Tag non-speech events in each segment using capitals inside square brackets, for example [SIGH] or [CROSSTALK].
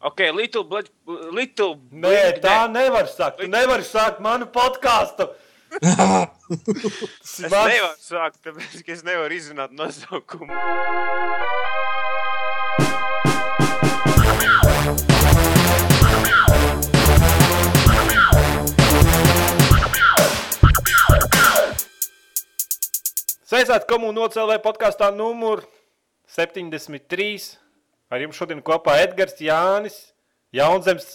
Ok, little, blood, little Nē, tā nevar sākt. Tu nevari sākt manu podkāstu. [LAUGHS] Es nevaru sākt, tāpēc, es nevaru izrunāt nosaukumu. Sveicināti komunā nocēlē podkāstā numur 73. Ar jums šodien kopā Edgars, Jānis, Jaunzems.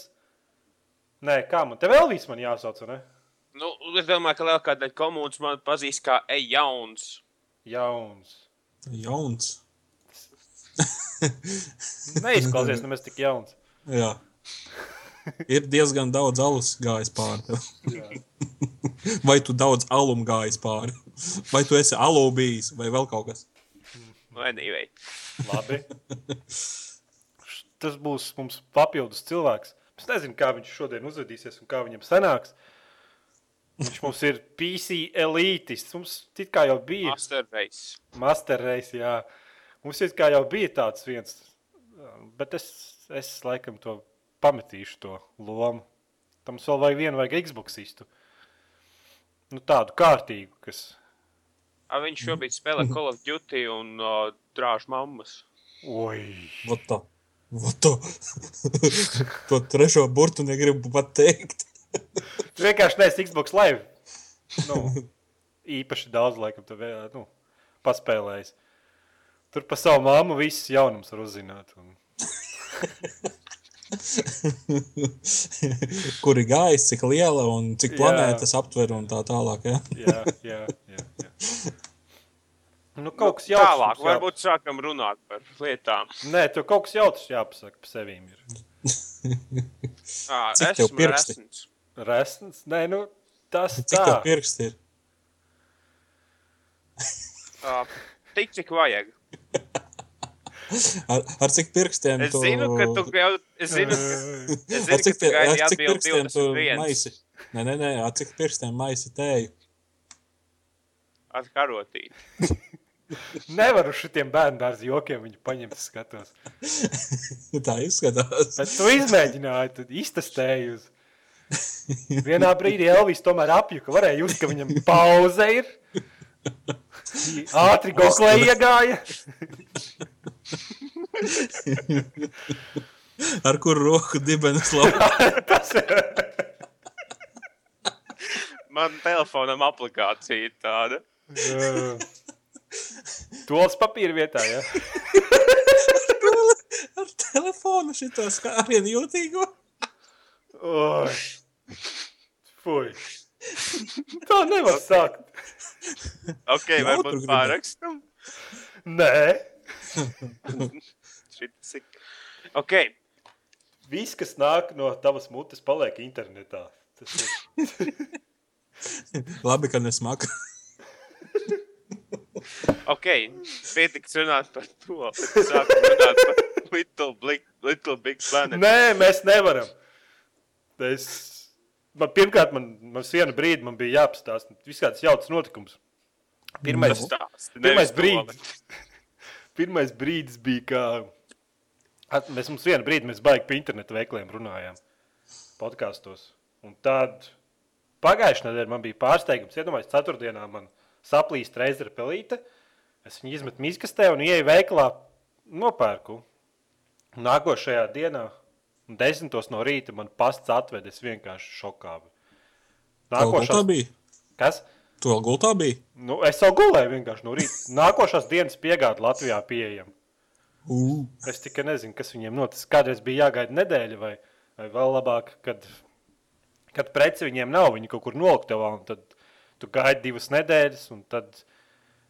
Nē, kā man te vēl viss man jāsauc, ne? Nu, es domāju, ka lielākā daļa komunas man pazīst kā e-jauns. Jauns. Jauns. [LAUGHS] Neizklausies nemaz tik jauns. Jā. Ir diezgan daudz alus gājis pāri. Jā. Vai tu daudz alumu gājis pāri? Vai tu esi alu bijis, vai vēl kaut kas? Vai anyway. Labi. [LAUGHS] Tas būs mums papildus cilvēks. Es nezinu, kā viņš šodien uzvedīsies un kā viņam sanāks. Viņš mums ir PC elītists. Mums it kā jau bija Master race. Master Race, jā. Mums it kā jau bija tāds viens, bet es, es laikam to pametīšu, to lomu. Tam mums vēl vajag vienu, vajag Xboxistu. Nu, tādu kārtīgu, kas. A, viņš šobrīd spēlē Call of Duty un uh, drāž mammas. Oi! Vat tā. Tā. to trešo burtu negribu pat teikt. Tu vienkārši neesi Xbox Live. Nu, īpaši daudz, laikam, tu vēl, nu, paspēlējis. Tur pa savu māmu viss jaunums var uzzināt. Un... Kur ir gājis, cik liela un cik Jā. planētas aptver un tā tālāk. Ja? Jā, jā, jā. jā. Nu, kaut kas jauks. Tālāk, mums varbūt sākam runāt par lietām. Nē, tev kaut kas jauks jāpasaka par sevīm. Ir. [LAUGHS] À, Cik tev pirksti? resns. Resns? Nē, nu, tas Cik tev tā. pirksti ir? À, tik, cik vajag. Ar, ar cik pirkstiem Es zinu, ka tu jau, es zinu, ka, [LAUGHS] es zinu, Ar ka cik, tu tie- gaidi atbildi pirkstiem tu 21 maisi? Nē, nē, nē, ar cik pirkstiem maisi tēju? ar karotīti. [LAUGHS] [LAUGHS] Nevaru šitiem bērnu dārza jokiem viņu paņemt, skatos. [LAUGHS] tā izskatās. Bet tu izmēģināji, tu iztestēji uz. [LAUGHS] Vienā brīdī Elvis tomēr apjuka. Varēja just, ka viņam pauze ir. Ātri goklē iegāja. Ar kuru roku dibenes labi? Tas Man telefonam aplikācija tāda. [LAUGHS] Tols papīra vietā, ja? [LAUGHS] Ar telefonu šito skārienu jūtīgo. Oi. Fui. Tā nevar sākt. Ok, varbūt gribēju. pārakstam. Nē. [LAUGHS] Šitas ir. Ok, Viss, kas nāk no tavas mutes, paliek internetā. Tas ir. Labi, ka nesmaka. Ok. Pietiks runāt par to. Sākam runāt par Little Big, Little Big Planet. Nē, mēs nevaram. Es, man, pirmkārt, man, man vienu brīdi man bija jāapstāsta. Viss kāds jauts notikums. Pirmais, Tas stāsti, pirmais brīdis. [LAUGHS] Pirmais brīdis bija, kā at, mēs mums vienu brīdi mēs baigi pie internetu veikliem runājām. Podkastos. Un tad pagājušajā nedēļā man bija pārsteigums. Iedomājieties, ceturtdienā man saplīst reizē pelīte. Es viņu izmetu mīkstē un ieeju veikalā, nopērku. Nākošajā dienā, desmitos no rīta, man pasts atveda. Es vienkārši šokā. biju. Tev gultā bija? Kas? Tu vēl gultā biji? Nu, es jau gulēju vienkārši no rīta. Nākošās dienas piegāde Latvijā pieejama. Ū, Es tikai nezinu, kas viņiem noticis. Kādreiz bija jāgaida nedēļa, vai, vai vēl labāk, kad, kad preci viņiem nav. Viņi kaut kur noliktavā, un tad tu gaidi divas nedēļas, un tad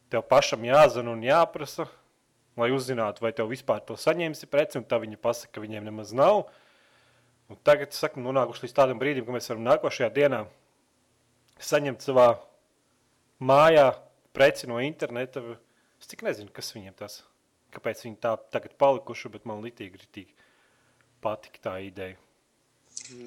tev pašam jāzina un jāprasa, lai uzzinātu, vai tev vispār to saņemsi preci, un tā viņi pasaka, ka viņiem nemaz nav. Un tagad, sakam, nonākuši līdz tādam brīdim, ka mēs varam nākošajā dienā saņemt savā mājā preci no interneta. Es tik nezinu, kas viņiem tas kāpēc viņi tā tagad palikuši, bet man litīgi, litīgi patika tā ideja.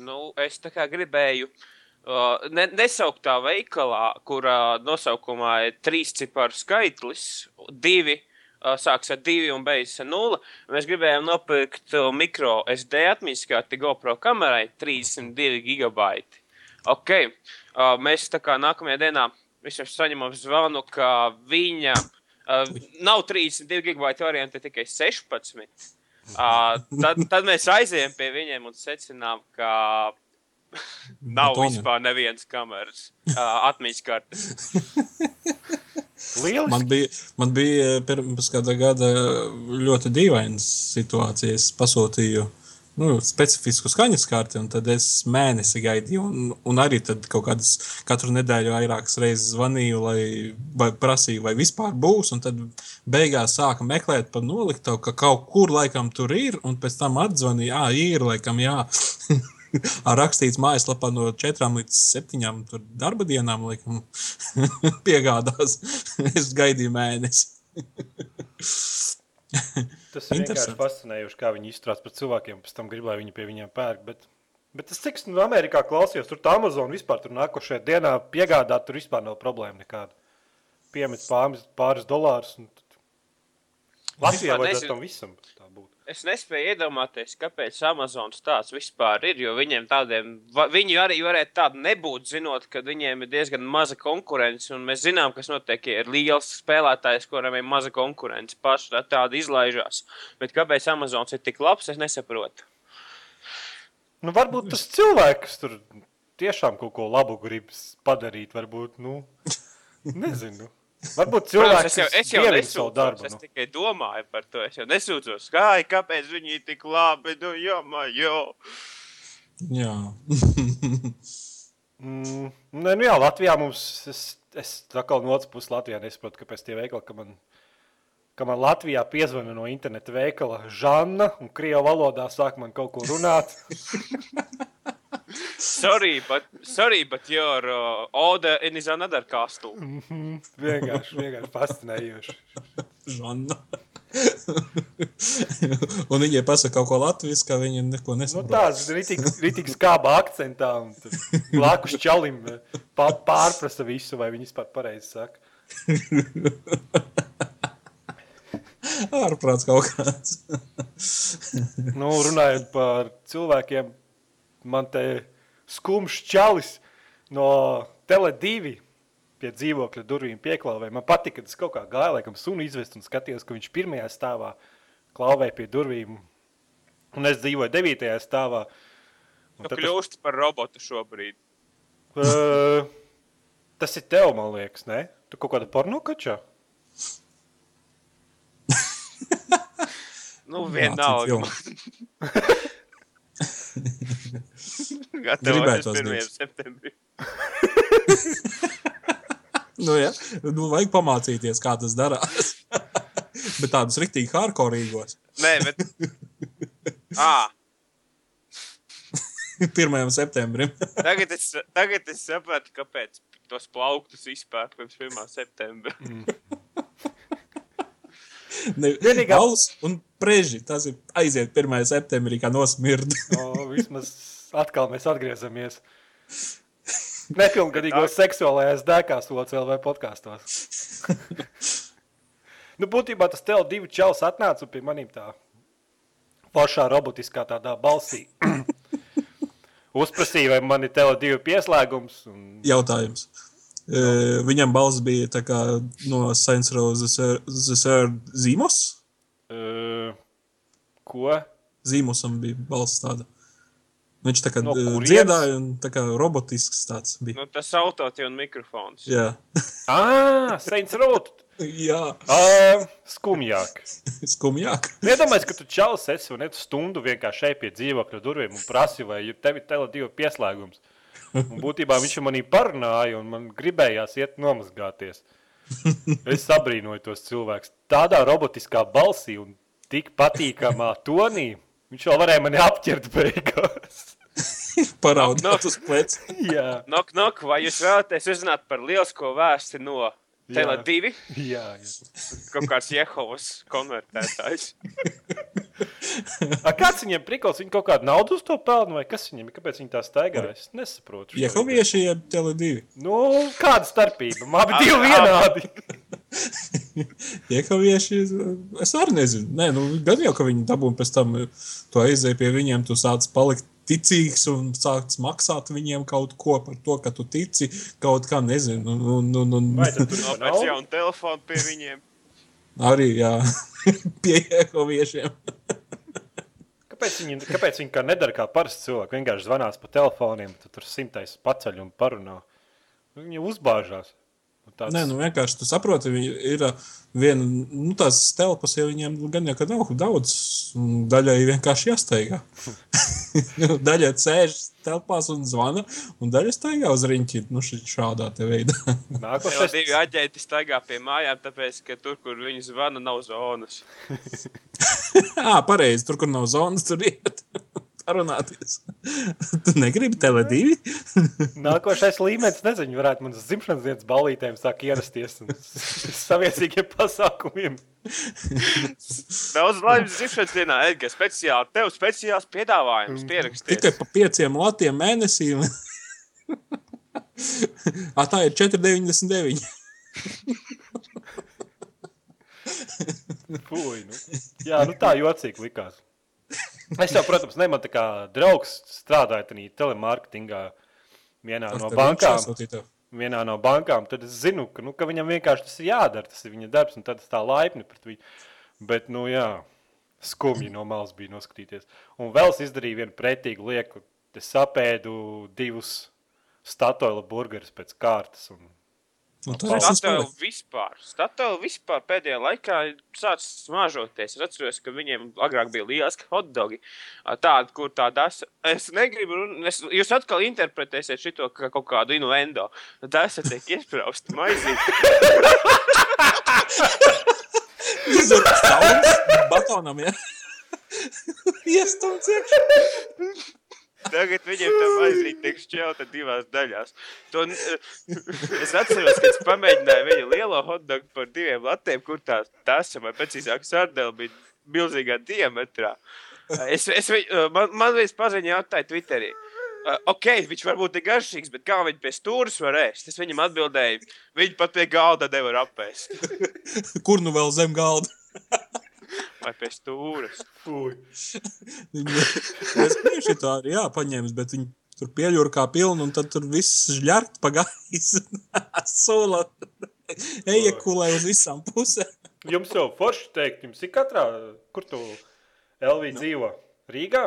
Nu, es tā kā gribēju uh, ne, nesaukt tā veikalā, kurā nosaukumā ir trīs ciparu skaitlis, divi uh, sākas ar 2 un beidzas ar 0. Mēs gribējām nopirkt uh, mikro SD atmiņas karti GoPro kamerai 32 gigabaiti. Ok, uh, mēs tā kā nākamajā dienā visam saņemam zvanu, ka viņa uh, nav 32 gigabaiti varianti, tikai 16. Uh, tad, tad mēs aizējām pie viņiem un secinām, ka [LAUGHS] nav Betoni. vispār nevienas kameras uh, atmiņas kartes. [LAUGHS] Lieliski. Man bija, man bija pirms kāda gada ļoti dīvaina situācija. Es pasūtīju nu, specifisku skaņas karti, un tad es mēnesi gaidīju. Un, un arī kaut kādas katru nedēļu vairākas reizes zvanīju, lai vai prasīju, vai vispār būs. Un tad beigās sāka meklēt par noliktavu, ka kaut kur laikam tur ir, un pēc tam atzvanīja, ah, ir laikam, jā. [LAUGHS] [LAUGHS] Ar rakstīts mājaslapā no 4 līdz 7 darba dienām, laikam, [LAUGHS] piegādās. [LAUGHS] es gaidīju mēnesi. Tas ir vienkārši Interesanti. fascinējoši, kā viņi izturās pret cilvēkiem. Pēc tam grib, lai viņi pie viņiem pērk. Bet, bet es cik no Amerikā klausījos, tur tā Amazon vispār tur nākošajā dienā piegādāt, tur vispār nav problēma nekāda. Piemet pāris, pāris dolārus. un Latvijā vajadzētu tam visam. Es nespēju iedomāties, kāpēc Amazonas tāds vispār ir. Jo viņiem tādiem, viņi arī varētu tādi nebūt, zinot, ka viņiem ir diezgan maza konkurence. Un mēs zinām, kas notiek, ja ir liels spēlētājs, kuram ir maza konkurence. Paši tā- tādi izlaižās. Bet kāpēc Amazonas ir tik labs, es nesaprotu. Nu, varbūt tas cilvēks, tur tiešām kaut ko labu grib padarīt, varbūt, nu, [LAUGHS] nezinu. Varbūt Protams, cilvēks es jau, es jau nesūdzos, darbu. es Nu. tikai domāju par to. Es jau nesūdzos, kā, kāpēc viņi ir tik labi. Nu, jā, man jau. Jā, Mm, nē, nu jā, Latvijā mums, es, es tā kā no otras puses Latvijā nesaprotu, kāpēc tie veikali, ka man, ka man Latvijā piezvana no interneta veikala Žanna un Krievu valodā sāk man kaut ko runāt. [LAUGHS] Sorry, but, sorry, but your uh, order is another castle. vienkārši, vienkārši fascinējoši. Žanna. un viņai pasaka kaut ko latviešu, ka viņi neko Nu, nesaprot. tāds rītīgi skābā akcentā un blakus čalim eh, pārprasa visu, vai viņi vispār pareizi saka. [LAUGHS] Ārprāts kaut kāds. Nu, runājot par cilvēkiem, man te skumjš čalis no Tele2 pie dzīvokļa durvīm pieklāvēja. Man patika, ka tas kaut kā gāja, laikam, sunu izvest un skatījos, ka viņš pirmajā stāvā klauvēja pie durvīm. Un es dzīvoju devītajā stāvā. Un Tu tad tas, kļūsti par robotu šobrīd. uh, tas ir tev, man liekas, ne? Tu kaut kāda porno kačā? Nu, vienalga. [LAUGHS] [LAUGHS] 1. būt. septembrim. [LAUGHS] Nu, ja. nu, vajag pamācīties, kā tas darās. [LAUGHS] Bet tādus rīktīgi hardcoreīgos. Nē, bet. À, 1. septembrim. tagad, es, tagad es sapratu, kāpēc tos plauktus izpērk pirms 1. septembra. Ne, [LAUGHS] Vienīgā- Gals un preži. Tas ir aiziet 1. septembrī, kā nosmird. [LAUGHS] O, vismaz atkal mēs atgriežamies. [LAUGHS] Nepilngadīgos seksuālajās dēkās, OCLV podkāstos. nu, būtībā tas tev divi čels atnāca pie maniem tā pašā robotiskā tādā balsī. Uzprasīja, vai man ir tev divi pieslēgums. Un... Jautājums. Uh, viņam balss bija tā kā no Science Rose zīmos. Uh, ko? Zīmosam bija balss tāda. Viņš tā kā No no kurienes? dziedāja un tā kā robotisks tāds bija. Nu, tas autotune mikrofons. Jā, [LAUGHS] Ah, Saints Road! Jā. Uh, skumjāk. [LAUGHS] skumjāk. Iedomājieties, ka tu čalis esi un tu stundu vienkārši šeit pie dzīvokļa durvīm un prasi, vai tev ir televīzija pieslēgums. Un būtībā viņš manī parunāja, un man gribējās iet nomazgāties. Es sabrīnoju tos cilvēkus. Tādā robotiskā balsī un tik patīkamā tonī. Viņš vēl varēja mani apķert beigās. [LAUGHS] Paraudāt uz pleca. [LAUGHS] Jā, Nok, nok, vai jūs vēlaties uzzināt par lielisko vēsti no Jā. Tele2? jā, jā. Kaut kāds Jehovas konvertētājs. [LAUGHS] [LAUGHS] A, kāds viņiem prikals? Viņi kaut kādu naudu uz to pelna, vai kas viņiem ir? Kāpēc viņi tā staigā? Es nesaprotu. šo ideju. Jehovieši jeb Tele2. Nu, kāda starpība? Abi divi vienādi. [LAUGHS] Iekavieši, es arī nezinu. Nē, nu, gan jau, ka viņi dabūna pēc tam to aizēju pie viņiem, tu sāc palikt ticīgs un sāc maksāt viņiem kaut ko par to, ka tu tici kaut kā, nezinu. Un, un, un, Vai tad tur nav Nopēc jaunu telefonu pie viņiem. Arī, jā, [LAUGHS] pie iekaviešiem. [LAUGHS] Kāpēc viņi, kāpēc viņi kā nedara kā parasti cilvēki? Vienkārši zvanās pa telefoniem, tad tur simtais paceļ un parunā. Viņi uzbāžās. Tāds... Nē, nu vienkārši tu saproti, viņi ir viena, nu tās telpas, ja viņiem gan jau ka nav daudz, un daļai vienkārši jāsteigā. [LAUGHS] Nu, daļai sēž telpās un zvana, un daļai staigā uz riņķi, nu šādā te veidā. Jo [LAUGHS] Nākošais divi aģenti staigā pie mājām, tāpēc, ka tur, kur viņi zvana, nav zonas. [LAUGHS] Ā, pareizi, tur, kur nav zonas, tur iet. [LAUGHS] Parunāties. Tu negribi tele divi? [LAUGHS] Nākošais līmenis, nezinu, varētu man uz dzimšanas dienas balītēm sāk ierasties un [LAUGHS] saviesīgiem pasākumiem. Daudz laimes dzimšanas dienā, Edgars, speciāli, tev speciāls piedāvājums pierakstīts. Tikai pa pieciem latiem mēnesīm. [LAUGHS] A, tā ir 4,99. Fui, nu. Jā, nu tā jocīgi likās. Es jau, protams, ne man tā kā draugs strādāja tajā telemarketingā vienā no bankām. Vienā no bankām, tad es zinu, ka, nu, ka viņam vienkārši tas ir jādara. Tas ir viņa darbs, un tad es tā laipni pret viņu. Bet, nu, jā, skumji no malas bija noskatīties. Un vēl es izdarīju vienu pretīgu lieku. Es sapēdu divus statoila burgerus pēc kārtas. Un... Nu, tas Statoil vispār, Statoil vispār pēdējā laikā ir sācis smāžoties. Es atceros, ka viņiem agrāk bija lieliski hotdogi. Tādi, kur tāda es, es negribu, run- es, jūs atkal interpretēsiet šito kā kaut kādu inuendo. Tas tiek iesprāst maizīt. Izdarīts saules batonam, ja? [LAUGHS] Iestumts iekšā. Tagad viņiem tam maizīt tiek šķelta divās daļās. To, n- es atceros, ka es pamēģināju viņu lielo hotdogu par diviem latiem, kur tā tasa, vai precīzāk sardēla bija milzīgā diametrā. Es, es, viņu- man, man viens paziņoja jautāja Twitterī. Uh, ok, viņš varbūt ir garšīgs, bet kā viņš pie stūres var ēst? Es viņam atbildēju, viņi pat pie galda nevar apēst. Kur nu vēl zem galda? Vai pie stūres? Es biju šitā arī, jā, paņēmis, bet viņi tur pieļūra kā pilnu, un tad tur viss žļart pa gaisu. [LAUGHS] Sola ejakulē uz visām pusēm. Jums jau forši teikt, jums ir katrā, kur tu Elvī dzīvo? Rīgā?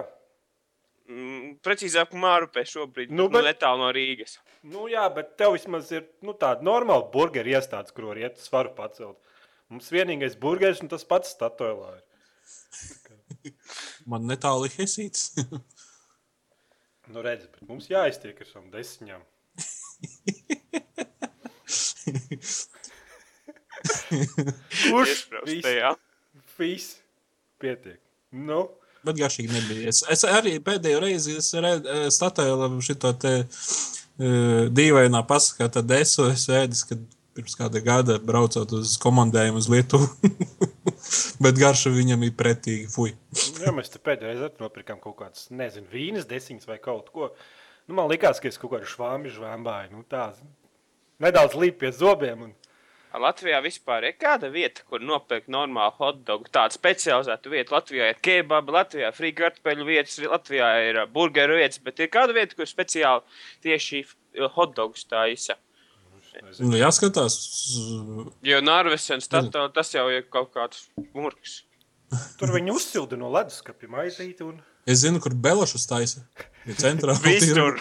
Mm, precīzāk, Mārupē šobrīd, Nu, nu, bet- bet... netālu no Rīgas. Nu, jā, bet tev vismaz ir nu, tāda normāla burgeru iestāde, kur var iet svaru pacelt. Mums vienīgais burgeris un tas pats statuēlā ir. Man netālu hesīts. [LAUGHS] Nu, redz, bet mums jāiztiek ar savām desmitām. Kurš? Viss. Pietiek. Nu, Bet garšīgi nebija. Es, es arī pēdējo reizi statēju šo te uh, dīvainā pasakā, tad es esmu ēdis, kad pirms kāda gada braucot uz komandējumu uz Lietuvu. [LAUGHS] Bet garša viņam ir pretīgi. Fui. jā, mēs te pēdējā reizē nopirkām kaut kādas, nezinu, vīnas desiņas vai kaut ko. Nu, man likās, ka es kaut kādu švāmi žvēmbāju. Nu, tā, nedaudz līp pie zobiem. Un... Latvijā vispār ir kāda vieta, kur nopirkt normālu hotdogu. Tāda specializēta vieta. Latvijā ir kebaba, Latvijā ir free kartupeļu vietas, Latvijā ir ā, burgeru vietas, bet ir kāda vieta, kur speciāli tieši ā, hotdogus taisa. Nu, jāskatās. Jo Norvēģis tas jau ir kaut kāds murgs. Tur viņi uzsilda no leduskapja maizīti. Un... Es zinu, kur Belašus taisa. [LAUGHS] Ir centrā. Visur.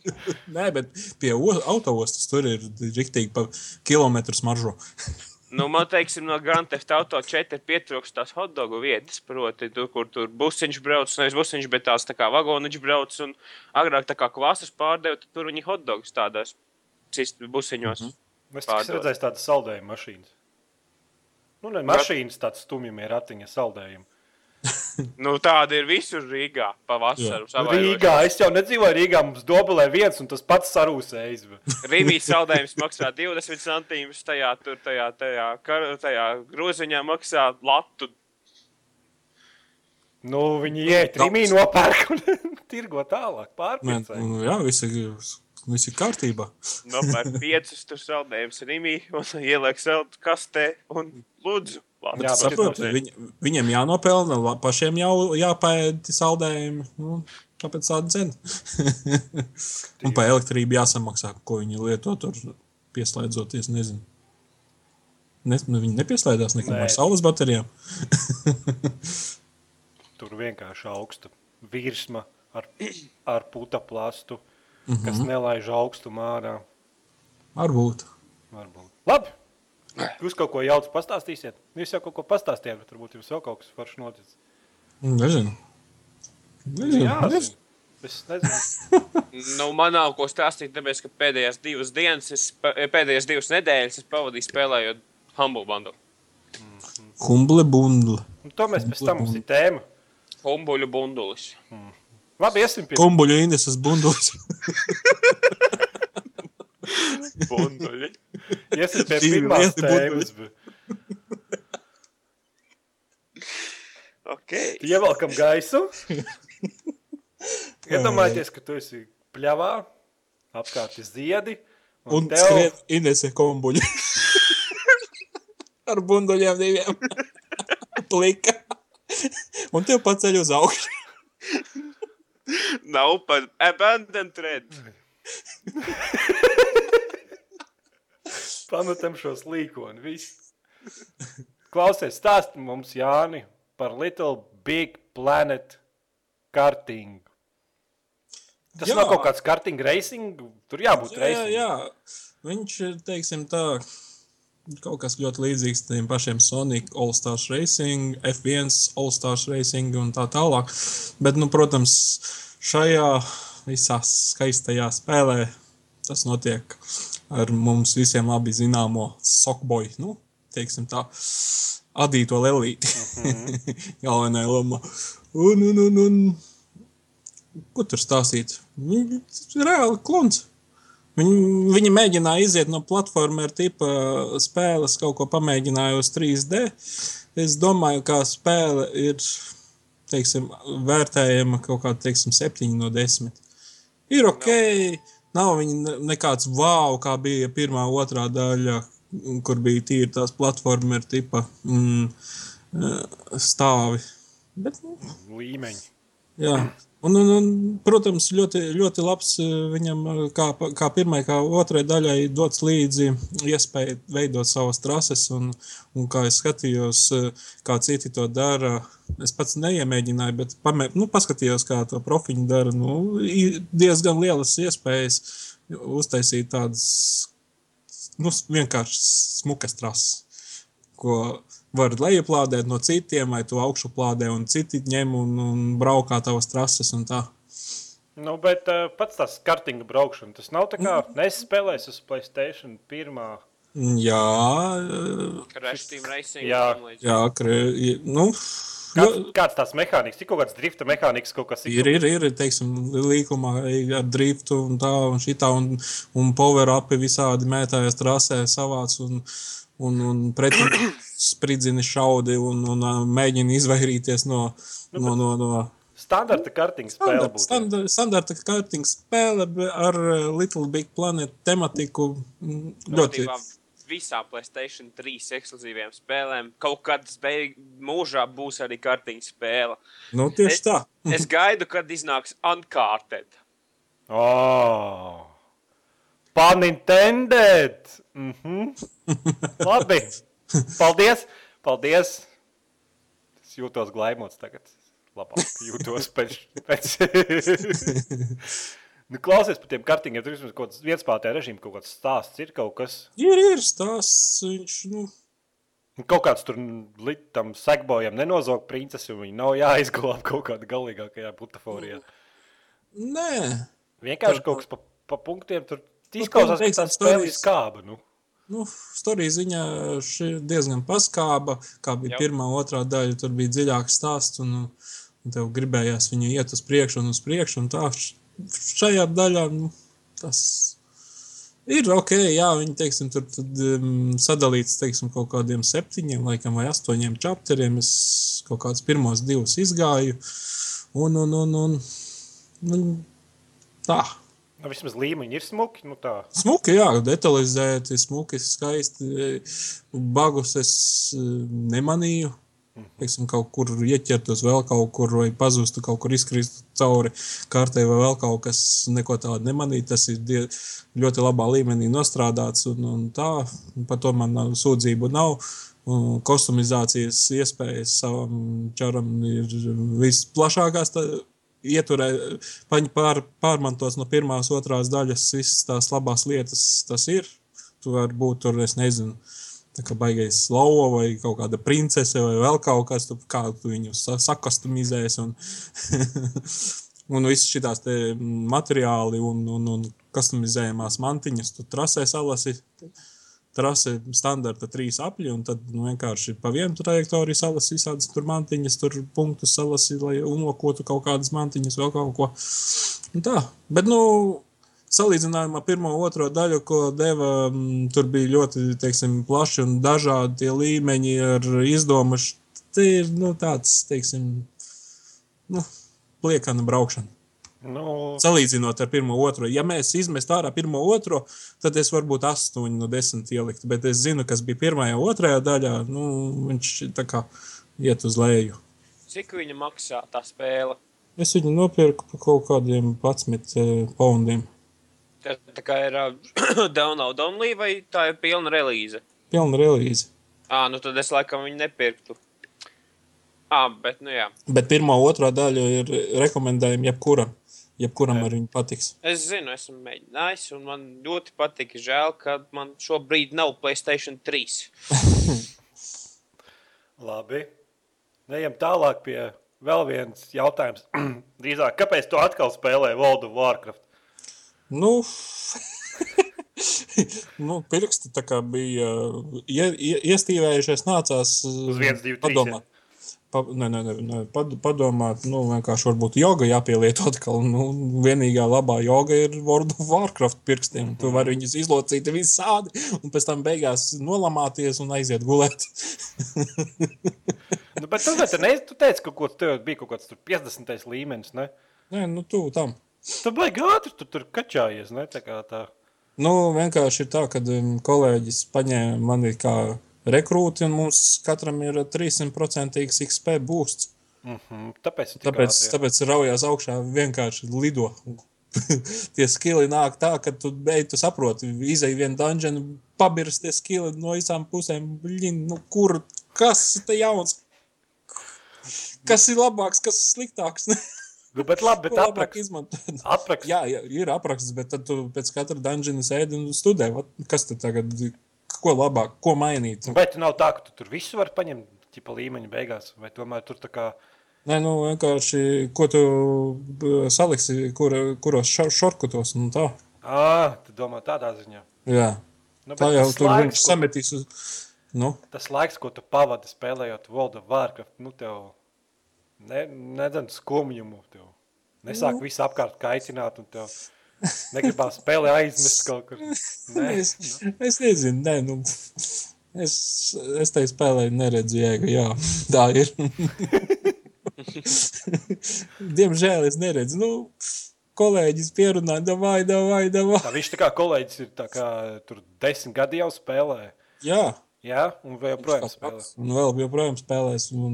[LAUGHS] Nē, bet pie autostas tur ir riktīgi pa kilometru smaržo. [LAUGHS] Nu, man teiksim, no Grand Theft Auto 4 pietrūkst tās hotdogu vietas, proti, tur, kur tur busiņš brauc, nevis busiņš, bet tās tā kā vagoniņš brauc, un agrāk tā kā kvasas pārdeva, tad tur viņi hotdogus tādās cist busiņos. Mm -hmm. Es tikai redzēju tādas saldējuma mašīnas. Nu, ne mašīnas, tāds stumjumi ratiņa saldējumi. [LAUGHS] Nu, tāda ir visur Rīgā pavasaru. Nu, Rīgā, es jau nedzīvoju Rīgā, mums dobelē viens un tas pats sarūsējis. [LAUGHS] Rīgā saldējums maksā 20 centīmus, tajā, tur, tajā, tajā, kar, tajā groziņā maksā latu. Nu, viņi iet rīmī nopērk un [LAUGHS] tirgo tālāk, Nē, pārpērcēji. nu, jā, visi Viss ir kārtībā. Nopērk piecus tur saldējumus Rīgā un ieliek saldu kastē un lūdzu. Jā, Jā, tas viņ, viņiem jānopelna, la- pašiem jau jāpēta saldējumi. Nu, kāpēc tāda cena? [LAUGHS] un par elektrību jāsamaksā, ko viņi lieto tur pieslēdzoties. Nezinu. Ne, nu, viņi nepieslēdzās nekam Nē. ar saules baterijām. Tur vienkārši augsta virsma ar, ar puta plastu, Mhm. kas nelaiž augstumu ārā. Varbūt. Varbūt. Labi. Jūs kaut ko jaucu pastāstīsiet? Jūs jau kaut ko pastāstījāt, bet varbūt jums vēl kaut kas foršs noticis. Nezinu. Nezinu. Jā, nezinu. es nezinu. [LAUGHS] Nu, man nav ko stāstīt, tāpēc, ka pēdējās divas dienas, es, pa- pēdējās divas nedēļas es pavadīju spēlējot Humble Bundle. Humble bundle. Un to mēs pēc tam mums ir tēma. Humbuļu bundulis. Labi, iesim pie Kumbuļu Ineses bundulis. [LAUGHS] Bunduļi. Iesim pie pirmās tēmas. ok. Ievelkam gaisu. Iedomājieties, ka tu esi pļavā, apkārt ir ziedi. Un tev- skrien Inese kumbuļu. Ar bunduļiem diviem. Plika. Un tev paceļ uz augšu. Nav par abandoned thread. Pametam šo slīkoni. Viss. Klausies, stāsti mums, Jāni, par Little Big Planet kartingu. Tas Jā. jā. nav kaut kāds karting racing, tur jābūt Jā, jā, racing. jā. Viņš ir, teiksim tā, kaut kas ļoti līdzīgs tiem pašiem Sonic All Stars Racing, F1 All Stars Racing un tā tālāk. Bet, nu, protams, šajā visā skaistajā spēlē tas notiek ar mums visiem labi zināmo Sokboy, nu, teiksim tā, adīto lelīti. [LAUGHS] Galvenā loma. Un, un, un, un, ko tur stāstīt? Reāli klons. Viņi, viņi mēģināja iziet no platformām, tipa spēles, kaut ko pamēģināja uz 3D. Es domāju, ka spēle ir teiksim, vērtējama kaut kāda teiksim, 7 no 10. Ir ok, nav viņa ne- nekāds wow, kā bija pirmā, otrā daļa, kur bija tīri tās platformas, tipa mm, eh, stāvi. Bet, nu, Līmeņi. Jā. Un, un, un, protams, ļoti, ļoti labs eh, viņam, eh, kā, kā pirmai, kā otrai daļai, dots līdzi iespēja veidot savas trases. Un, un kā es skatījos, eh, kā citi to dara, es pats neiemēģināju, bet pamē, nu, paskatījos, kā to profiņu dara. Nu, diezgan lielas iespējas uztaisīt tādas nu, vienkārši smukas trases ko var lejuplādēt no citiem, vai tu augšuplādē, un citi ņem un, un braukā tavas trases un tā. Nu, bet uh, pats tas kartinga braukšana, tas nav tā kā Mm. nespēlējis uz Playstation pirmā. Jā, Crash Team Racing. Jā. jā kre, nu, Kāds, kāds tās mehānikas, ir kaut kāds drifta mehānikas, kaut kas Ir, ir, ir teiksim, līkumā ar driftu un tā, un šitā, un, un power-upi visādi mētājas trasē savāc, un, un, un pretī [COUGHS] spridzini šaudi, un, un ā, mēģina izvairīties no, no, no, no Standarta kartinga spēle standarta, būtu. standarta, standarta karting spēle ar uh, Little Big Planet tematiku. mm, Ļoti Būtībā visām Playstation 3 ekskluzīviem spēlēm kaut kad beig- mūžā būs arī kartiņa spēle. nu, tieši Es- tā. Es gaidu, kad iznāks Uncharted. Oh. Pun intended! Mm -hmm. [LAUGHS] Labi. [LAUGHS] Paldies! Paldies! Es jūtos glaimots tagad. Labāk jūtos pēc. pēc. [LAUGHS] nu, klausies par tiem kartingiem. Tur vismaz kaut kāds vienspēlētāja režīms, kaut kāds stāsts ir kaut kas. Ir, ir stāsts. Viņš, nu, Nu, Kaut kāds tur tam segbojam nenozog princesi, un viņi nav jāizglāb kaut kādā galīgākajā butaforijā. nē, Vienkārši Tā- kaut kas pa, pa punktiem tur izklausās, ka teiksim, tā spēle ir stāstīs. skāba. Nu. Nu, storija ziņā diezgan paskāba. Kā bija Jau. pirmā, otrā daļa, tur bija dziļāks stāsts. Un, un tev gribējās viņu iet uz priekšu un uz priekšu. Un tā šajā daļā nu, tas ir ok. Jā, viņi teiksim, tur tad, um, sadalīts teiksim, kaut kādiem septiņiem laikam, vai astoņiem čapteriem. Es kaut kādus pirmos divus izgāju. Un, un, un, un, un tā. Nu, vismaz līmeņi ir smuki. Nu tā. Smuki, jā, detalizēti, smuki, skaisti. Bagus es eh, nemanīju. Teiksim, kaut kur ieķertos, vēl kaut kur, vai pazustu, kaut kur izkristu cauri kārtai, vai vēl kaut kas, neko tādu nemanīt. Tas ir die, ļoti labā līmenī nostrādāts, un, un tā, par to man nav sūdzību nav. Kostumizācijas iespējas savam čaram ir visplašākās. tā- Ieturē, pār, pārmantos no pirmās, otrās daļas, visas tās labās lietas, tas ir. Tu vari būt tur, es nezinu, tā kā baigais lauva vai kaut kāda princese vai vēl kaut kas, tu, kā tu viņu sa- sakastumizēsi. Un, [LAUGHS] un viss šīs materiāli un, un, un customizējumās mantiņas, tu trasē salasi. Trase standarta trīs apļi, un tad nu, vienkārši pa vienu trajektoriju salasi visādas tur mantiņas, tur punktus salasi, lai unokotu kaut kādas mantiņas, vēl kaut ko. Un tā, bet, nu, salīdzinājumā pirmo un otro daļu, ko deva, tur bija ļoti teiksim, plaši un dažādi līmeņi ar izdomu. Tie ir nu, tāds, teiksim, nu, liekana braukšana. Nu, Salīdzinot ar pirmo otro. Ja mēs izmestu ārā pirmo otro, tad es varbūt 8 no 10 ieliktu. Bet es zinu, kas bija pirmajā otrajā daļā. Nu, viņš tā kā iet uz leju. Cik viņa maksā tā spēle? Es viņu nopirku par kaut kādiem 11 eh, poundiem. Tā, tā kā ir [CLEARS THROAT] uh, download only vai tā ir pilna relīze? Pilna relīze. Ā, nu tad es laikam viņu nepirktu. Ā, bet nu jā. Bet pirmā otrā daļa ir rekomendējama jebkuram. Jebkuram ar viņu patiks. Es zinu, esmu mēģinājis, un man ļoti patīk. Žēl, ka man šobrīd nav Playstation 3. [LAUGHS] labi. Ejam tālāk pie vēl viens jautājums. [CLEARS THROAT] Drīzāk, kāpēc tu atkal spēlē World of Warcraft? Nu, [LAUGHS] nu pirksti tā kā bija ie, ie, iestīvējušies, nācās Uz viens, divi, trīs, padomāt. Pa, nē, nē, nē, pad, padomāt, nu, vienkārši varbūt joga jāpielieto atkal. Nu, vienīgā labā joga ir World of Warcraft pirkstiem. Tu vari viņus izlocīt visādi, un pēc tam beigās nolamāties un aiziet gulēt. [LAUGHS] Nu, bet tu, tu, ne, tu teici, ka kaut tev bija kaut kāds tur 50. līmenis. Ne? nē, nu, tu tam. Tu baigi ātri, tu tur kačājies. Ne? Tā kā tā. Nu, vienkārši ir tā, ka um, kolēģis paņēma mani kā rekrūti, un mums katram ir 300% XP būsts. Mm -hmm. Tāpēc, Tāpēc, ātri, tāpēc raujās augšā vienkārši lido. [LAUGHS] tie skili nāk tā, ka tu beidz, tu saproti, izai vienu dungeonu, pabirst tie skili no visām pusēm. Blin, nu, kur, kas te jauns? Kas ir labāks, kas ir sliktāks? [LAUGHS] Nu, bet labi, bet Ko labāk aprakst. izmantot? [LAUGHS] aprakst. Jā, jā, ir apraksts, bet tad tu pēc katra dungeona sēdi un studē. Vat, Kas tad tagad, ko labāk, ko mainīt? Vai tu nav tā, ka tu tur visu vari paņemt, tipa līmeņa beigās, vai tomēr tur tā kā. Nē, nu vienkārši, ko tu saliksi, kur, kuros šor- šorkutos un tā. Ah, tu domā tādā ziņā. Jā, Nu, tā jau tur laiks, viņš ko- sametīs uz. Nu, Tas laiks, ko tu pavadi spēlējot World of Warcraft, nu tev ne, nedzen skumjumu. Tev nesāk Nu. visu apkārt kaitināt, un tev negribās spēlē aizmest kaut kur. Nē, es, es nezinu, nē, nu, es, es tai spēlēju, neredzu jēgu. Jā, [LAUGHS] tā ir. [LAUGHS] Diemžēl es neredzu. Nu, kolēģis pierunāja, vai, vai, vai. tā viņš tā kā kolēģis ir tā kā tur desmit gadi jau spēlē. Jā, Jā, un vēl joprojām spēlē. Un vēl joprojām spēlēs. Un,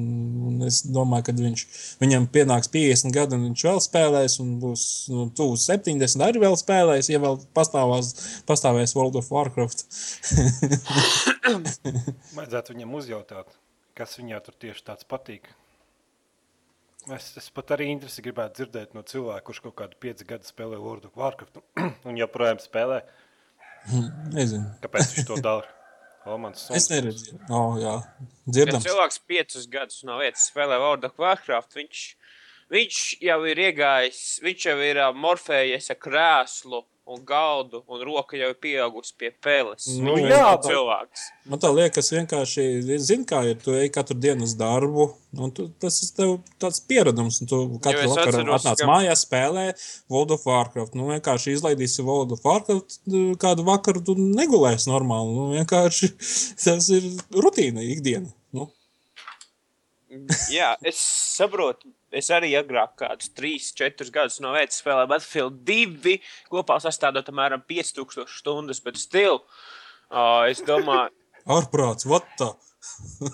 un es domāju, ka viņš, viņam pienāks 50 gadi, un viņš vēl spēlēs, un būs nu, tuvu 70 arī vēl spēlēs, ja vēl pastāvās, pastāvēs World of Warcraft. [COUGHS] Vajadzētu viņam uzjautāt, kas viņā tur tieši tāds patīk. Es, es pat arī interesi gribētu dzirdēt no cilvēka, kurš kaut kādu pieci gadu spēlē World of Warcraft [COUGHS] un joprojām spēlē. Nezinu. Kāpēc viņš to dara? O, mans Es neredzu. Oh, jā, Ja dzirdams. cilvēks piecus gadus no vietas spēlē World of Warcraft, viņš, viņš jau ir iegājis, viņš jau ir uh, morfējies ar krēslu un galdu, un roka jau ir pieaugusi pie peles. Nu, Viņš jā, bet- cilvēks. Man tā liekas, vienkārši, zini, kā ir. Tu ej katru dienu uz darbu, un tu, tas ir tev tāds pieredums. un Tu katru vakaru atnāc ka- mājās, spēlē World of Warcraft. Nu, vienkārši izlaidīsi World of Warcraft kādu vakaru, tu negulēsi normāli. Nu, vienkārši [LAUGHS] tas ir rutīna ikdiena. Nu, Jā, es saprotu, es arī agrāk, kādus 3, 4 gadus no veids spēlēju Battlefield 2, kopā sastādot apmēram 5000 stundas, bet still, uh, es domāju, [LAUGHS] Ārprāts, what the? [LAUGHS]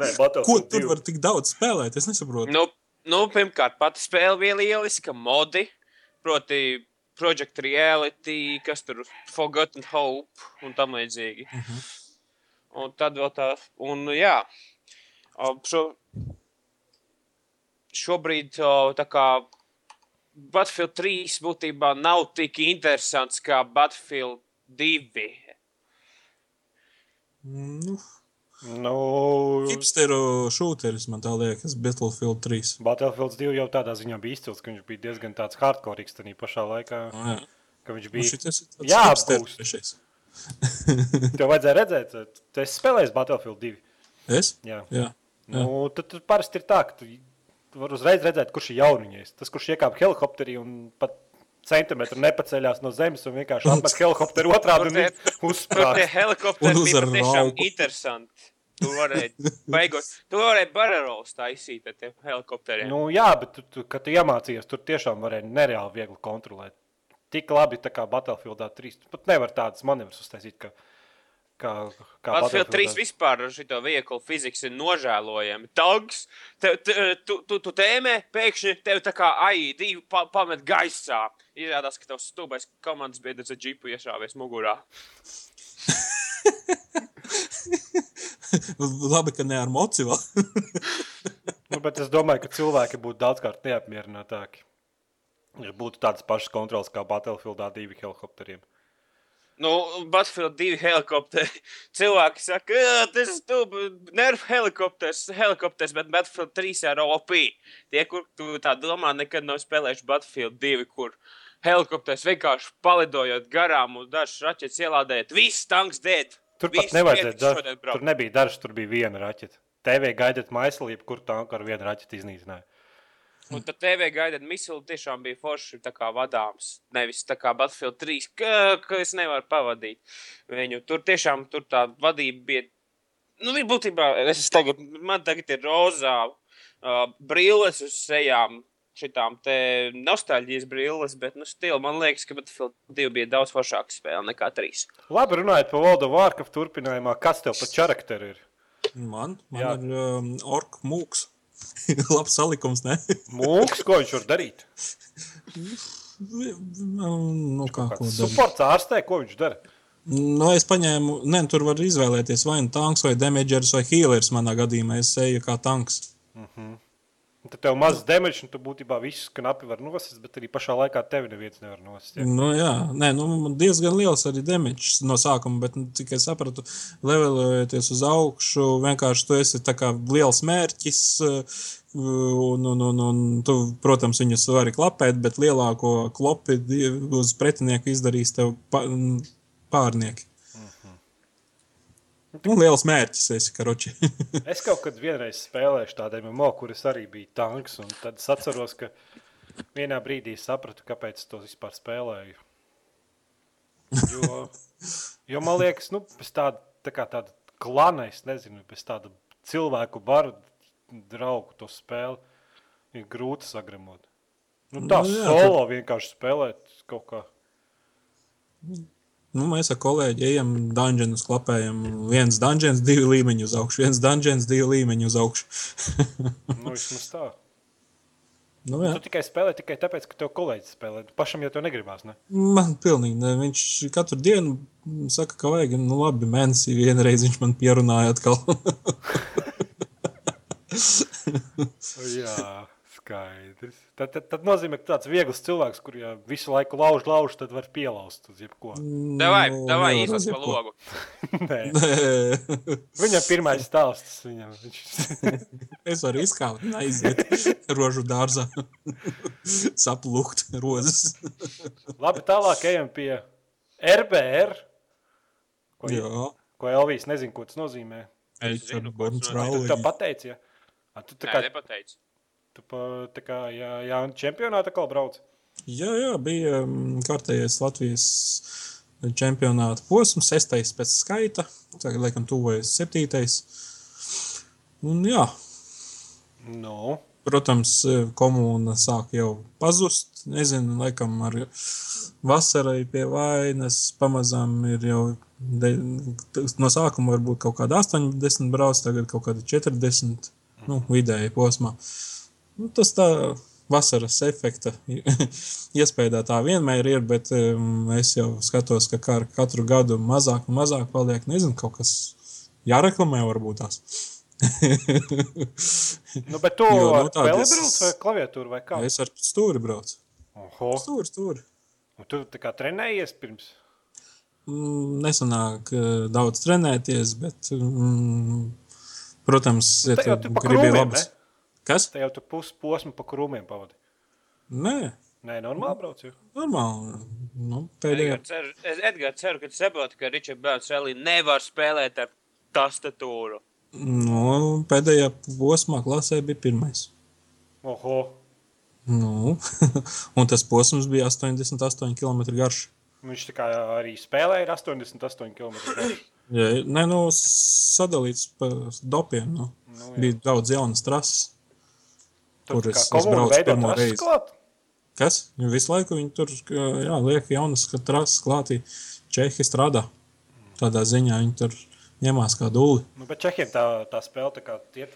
Nē, Ko tur 2. var tik daudz spēlēt? Es nesaprotu. nu, nu, pirmkārt, pati spēle bija lieliska, modi, proti, Project Reality, kas tur Forgotten Hope un tam līdzīgi. Un tad vēl tā, un jā, šo, šobrīd tā kā Battlefield 3 būtībā nav tik interesants kā Battlefield 2. Nu, Nu, hipsteru šūteris man tā liekas, Battlefield 3. Battlefield 2 jau tādā ziņā bija izcils, ka viņš bija diezgan tāds hardcore tajā pašā laikā. Nu, jā. Ka viņš Nu, bija. šitas ir tāds Jā, trešais. [LAUGHS] Tev vajadzēja redzēt, tu esi spēlējis Battlefield 2. Es? Jā. Jā. Nu, tad tur parasti ir tā, ka tu tu vari uzreiz redzēt, kurš ir jauniņais. Tas, kurš iekāpa helikopterī un pat centimetru nepaceļās no zemes un vienkārši apmet helikopteru otrādi un Tur tie- uzsprāst. Helikopteri bija raugu. interesanti. Tu varēji, beigot, tu varēji barjeros taisīt ar tiem helikopteriem. Nu, jā, bet, tu, tu, kad tu iemācījies, tur tiešām varēja nereāli viegli kontrolēt. Tik labi, tā kā Battlefield 3. Tu pat nevar tādas manevrus uztaisīt, kā, kā, kā Battlefield 3 3. vispār ar šo vieglu fizikas ir nožēlojami. Tanks, te, te, tu, tu, tu tēmē, pēkšņi tev tā kā AI2 pa, pamet gaisā. Izrādās, ka tavs stūbais komandas biedrs ar džipu iešāvies mugurā. [LAUGHS] Labi, ka ne ar mociju. Nu, bet es domāju, ka cilvēki būtu daudzkārt neapmierinātāki. Ja būtu tādas pašas kontrolas kā Battlefield 2 helikopteriem. Nu, Battlefield 2 helikopteri. [LAUGHS] Cilvēki saka, ka tas ir stūbi, nervu helikopters, helikopters, bet Battlefield 3 ir OP. Tie, kur tu tā domā, nekad nav spēlējuši Battlefield 2, kur helikopters vienkārši palidojot garām un dažs raķetes ielādējot, viss tanks dēļ. Tur pat nevajadzēja dažs. Tur nebija dažs, tur bija viena raķete. TV gaidot maislību, kur tanku ar vienu raķeti iznīcināja. Un tad TV gaidot misilu tiešām bija forši tā kā vadāms. Nevis tā kā Battlefield 3, ka, ka es nevaru pavadīt viņu. Tur tiešām tur tā vadība bija. Nu, viņa būtībā, es tagad, man tagad ir rozā uh, brilles uz sejām. Šitām te nostalģijas brilles, bet, nu, stila, man liekas, ka Battlefield 2 bija daudz foršāka spēle nekā 3. Labi, runājot par World of Warcraft turpinājumā, kas tev par charakteru ir? Man, man Jā. ir um, ork mūks. [LAUGHS] Labs salikums, ne? [LAUGHS] Mūks, ko viņš var darīt? nu, kā, ko darīt? Suports ārstē, ko viņš dara? Nu, es paņēmu, ne, tur var izvēlēties vai nu tanks, vai damageris, vai healers. Manā gadījumā es eju kā tanks. Un Tad tev mazs damage, un tu būtībā visus knapi var nosist, bet arī pašā laikā tevi neviens nevar nosist. Ja? Nu, jā, nē, nu, man diezgan liels arī damages no sākuma, bet, nu, cik es sapratu, levelojoties uz augšu, vienkārši tu esi tā kā liels mērķis. uh, Un, un, un, un tu, protams, viņus vari klapēt, bet lielāko klopi uz pretinieku izdarīs tev pārnieki. Nu, liels mērķis, esi karoči. [LAUGHS] Es kaut kad vienreiz spēlēju tādu MMO, kuras arī bija tanks, un tad es atceros, ka vienā brīdī sapratu, kāpēc es to vispār spēlēju. Jo, jo man liekas, nu, bez tāda, tā kā tāda klana, es nezinu, bez tāda cilvēku baru draugu to spēli ir grūti sagremot. Nu, tā Nu, jā, solo vienkārši spēlēt kaut kā. Nu, mēs ar kolēģi ejam dungeonus, klapējam. viens dungeons, divi līmeņi uz augšu, viens dungeons, divi līmeņi uz augšu. Nu, vismaz tā. [LAUGHS] nu, jā. Tu tikai spēlē tikai tāpēc, ka tev kolēģis spēlē. Pašam jau to negribās. Ne? Man pilnīgi ne. Viņš katru dienu saka, ka vajag, nu labi, mēnesī vienreiz viņš man pierunāja atkal. [LAUGHS] Jā, skaidrs. Tad, tad, tad nozīmē, ka tāds viegls cilvēks, kur ja visu laiku lauž, lauž, tad var pielauzt uz jebko. Davai, Nu, davai, uz pa logu. [LAUGHS] Nē, Nē. viņam pirmais stāsts. Viņam, viņš... [LAUGHS] es varu izkāpt, aiziet rožu dārzā, [LAUGHS] saplūkt rozes. Labi, tālāk ejam pie RBR. Ko, Jā, ko Elvijas nezina, ko tas nozīmē. Es zinu, Eiča, ko tas nozīmē. Tu pateici, ja? A, tu tā Nē, kā, nepateicu. Tu pa, kā jā, jā, čempionāta kā brauc. Jā, jā, bija mm, kārtējais Latvijas čempionāta posms, sestais pēc skaita. Tagad, laikam, tuvojas septītais. Un, jā, Nu, Protams, komūna sāk jau pazust. Nezinu, laikam ar vasarai pie vainas pamazām ir jau de, no sākuma varbūt kaut kāda 80 brauc, tagad kaut kāda 40 nu, vidēji posmā. Nu, tas tā vasaras efekta [LAUGHS] iespējā tā vienmēr ir, bet um, es jau skatos, ka kā katru gadu mazāk un mazāk paliek. Nezinu, kaut kas jāreklamē varbūt tās. [LAUGHS] nu bet tu Jo, nu, tādas- peli brauc vai klaviatūru vai kā? es ar stūri braucu. Oho. Stūri, stūri. Un tu tā kā trenējies pirms. Mm, Nesanāk eh, daudz trenēties, bet, mm, protams, tu tu pa gribi krūmiem, labas. Kas? Te jau tu pusi posmu pa krūmiem pavadi. Nē, Nē, normāli brauc. Jau. normāli. Nu, pēdējā Edgars ceru, es Edgars ceru, ka tu saproti, ka Ričards Bērns Rallī nevar spēlēt ar tastatūru. Nu, pēdējā posmā klasē bija pirmais. Oho. Nu, [LAUGHS] un tas posms bija 88 km garš. Viņš tā kā arī spēlēja ar 88 km. Ja, nē, nu, sadalīts pa dopiem. Nu. Nu, jā. bija daudz jaunas trases. Tur Kur es- braucu pirmo reizi. klāt? Kas? Viņi visu laiku viņi tur jā, liek jaunas trases klātī. Čehi strādā. Tādā ziņā viņi tur ņemās kā dūli. Nu, bet Čehiem tā, tā spēle tā kā iet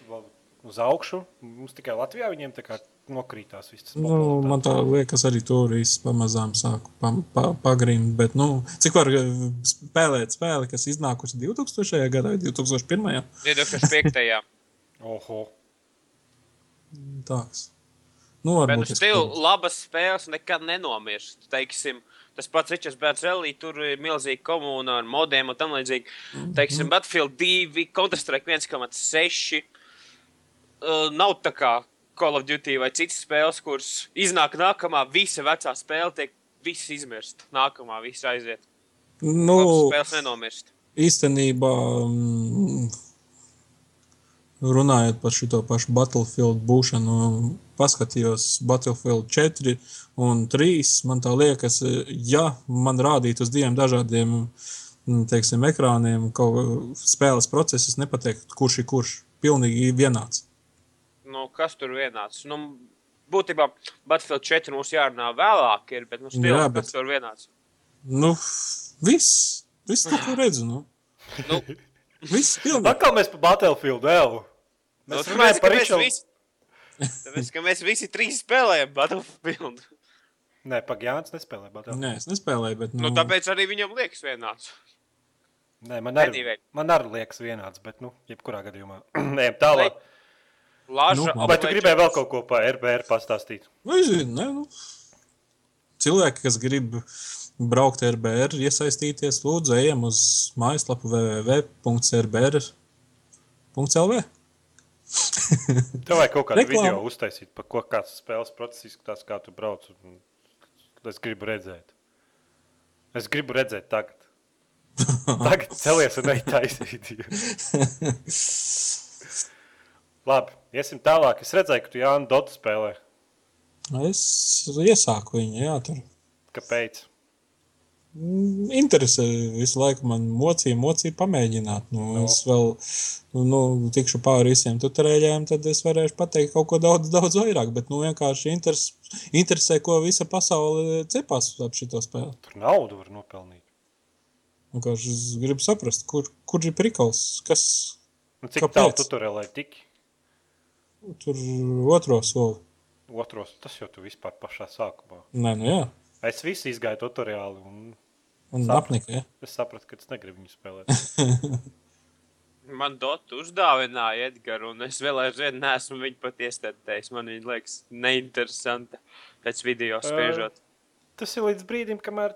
uz augšu. Mums tikai Latvijā viņiem tā kā nokrītās viss. Nu, man tā liekas, arī tur viss pamazām sāk pa, pa, pagrīmt. Bet, nu, cik var eh, spēlēt spēli, kas iznākusi 2000. gadā vai 2001. 2005. Oho. Tāds. Nu, Bet varbūt uz tevi labas spēles nekad nenomirst. Teiksim, tas pats Ričards Bērns Rallī, tur ir milzīga komūna ar modiem un tam līdzīgi. Teiksim, Battlefield 2, Counter-Strike 1,6. Uh, nav tā kā Call of Duty vai citas spēles, kuras iznāk nākamā, visa vecā spēle tiek viss izmirst. Nākamā viss aiziet. Nu, Labas spēles nenomirst. īstenībā, mm, runājot par šo pašu Battlefield būšanu, paskatījos Battlefield 4 un 3. Man tā liekas, ja man rādītu uz diviem dažādiem mm, teiksim, ekrāniem kaut spēles procesus, nepateiktu, kurš ir kurš. Pilnīgi vienāds. Nu, kas tur vienāds? Nu, būtībā Battlefield 4 mums jārunā vēlāk, ir, bet nu, stils, Jā, Jā, bet- tur vienāds. Nu, viss, viss tā kā redzu. Nu. Nu, Viss pilnīgi. Atkal mēs pa Battlefield vēl. Nu, Mēs tāpēc, runājam par mēs Richardu. visi, tāpēc, ka mēs visi trīs spēlējam Battlefield. Nē, Pagāns nespēlē Battlefield. Nē, es nespēlēju, bet. Nu, tāpēc arī viņam liekas vienāds. Nē, man arī, Anyway. man arī liekas vienāds, bet, nu, jebkurā gadījumā. [CLEARS THROAT] Nē, tālāk. Lāža, Nu, labi. Vai tu gribēji vēl kaut ko par RBR pastāstīt? Vai zini, ne, nu. Cilvēki, kas grib braukt ar RBR, iesaistīties, lūdzu, ejam uz mājaslapu www.rbr.lv. Tev vajag kaut kādu Reklāma. video uztaisīt, par ko kāds spēles process izskatās, kā tu brauc. un Es gribu redzēt. Es gribu redzēt tagad. [LAUGHS] Tagad celies un ej taisīt. [LAUGHS] Labi, iesim tālāk. Es redzēju, ka tu Jānu Dotu spēlē. Es iesāku viņu, jā, tur. Kāpēc? Interesē visu laiku man mocīja, mocīja pamēģināt. Nu, no. Es vēl nu, tikšu pāri visiem tutorēļiem, tad es varēšu pateikt kaut ko daudz, daudz vairāk. Bet nu, vienkārši interes, interesē, ko visa pasaule cepās ap šo spēli. Tur naudu var nopelnīt. Vienkārši es gribu saprast, kur, kur ir prikals, kas Nu, cik tālu tu tur vēl tiki? tur otro soli. Otros, tas jau tu vispār pašā sākumā. Nē, nu jā, Es visu izgāju tutoriāli un un apnika. Ja? es sapratu, ka es negribu viņu spēlēt. [LAUGHS] Man Dotu uzdāvināja Edgars, un es vēl aizvien neesmu viņu pat iestādējis. Man viņa liekas neinteresanta pēc video spriežot. Tas ir līdz brīdim, kamēr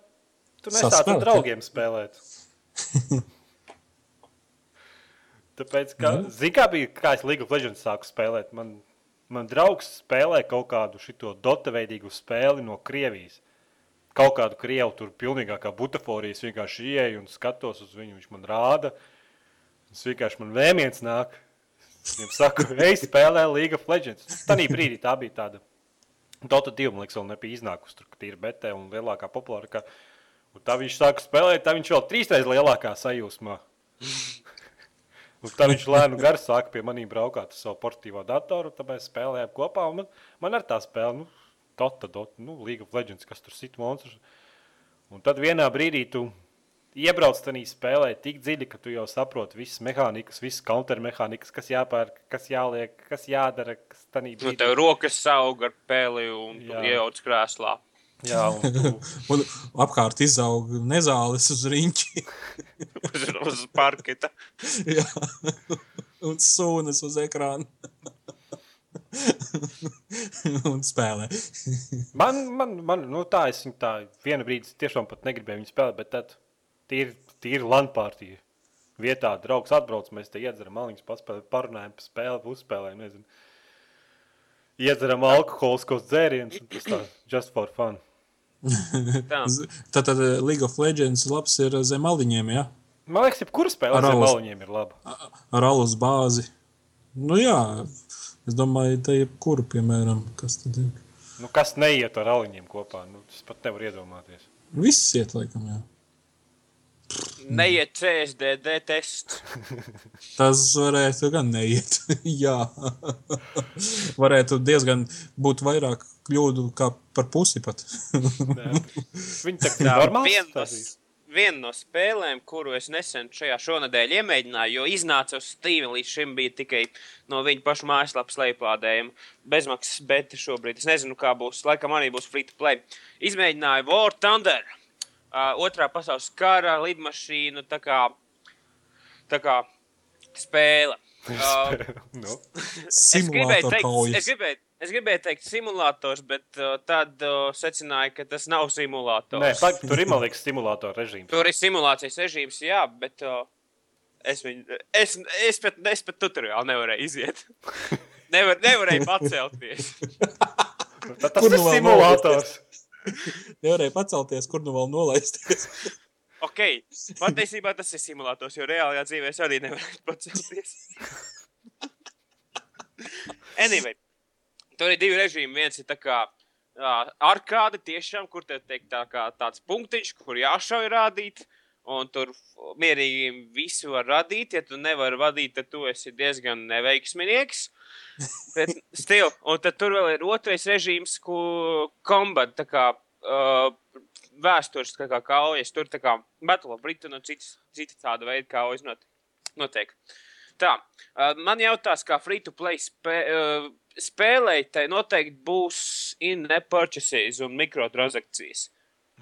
tu Sāc nesāc ar draugiem spēlēt. [LAUGHS] Tāpēc, ka, zini, kā bija, kā es League of Legends sāku spēlēt, man, man draugs spēlē kaut kādu šito dota veidīgu spēli no Krievijas. Kaut kādu krievu tur pilnīgākā butaforija, es vienkārši ieeju un skatos uz viņu, viņš man rāda. Tas vienkārši man vēmiens nāk. Es Viņam saku, [LAUGHS] ej, spēlē League of Legends. Tanī brīdī tā bija tāda Dota 2, man liekas, vēl nebija iznākusi tur, ka tīri betē un lielākā populārākā. Un tā viņš sāka spēlēt, tā viņš vēl trīsreiz lielākā sajūsmā. [LAUGHS] Un tā viņš lēnu garu sāka pie maniem braukāt ar savu portīvo datoru, mēs spēlējām kopā. un Man, man ar tā spēle, nu, Dota, Dota, nu, League of Legends, kas tur sit monstrus. Un tad vienā brīdī tu iebrauc tajā spēlē tik dziļi, ka tu jau saproti visas mehānikas, visas countermehānikas, kas jāpērk, kas jāliek, kas jādara. Kas tanī Nu, tev rokas saug ar peli un iejauc krēslā. Jā, un tu, [LAUGHS] Un apkārt izaug nezāles uz riņķi. [LAUGHS] Uz, uz parketa. [LAUGHS] Jā. un sūnas uz ekrāna. [LAUGHS] un spēlē. [LAUGHS] man, man, man, nu tā, es viņu tā vienu brīdi tiešām pat negribēju viņu spēlēt, bet tad tīri, tīri landpārtija. Vietā draugs atbrauc, mēs te iedzeram maliņus, paspēlējam, parunājam par spēli, uzspēlējam, nezinu. Iedzeram alkoholiskos dzērienus, un tas tā, just for fun. Tā. [LAUGHS] Tātad eh, League of Legends labs ir zem aliņiem, ja? Man liekas, jebkura spēle Ar alus. maliņiem ir laba. ar alus bāzi. Nu jā, es domāju, te jebkuru, piemēram, kas tad ir. Nu, kas neiet ar aliņiem kopā, nu, tas pat nevar iedomāties. Viss iet, laikam, jā. Neiet CSDD tests. [LAUGHS] Tas varētu gan neiet. [LAUGHS] jā, varētu diezgan būt vairāk kļūdu kā par pusi pat. [LAUGHS] Viņi tā kā Tā, normāli viena no, no spēlēm, kuru es nesen šajā šonadēļ iemēģināju, jo iznāca uz Steam, līdz šim bija tikai no viņa paša mājaslapas lejuplādējuma. Bezmaksas beta šobrīd. Es nezinu, kā būs. Laikam arī būs free to play. Izmēģināju War Thunder. Uh, otrā pasaules kara lidmašīnu tā kā, tā kā spēle. [LAUGHS] Uh, nu, Es gribēju, teikt, es, gribēju, es gribēju teikt, simulators, bet uh, tad uh, secināju, ka tas nav simulators. nē, pag, tur ir malīgs simulātora režīms. Tur ir simulācijas režīms, jā, bet uh, es, viņu, es, es, pat, es pat tutoriāli nevarēju iziet. [LAUGHS] Nevar, nevarēju pacelties. [LAUGHS] Tas Kur ir nu vēl simulators. [LAUGHS] Nevarēja pacelties, kur nu vēl nolaisties. Ok, patiesībā tas ir simulators, jo reālajā dzīvē es arī nevarēju pacelties. anyway, tur ir divi režīmi. Viens ir tā kā uh, arkāde, tiešām, kur te teikt tā kā tāds punktiņš, kur jāšauj rādīt. Un tur mierīgi visu var radīt. Ja tu nevari vadīt, tad tu esi diezgan neveiksminieks. Bet, [LAUGHS] still, un tad tur vēl ir otrais režīms, ko kombat, tā kā uh, vēstures tā kā kaujas. Tur tā kā Battle of Britain un citas, citas tāda veida kaujas not, notiek. Tā, man jautās, kā free to play spē, spēlē, tai noteikti būs in-app purchases un mikrotransakcijas.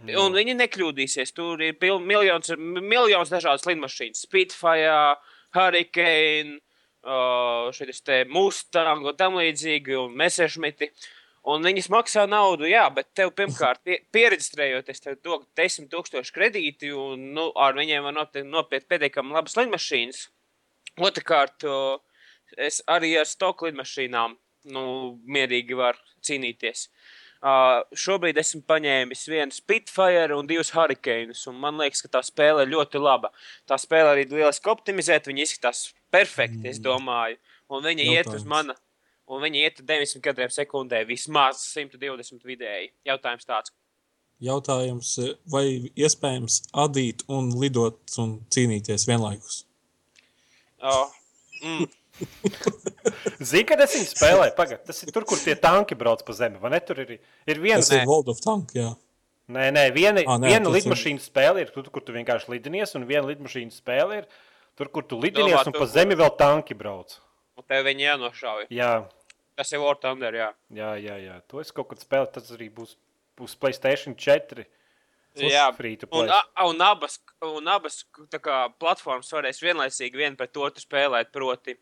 Un viņi nekļūdīsies. Tur ir miljons, miljons dažādas lidmašīnas. Spitfire, Hurricane, uh, ir te Mustang un tam līdzīgi, un Messerschmitti. Un viņas maksā naudu, jā, bet tev pirmkārt, pie, pieregistrējoties, tev dod 10 000 kredīti, un nu, ar viņiem var nopietni nopiet pietiekami labas lidmašīnas. Otrakārt, es arī ar stoku lidmašīnām nu, mierīgi varu cīnīties. Uh, šobrīd esmu paņēmis vienu Spitfire un divus Hurricanes. un Man liekas, ka tā spēle ir ļoti laba. Tā spēle arī lieliski optimizēta. Viņa izskatās perfekti, es domāju. Un viņa iet uz Jautājums. mana. Un viņi iet 90 kadriem sekundē, vismaz 120 vidēji. Jautājums tāds. Jautājums, vai iespējams adīt un lidot un cīnīties vienlaikus? Uh, mm, [LAUGHS] Zini, kad es viņu spēlēju, pagaid, tas ir tur, kur tie tanki brauc pa zemi. Vai ne? Tur ir, ir viena, Tas ir World of Tank, jā. nē, nē, viena, Ā, nē, viena tas ir- lidmašīna spēle ir tur, kur tu vienkārši lidinies, un viena lidmašīna spēle ir tur, kur tu lidinies, Domā, un tu- pa zemi vēl tanki brauc. un tev viņi jānošauj. Jā, Tas ir War Thunder, jā. jā, jā, jā. To es kaut kad spēlēju, tas arī būs uz Playstation 4. Jā, un, un abas, un abas kā, platformas varēs vienlaicīgi viena pret otru spēlēt. Proti,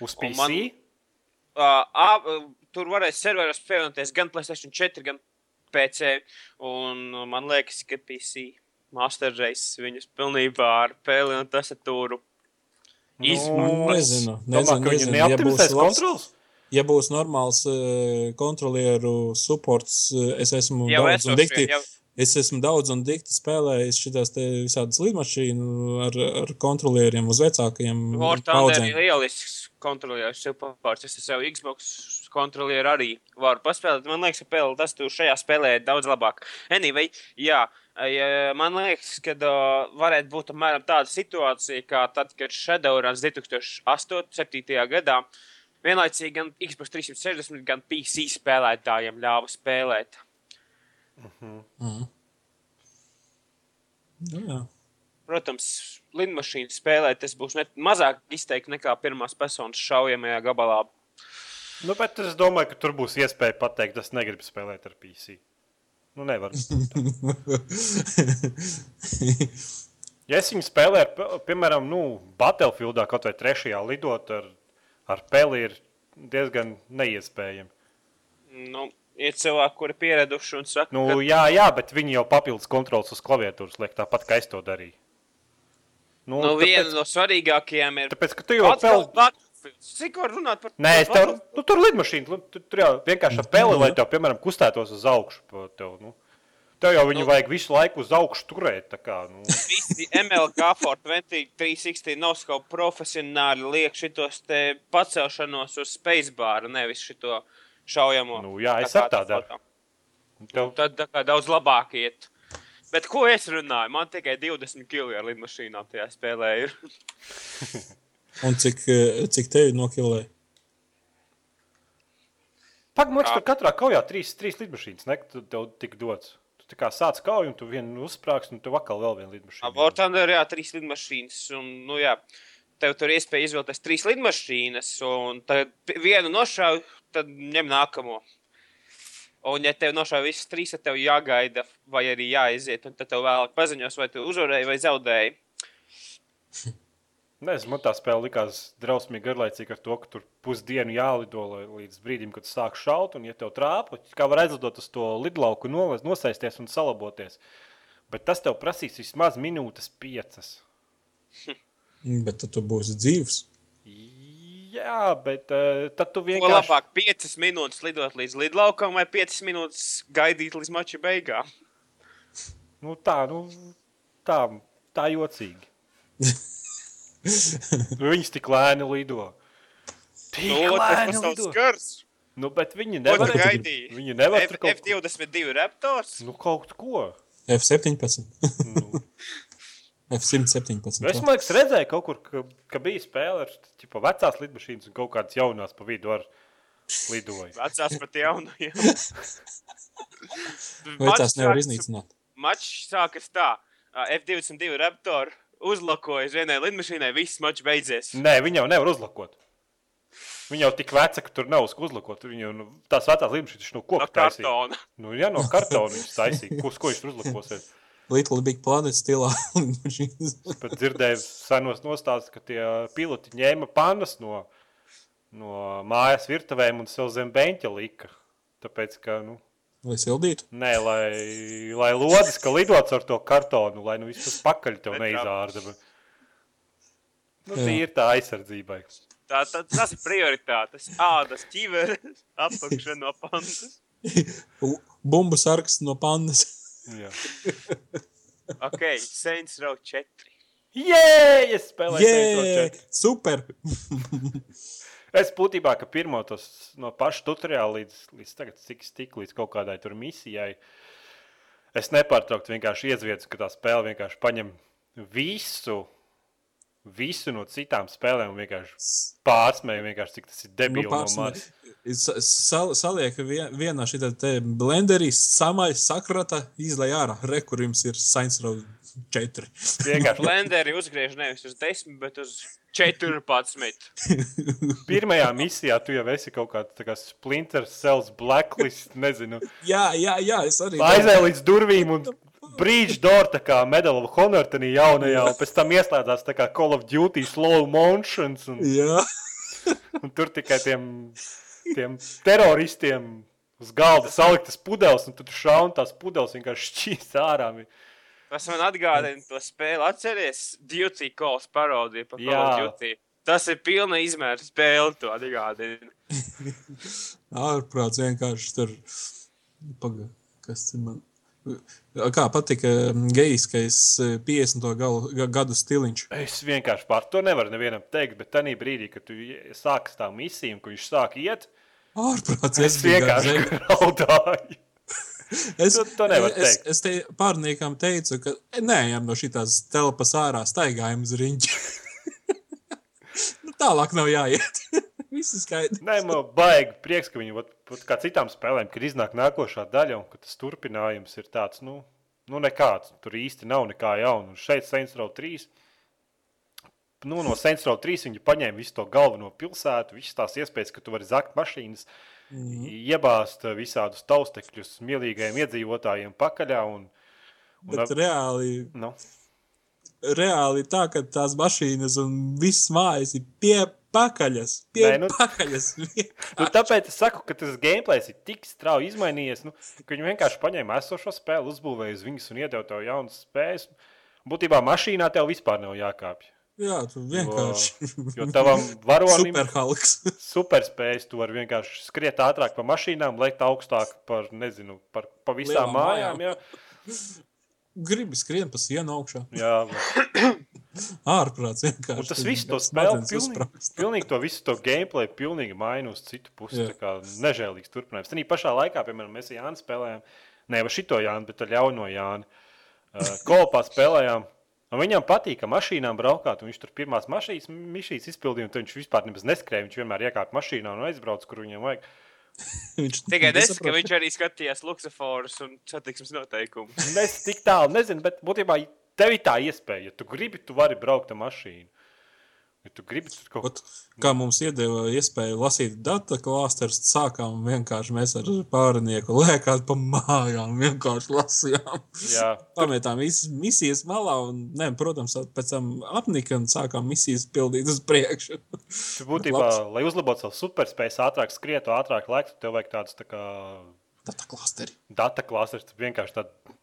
Uz un PC. man- uh, ab, tur varēs serveros pievienoties gan PlayStation 4, gan PC. Un man liekas, ka PC Master Race viņus pilnībā ar pēli un tastatūru Nu, nezinu, domāju, nezinu, ka viņi nezinu. Ja būs labs- kontrols. Ja būs normāls uh, kontrolieru supports, uh, es esmu jau daudz un esošie. dikti, Jau, es esmu daudz un dikti spēlējis te visādas lidmašīnu ar, ar kontrolieriem uz vecākajiem War Thunder ir lielisks kontrolieris, superpārts. Es jau Xbox kontrolieri arī var paspēlēt. Man liekas, ka tas tu šajā spēlē ir daudz labāk. Anyway, jā, ja, man liekas, ka uh, varētu būt apmēram tāda situācija, kā tad, kad Shadowruns 2008. gadā vienlaicīgi gan Xbox 360, gan PC spēlētājiem ļāva spēlēt. Mm. Nu, jā. Protams, lidmašīnu spēlēt tas būs ne, mazāk izteikti nekā pirmās personas šaujamajā gabalā. Nu, bet es domāju, ka tur būs iespēja pateikt, es negribu spēlēt ar PC. Nu, nevar. [LAUGHS] ja es viņu spēlēju, ar, piemēram, nu, Battlefieldā kaut vai trešajā lidot ar, ar peli, ir diezgan neiespējami. Nu, ir cilvēki, kuri pieraduši un saka, Nu, jā, jā, bet viņi jau papildus kontrols uz klaviatūras liek tāpat, kā es to darīju. Nu, nu, viena tāpēc, no svarīgākajām ir tāpēc, ka tu jau peli. Battlefields. Cik var runāt par Nē, es tev, nu, tur lidmašīna, nu, tu- tur jau vienkārši ar peli, lai tev, piemēram, kustētos uz augšu. Tev, nu. tev jau viņu Nu. vajag visu laiku uz augšu turēt. tā Kā, nu. Visi MLG for 2360 noskau profesionāli liek šitos te pacelšanos uz spacebaru, nevis šito šaujamo. Nu, jā, es Tā ar kā tā daru. Tev, Tad tā kā daudz labāk iet. Bet ko es runāju? Man tikai 20 kg ar lidmašīnām tajā spēlē ir. [LAUGHS] Un cik, eh, cik tevi nokilēja? Pagaidām, Jā. tur katrā kaujā trīs, trīs lidmašīnas ne, tu- tev tik dots. Tu tā kā sāc kauju, un tu vienu uzsprāgst, un tu vakar vēl vienu lidmašīnu. Vortandē ir jā, trīs lidmašīnas. Un, nu, jā, tev tur ir iespēja izvēlēties trīs lidmašīnas, un tad vienu nošauj, tad ņem nākamo. Un, ja tev nošauj visas trīs, tad tev jāgaida, vai arī jāiziet, un tad tev vēlāk paziņos, vai tu uzvarēji vai zaudēji. [LAUGHS] Nezinu, man tā spēle likās drausmīgi garlaicīga ar to, ka tur pusdienu jālido līdz brīdim, kad sāk šaut. Un, ja tev trāpa, kā var aizlidot uz to lidlauku, nosēsties un salaboties. Bet tas tev prasīs vismaz minūtes piecas. Bet tad tu būsi dzīves. Jā, bet uh, tad tu Ko vienkārši. labāk, 5 minūtes lidot līdz lidlaukam, vai 5 minūtes gaidīt līdz mača beigām? Nu, tā, nu, tā, tā jocīgi. [LAUGHS] Viņas tik lēni lido. Tik Nu, tas lēni lido. skars. Nu, bet viņi Ko nevar. tu gaidīji? Viņi nevar F, kaut, ko- F22 Raptors? nu, kaut ko. F17. Nu. [LAUGHS] F117. Es domāju, ka redzēju kaut kur, ka, ka bija spēle ar ķipa, vecās lidmašīnas un kaut kādas jaunās pa vidu ar lidoju. Vecās pat jaunajiem. Vai tās nevar iznīcināt? Mačs sākas tā. ā, F22 Raptor uzlakoja uz vienai lidmašīnai, viss mačs beidzies. Nē, viņi jau nevar uzlakot. Viņi jau tik veci, ka tur nav uz ko uzlakot. Viņi jau nu, tās vecās lidmašīnas no No koka taisīja. kartona. Nu, jā, no kartona viņas taisīja. Ko, ko viņš tur uzlakosies? Little Big Planet stilā. [LAUGHS] Es pat dzirdēju senos nostāstus, ka tie piloti ņēma pannas no, no mājas virtuvēm un sev zem beņķa lika. Tāpēc, ka, nu, Lai sildītu. nē, lai, lai lodes, ka lidots ar to kartonu, lai nu viss pakaļ tev neizārda. bet- Nu, tā ir tā aizsardzībai. Tā, tā, tas ir prioritātes. Ādas ķiveres, [LAUGHS] apakšana no pandas. [LAUGHS] Bumbu sarks no pandas. Jā, [LAUGHS] Ok, Saints Row 4. Jē, es spēlēju Saints Row Jē, 4. super! [LAUGHS] Es būtībā, ka pirmo tos no paša tutoriāla līdz, līdz tagad, cik es tiku līdz kaut kādai tur misijai, es nepārtraukti vienkārši iezviecu, ka tā spēle vienkārši paņem visu, visu no citām spēlēm un vienkārši pārsmēja, vienkārši cik tas ir debili Nu, no Sal, saliek vien, vienā šitā te blenderī, samaļ, sakrata, izlai ārā. Re, kur jums ir Saints Row 4. Vienkārši [LAUGHS] Blenderi uzgriež nevis uz 10, bet uz 14. [LAUGHS] pirmajā misijā tu jau esi kaut kāds tā kā Splinter Cells blacklist, nezinu. jā, jā, jā, es arī. Aizēja līdz durvīm un Door, tā kā Medal of Honor, tādā jaunajā, un pēc tam ieslēdzās tā kā Call of Duty slow motions. Un, Jā, un tur tikai tiem, tiem teroristiem uz galda saliktas pudeles, un tu šauni tās pudeles vienkārši šķīst ārā. Tas man atgādina to spēli. Atceries, Duty Calls parodija par Call of Duty. Tas ir pilna izmēra spēle, to atgādina. [LAUGHS] ārprāts vienkārši tur. Paga, kas tur man. Kā patika gejiskais eh, 50. Galu, ga- gadu stiliņš. Es vienkārši par to nevaru nevienam teikt, bet tajā brīdī, kad tu sākas tā misija, kad viņš sāk iet, ārprāts. Es vienkārši raudāju. [LAUGHS] Es, To- to nevar es, teikt. es te pārniekam teicu, ka neejam no šīs telpas ārā, staigājam uz riņķa. [LAUGHS] nu, tālāk nav jāiet. [LAUGHS] [LAUGHS] Viss ir skaidrs. Nē, man baigi prieks, ka viņi vat, vat kā citām spēlēm, kad iznāk nākošā daļa un ka tas turpinājums ir tāds, nu, nu nekāds. Tur īsti nav nekā jauna. Un šeit Saints Row 3. Nu, no Saints Row 3 viņi paņēma visu to galveno pilsētu, visas tās iespējas, ka tu vari zakt mašīnas, mm. iebāzt eh, visādus taustekļus mielīgajiem iedzīvotājiem pakaļā. Un, un, Bet reāli, nu, reāli tā, ka tās mašīnas un viss mājas ir pie pakaļas. Pie Nē, nu- pakaļas. [LAUGHS] Nu, tāpēc es saku, ka tas gameplays ir tik strauji izmainījies, nu, ka viņi vienkārši paņēma esošo spēli, uzbūvēja uz viņas un iedeva tev jaunas spējas. Būtībā mašīnā tev vispār nav jākāpj. Jā, tu vienkārši. Jo tavam varonim Superhalks. [LAUGHS] superspējas, tu vari vienkārši skriet ātrāk pa mašīnām, lekt augstāk par, nezinu, par, pa visām Lielām mājām. Jā, [LAUGHS] Gribi skrien pa sienu augšā. jā. [COUGHS] Ārprāts vienkārši. Un tas viss to smadzenes pilnīgi, pilnīgi to visu to gameplay pilnīgi maina uz citu pusi. Jā. Tā kā nežēlīgs turpinājums. Tad pašā laikā, piemēram, mēs Jānu spēlējām, nevis šito Jānu, bet ar ļauno Jānu. Uh, [LAUGHS] kopā spēlējām. Un viņam patīk, ka mašīnām braukāt, un viņš tur pirmās mašīnas, izpildīja, un viņš vispār neskrēja. Viņš vienmēr iekāpa mašīnā un aizbrauca, kur viņam vajag. [LAUGHS] Viņš Tikai es, ka viņš arī skatījās luksusforus un satiksmes noteikumus. Es tik tālu nezinu, bet būtībā tev ir tā iespēja. Ja tu gribi, tu vari braukt ar mašīnu. Ja tu gribi, tur kaut Ot, Kā mums iedeva iespēju lasīt datu klāstus, sākām vienkārši mēs ar pārnieku lēkāt pa mājām, vienkārši lasījām. Jā, Pametām visas misijas malā, un, ne, protams, pēc tam apnika un sākām misijas pildīt uz priekšu. Tu būtībā, lai uzlabotu savu superspēju, ātrāk skrietu, ātrāk lēktu, tev vajag tādus tā kā Data klāsteri. data klases, vienkārši tāda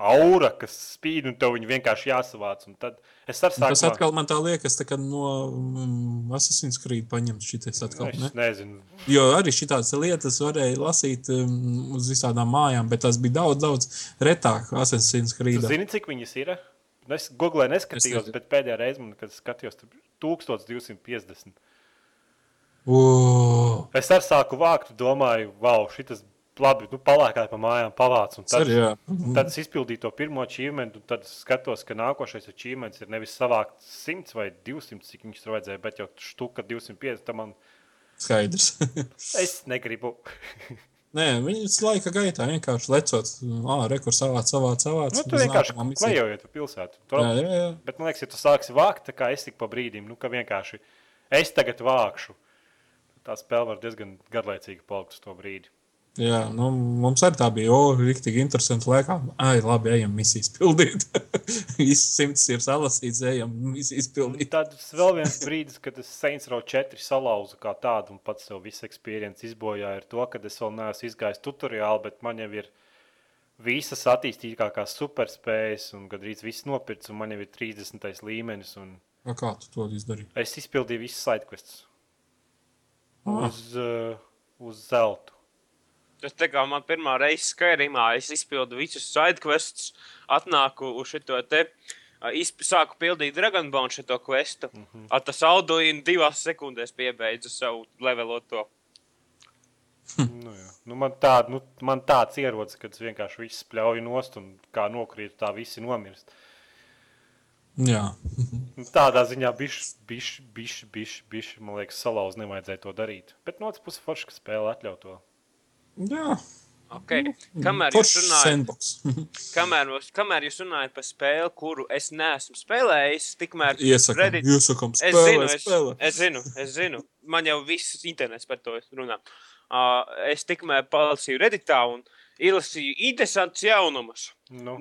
aura, kas spīd, un tev vienkārši jāsavāc. Tad es ar Tas sākumā, atkal man tā liekas, tā kā no mm, Assassin's Creed paņemts šitais atkal. es Ne? nezinu. Jo arī šādas lietas varēja lasīt um, uz visādām mājām, bet tas bija daudz, daudz retāk Assassin's Creed. zini, cik viņas ir? Es googlē neskatījos, Es bet pēdējā reizē, kad skatījos, tur bija 1250. O, Es ar sāku vākt, domāju, wow, šis labi, nu, palākāt pa mājām, pavāc. Tad, ir, jā. tad es izpildīju to pirmo achievement, un tad skatos, ka nākošais achievements ir nevis savākt 100 vai 200, cik viņš tur vajadzēja, bet jau štuka 250. tad Man, Skaidrs. [LAUGHS] es negribu. [LAUGHS] Nē, viņas laika gaitā vienkārši lecot, ah, rekurs savāc, savāc, savāc. Nu, tu vienkārši klejojiet pa pilsētu. Tur, Jā, jā, jā. Bet man liekas, ja tu sāksi vākt, tā kā es tik pa brīdim, nu, ka vienkārši es tagad vākšu. Tā spēle var diezgan garlaicīgi palikt uz to brīdi. Jā, nu, mums arī tā bija. O, rīktīgi interesanti. Lēkām, ai, labi, ejam misijas pildīt. [LAUGHS] Viss simts ir salasīts, ejam misijas pildīt. Tad vēl viens brīdis, kad es Saints Row 4 salauzu kā tādu un pats sev visu pieredzi izbojāju, ir to, ka es vēl neesmu izgājis tutoriāli, bet man jau ir visas attīstītākās superspējas un gandrīz viss nopirkts, un man jau ir 30. līmenis. un A, Kā tu to izdarīji? Es izpildīju visas sidequests Ah. uz, uh, uz zelta. Tas tā kā man pirmā reize Skyrimā, es izpildu visus sidequests, atnāku uz šo te. izp- Sāku pildīt Dragonbone šo questu. Mm -hmm. Ar tas auduīnu divās sekundēs piebeidzu savu leveloto. Nu, jā. nu, man, tād, nu, man tāds ierodas, ka es vienkārši visu spļauju nost un kā nokrīt, tā visi nomirst. Jā, Nu, Tādā ziņā bišķi, bišķi, bišķi, bišķi, bišķi, man liekas, salauzt nevajadzēja to darīt. Bet no otras puses, forši, ka spēle atļauj to. Jā. Okay. Kamēr, jūs runājat, sandbox. [LAUGHS] kamēr, jūs- kamēr jūs runājat par spēli, kuru es neesmu spēlējis, tikmēr Iesakām, Reddit- iesakām, Es spēlē, zinu, es, spēlē. es zinu, es zinu. Man jau viss internets par to runā. Uh, es tikmēr palasīju Redditā un izlasīju interesantus jaunumus. Nu,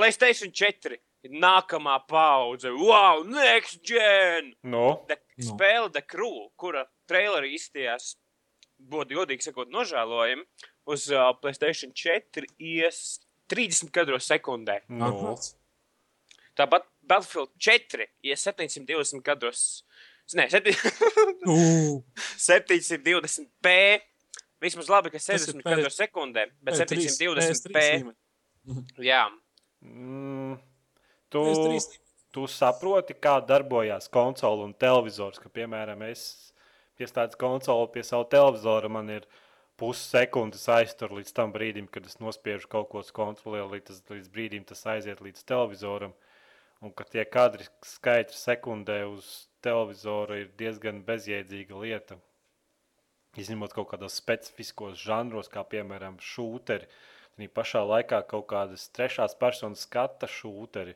Playstation 4 ir nākamā paudze. Wow, next gen! nu, The, Nu. Spēle The Crew, kura trailerī izstījās, būtu godīgi sakot, nožēlojami, uz uh, Playstation 4 ies 30 kadros sekundē. nu. Ārprāts. Tāpat Battlefield 4 ies 720 kadros. Nē, 7... [LAUGHS] Ū, 720p. Vismaz labi, ka Tas ir 60 P- kadros sekundē, bet P3, 720p. PS3 Jā, Mm, tu, PS3 tu saproti, kā darbojās konsole un televizors. Ka, piemēram, es pieslēdzu konsoli pie sava televizora, man ir pussekundes aiztur līdz tam brīdim, kad es nospiežu kaut ko uz kontrolē, līdz, līdz brīdim tas aiziet līdz televizoram. Un ka tie kadri skaitļi sekundē uz televizora ir diezgan bezjēdzīga lieta. Izņemot kaut kādos specifiskos žanros, kā piemēram šūteri, tad pašā laikā kaut kādas trešās personas skata šūteri.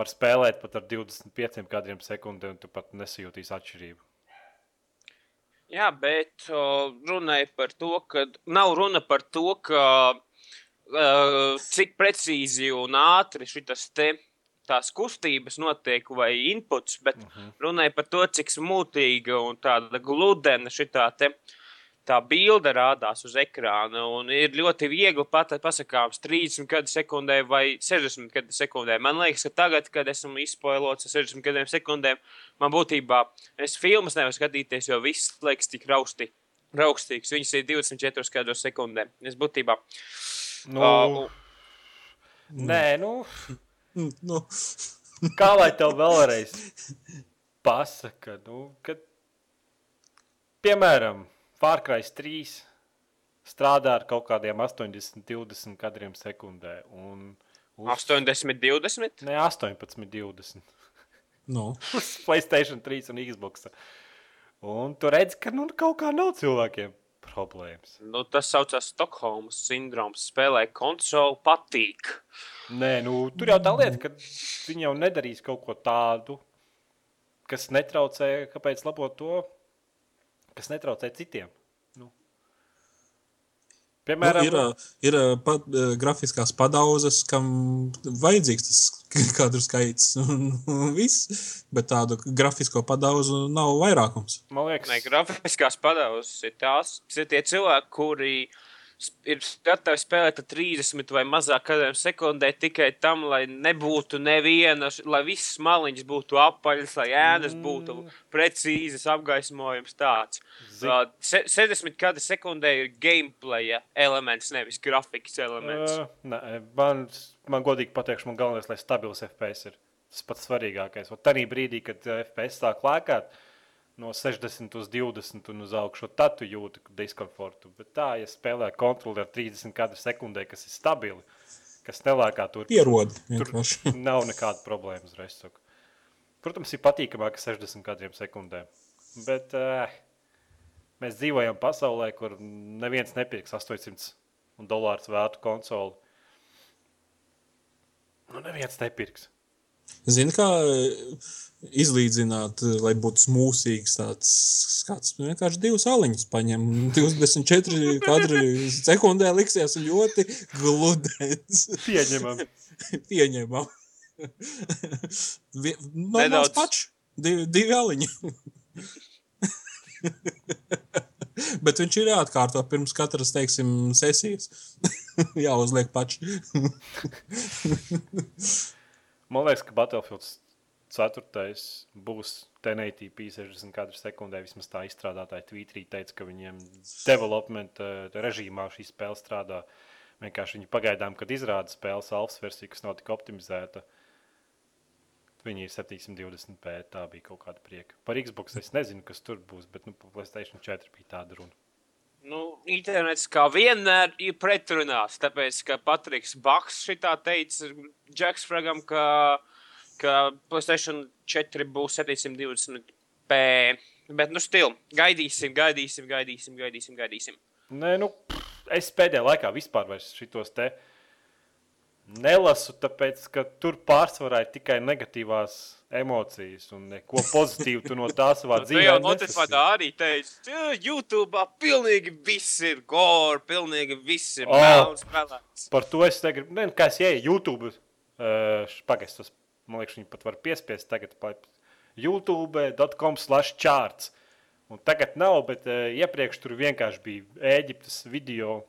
Var spēlēt pat ar 25 kadriem sekundē, un tu pat nesajūtīsi atšķirību. Jā, bet o, runāja par to, ka nav runa par to, ka uh, cik precīzi un ātri šitas te tās kustības notiek vai inputs, bet uh -huh. runāja par to, cik smūtīga un tāda gludena šitā te tā bilde rādās uz ekrāna. Un ir ļoti viegli pat pasakāms 30 gadu sekundē vai 60 gadu sekundē. Man liekas, ka tagad, kad esmu izpoilots ar 60 gadiem sekundēm, man būtībā es filmas nevaru skatīties, jo viss liekas tik rausti. Raukstīgs. Viņas ir 24 gados sekundē. Es būtībā. Nu, Uh, nē, nu, Nu, kā lai tev vēlreiz pasaka, nu, kad, piemēram, Fārkrais 3 strādā ar kaut kādiem 80, 20 kadriem sekundē. Un uz, 80, 20. ne 18, 20. nu. [LAUGHS] Uz Playstation 3 un Xbox. Un tu redzi, ka nu, kaut kā nav cilvēkiem problēmas. Nu, tas saucās Stokholmas sindroms. Spēlē konsoli patīk. Nē, nu, tur jau tā lieta, ka viņi jau nedarīs kaut ko tādu, kas netraucē, kāpēc labot to, kas netraucē citiem. Nu. Piemēram, Nu, ir ir ā, pat, ā, grafiskās padauzes, kam vajadzīgs tas [LAUGHS] kadru skaits. [LAUGHS] un viss, Bet tādu grafisko padauzu nav vairākums. man liekas, Nē, grafiskās padauzes ir tās, tas ir tie cilvēki, kuri s- ir gatavi spēlēt ar 30 vai mazāk kādiem sekundē tikai tam, lai nebūtu neviena, lai viss maliņas būtu apaļas, lai ēnas būtu precīzas, apgaismojums tāds. Uh, se- 60 kāda sekundē ir gameplay elements, nevis grafikas elements. Ā, nē, man, man godīgi pateikšu, man galvenais, lai stabils FPS ir tas pats svarīgākais. Tajā brīdī, kad FPS sāk lēkāt no 60 uz 20 un uz augšu, tad tu jūti diskomfortu. Bet tā, ja spēlē kontroli ar 30 kadru sekundē, kas ir stabili, kas nelēkā tur, Pierod tur vienkārši. [LAUGHS] nav nekāda problēma. uzreiz saku. Protams, ir patīkamāk ar 60 kadriem sekundē. Bet uh, mēs dzīvojam pasaulē, kur neviens nepirks 800 dolārus vērtu konsoli. Nu, neviens nepirks. Zini, kā ā, izlīdzināt, ā, lai būtu smūsīgs tāds skats. Nu, Vienkārši divas aliņas paņem. [LAUGHS] 24 kadri sekundē liksies ļoti gludens. Pieņemam. [LAUGHS] Pieņemam. [LAUGHS] Vi- Normāls Nedaudz. pačs. Divi, divi aliņi. Bet viņš ir jāatkārto pirms katras, teiksim, sesijas. Jāuzliek pačs. Man liekas, ka Battlefield 4. būs 1080p 60 kadru sekundē. Vismaz tā izstrādātāji Twitterī teica, ka viņiem development eh, režīmā šī spēle strādā. Vienkārši viņi pagaidām, kad izrāda spēles alfa versiju, kas nav tik optimizēta. Viņi ir 720p, tā bija kaut kāda prieka. Par Xbox es nezinu, kas tur būs, bet nu, par PlayStation 4 bija tāda runa. Nu, internets kā vienmēr ir pretrunās. Tāpēc, ka Patriks Baks šitā teica Džeks Fragam, ka, ka PlayStation 4 būs 720p. Bet, nu, stil, gaidīsim, gaidīsim, gaidīsim, gaidīsim, gaidīsim. Nē, nu, es pēdējā laikā vispār šitos te nelasu, tāpēc, ka tur pārsvarā ir tikai negatīvās emocijas, un neko pozitīvu tu no [LAUGHS] tā savā dzīvē jau nesasniedz. notifikācijā arī teici, ka YouTube pilnīgi viss ir gore, pilnīgi viss ir O. melns spēlēts. Par to es negribu. Nē, kā es ieeju YouTube, uh, pagaidzi, tas man liekas, viņi pat var piespiest tagad youtube.com slash charts. Un tagad nav, bet uh, iepriekš tur vienkārši bija Ēģiptes video.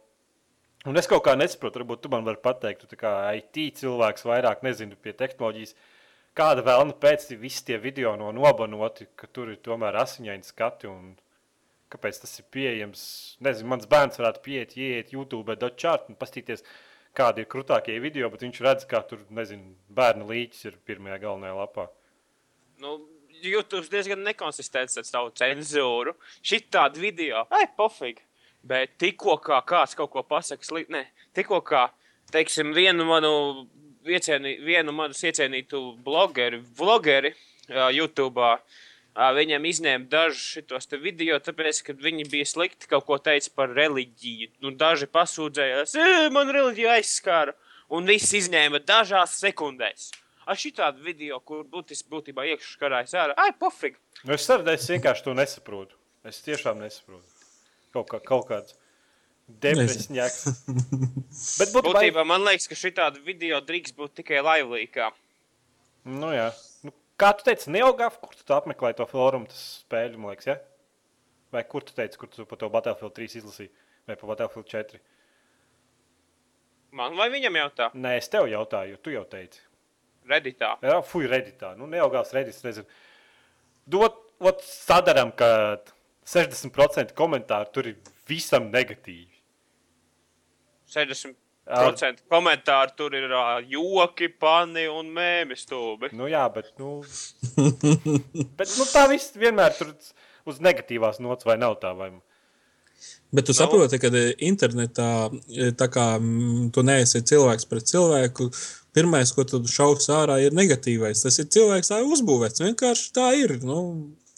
Un es kaut kā nesaprotu, varbūt tu man vari pateikt, tu kā IT cilvēks vairāk nezinu pie tehnoloģijas. Kāda vēlna pēc tam visi tie video no nobanoti, ka tur ir tomēr asiņaini skati un kāpēc tas ir pieejams. Nezinu, mans bērns varētu pieiet, ieiet YouTube, dotčārt un paskatīties, kādi ir krūtākie video, bet viņš redz, kā tur, nezinu, bērna līķis ir pirmajā galvenajā lapā. Nu, YouTube diezgan nekonsistents ar savu cenzūru. Šī tāda video, ai, pofīgi. Bet tikko kā kāds kaut ko pasakā, slikti, ne, tikko kā, teiksim, vienu manu, iecienī, vienu manu iecienītu blogeri, vlogeri uh, YouTube. Uh, viņiem izņēma dažus šitos video, tāpēc, ka viņi bija slikti kaut ko teica par reliģiju. Nu, daži pasūdzējās, e, man reliģija aizskāra, un viss izņēma dažās sekundēs. Ar šitādu video, kur būtis, būtībā iekšā karājas ārā, ai, pofīgi. Nu, es saprotu, es vienkārši to nesaprotu. Es tiešām nesaprotu. Kaut, kā, kaut kāds depresņāks. [LAUGHS] Bet būtībā, Būtībā man liekas, ka šitāda video drīkst būt tikai laivlīkā. nu, jā. Nu, kā tu teici, neogāf, kur tu apmeklēji to fórumu, tas spēļu, man liekas, ja? Vai kur tu teici, kur tu par to Battlefield 3 izlasīji? Vai par Battlefield 4? Man vai viņam jautā? Nē, es tev jautāju, jo tu jau teici. Reditā. Jā, fuj, redītā. Nu, neaugās redīts, nezinu. Dot, ot, sadaram, ka 60% komentāru tur ir visam negatīvi. 60% komentāru tur ir ā, joki, pani un mēmī stūbi. Nu, jā, bet, nu, [LAUGHS] bet nu, tā viss vienmēr tur uz negatīvās nots vai nav tā. Vai... Bet tu Nu. saproti, ka e, internetā e, tā kā tu neesi cilvēks pret cilvēku. Pirmais, ko tu šaus ārā, ir negatīvais. Tas ir cilvēks, tā ir uzbūvēts. Vienkārši tā ir. Nu,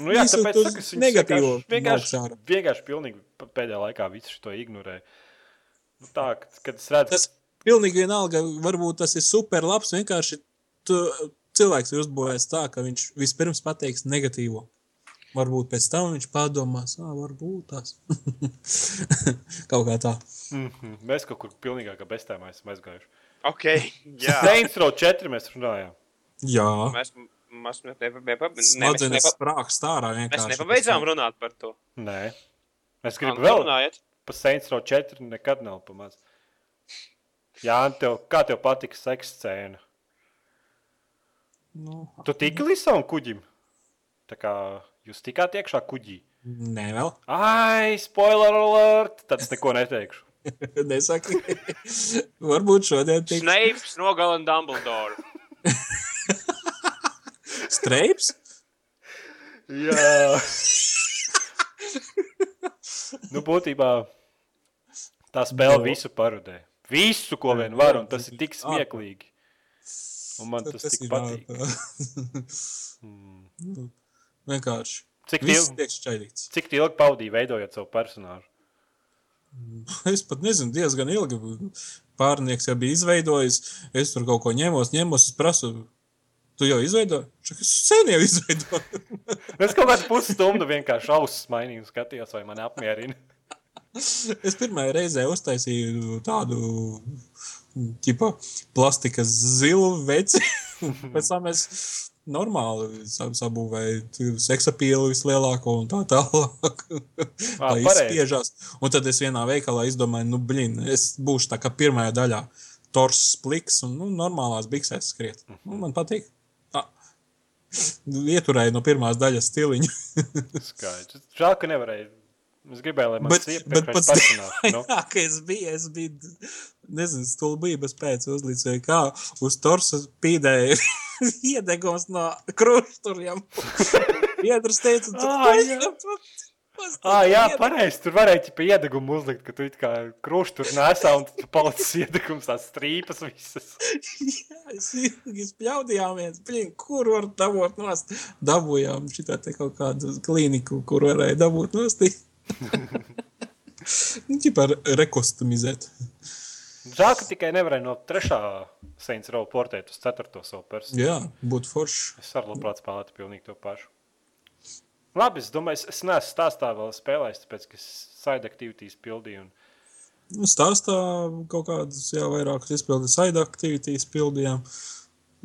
Nu, jā, tāpēc es viņus negatīvo vienkārši, vienkārši, vienkārši pilnīgi pēdējā laikā visu šo ignorēju. Nu, tā, kad- es redzu, Tas pilnīgi vienalga, varbūt tas ir super labs. Vienkārši tu, cilvēks ir uzbūvēts tā, ka viņš vispirms pateiks negatīvo. Varbūt pēc tam viņš padomās, ah, varbūt tas. [LAUGHS] Kaut kā tā. mm -hmm, mēs kaut kur pilnīgākā bestēmā esam aizgājuši. Ok, jā. Saints Row 4 mēs runājām. Jā, Mēs, mēs, ne, ne, ne, ne, smadzenes nepa, sprāgst ārā mēs vienkārši. nepabeidzām runāt par to. Nē, gribu nu, vēl runājiet. Par Saints Row 4 nekad nav pamats. Jā, tev, kā tev patika seksa scēna? Nu, Tu tiki līdz savam kuģim? Tā kā jūs tikāt iekšā kuģī. nē, vēl. Ai, spoiler alert! Tad es neko neteikšu. [LAUGHS] Nesaki. [LAUGHS] Varbūt šodien tiks Snapes nogalina Dumbledore. [LAUGHS] streips. Jā. Nu, būtībā tā spēle Nu. visu parodē. Visu, ko vien var, un tas ir tik smieklīgi. Un man tas tik ir patīk. Nu, Vienkārši. Cik ilgi, cik ilgi pavadīji veidojot savu personāžu? Es pat nezinu, diezgan ilgi. Pārnieks jau bija izveidojis. Es tur kaut ko ņemos, ņemos, es prasu. Tu jau izveidoji? Es sen jau izveidoju. [LAUGHS] Es kaut kādu pusstundu vienkārši ausis mainīju skatījos, vai man apmierina. [LAUGHS] Es pirmā reizē uztaisīju tādu ķipa, plastikas zilu veci. [LAUGHS] Pēc tam es normāli sab- sabūvēju seksapīlu vislielāko un tā tālāk. Tā izspiežās. Un tad es vienā veikalā izdomāju, nu, blin, es būšu tā kā pirmajā daļā. Tors pliks un nu, normālās biksēs skriet. Nu, man patīk. Ieturēju no pirmās daļas stiliņu. Skaidrs. Žēl, ka nevarēju. Es gribēju, lai man tas pats personāžs. [LAUGHS] Nu, Jā, ka es biju, es biju, nezinu, stulbības pēc uzlīdzoju, kā uz torsa pīdēja [LAUGHS] iedegums no krušturiem. [LAUGHS] Piedrs teica, tu Ā, jā. Ah, jā, pareizi. Tur varēja jau iedegumu uzlikt, ka tu kā krustu tur nesā un tu palicis iedegums, tās strīpas visas. Jā, es ilgi spļaudījāmies, blin, kur var dabūt nost. Dabūjām šitā te kaut kādu klīniku, kur varēja dabūt nost. [LAUGHS] Nu, ķipā rekostumizēt. Žēl, ka tikai nevarēju no trešā Saints Row portēt uz ceturto savu personu. Jā, būtu forši. Es arī labprāt spēlētu pilnīgi to pašu. Labi, es domāju, es, es neesmu stāstā vēl spēlējis, tāpēc, ka es side activities pildīju. Un... Nu, Stāstā kaut kādas jau vairākas izpildes side aktivitātes pildījām.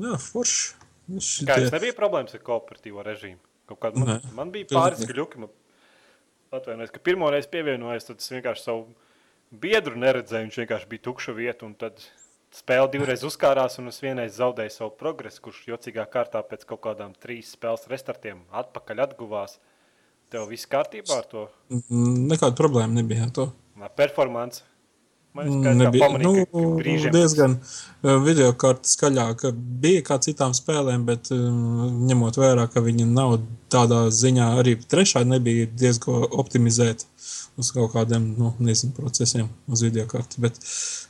Jā, forši. Nu, Kā Šitie- jums nebija problēmas ar kooperatīvo režīmu? Kaut kāda man, Nē, man bija pāris gļuki. Man... Atvainojos, ka pirmo reizi pievienojos, tad es vienkārši savu biedru neredzēju. Viņš vienkārši bija tukša vieta, un tad spēle divreiz uzkārās, un es vienreiz zaudēju savu progresu, kurš jocīgā kārtā pēc kaut kādām trīs spēles restartiem atpakaļ atguvās. Tev viss kārtībā ar to Mm, Nekāda problēma nebija ar to. Nā, performance. Nebija, pamanīju, nu, brīžiem diezgan uh, video kartes skaļāk bija kā citām spēlēm, bet um, ņemot vērā, ka viņi nav tādā ziņā arī trešā nebija diezgan optimizēta uz kaut kādiem, nu, nezinu, procesiem uz video kartes, bet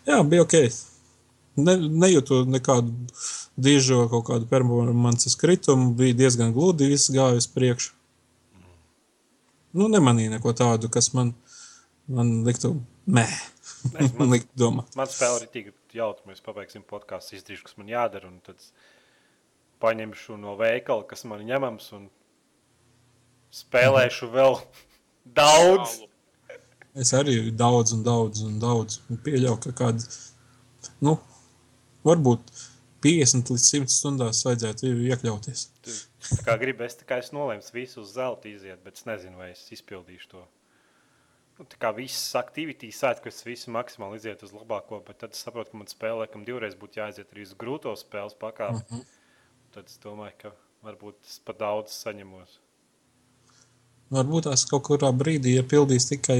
jā, bija ok. Ne, nejūtu nekādu dižo kaut kādu performances kritumu, bija diezgan gludi, viss gāja uz priekšu. Nu, nemanīja neko tādu, kas man, man liktu, mē, Es [LAUGHS] man- man liktu domāt. Man spēle ir tik jautri, mēs pabeigsim podkāstu, izdarīšu, kas man jādara, un tad paņemšu no veikala, kas man ņemams, un spēlēšu vēl [LAUGHS] daudz. Es arī daudz, un daudz, un daudz un pieļauju, ka kāda, nu, varbūt 50 līdz 100 stundās vajadzētu iekļauties. Tu tā Kā gribi, es tikai esmu nolēmis visu uz zelta iziet, bet es nezinu, vai es izpildīšu to. Nu, tā kā visas aktivitātes es visu maksimāli izietu uz labāko, bet tad es saprotu, ka man spēlē, kam divreiz būtu jāiziet arī uz grūto spēles pakāpi. Uh -huh. Tad es domāju, ka varbūt es pat daudz saņemos. Varbūt tās kaut kurā brīdī, ja pildīs tikai,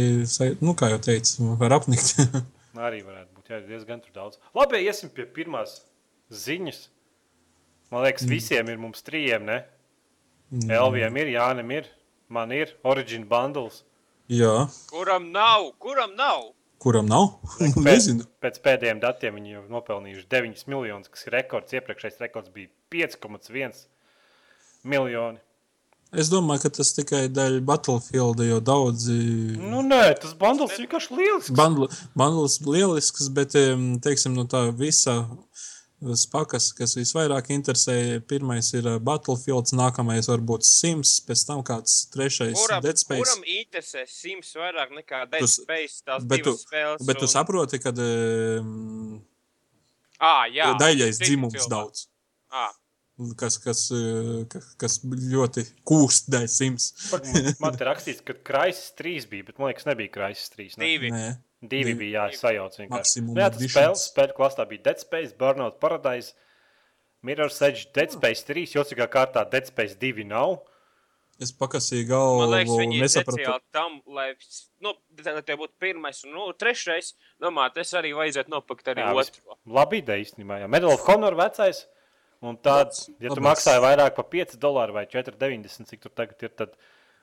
nu, kā jau teicu, var apnikt. [LAUGHS] Nu, Arī varētu būt jā, diezgan tur daudz. Labi, iesim pie pirmās ziņas. Man liekas, mm. visiem ir mums trījiem, ne? Mm. Elvijam ir, Jānim ir, man ir Origin bundles. Jā, Kuram nav? Kuram nav? kuram nav? Pēc, [LAUGHS] Nezinu. pēc pēdējiem datiem viņi jau nopelnījuši 9 miljonus, kas ir rekords. Iepriekšējais rekords bija 5,1 miljoni. Es domāju, ka tas tikai dēļ Battlefield, jo daudzi Nu, nē, tas bundles vienkārši lielisks. Bandlis lielisks, bet, teiksim, no tā visa spakas, kas visvairāk interesē, pirmais ir eh, Battlefield, nākamais varbūt Sims, pēc tam kāds trešais Kuram, Dead Space. kuram interesē simts vairāk nekā Dead Tu Space? Tās bet tu- spēles. Bet tu un- saproti, ka um, Ā, jā. daļais dzimums cilvēki. daudz. Ā, Kas, kas, eh, ka- kas ļoti kūst dēļ simts. [LAUGHS] Man- te rakstīts, ka Kraisis 3 bija, bet man liekas, nebija Kraisis 3. Ne? divi. Nē, Divi bija jāsajauc vienkārši. Maximum Nu Jā, tas spēles, spēļu klāstā bija Dead Space, Burnout Paradise, Mirror's Edge, Dead Space 3, jocīgā kārtā Dead Space 2 nav. es pakasīju galvu, Man liekas, viņi ir nesapratu. speciāli tam, lai, nu, tā tie būtu pirmais un nu, trešais. Domāju, tas arī vajadzētu nopakt arī Jā, otru. Labi ideja īstenībā. Jā. Medal of Honor vecais. Un tāds, ja tu maksāji vairāk par 5 dolāru vai 4,90, cik tur tagad ir, tad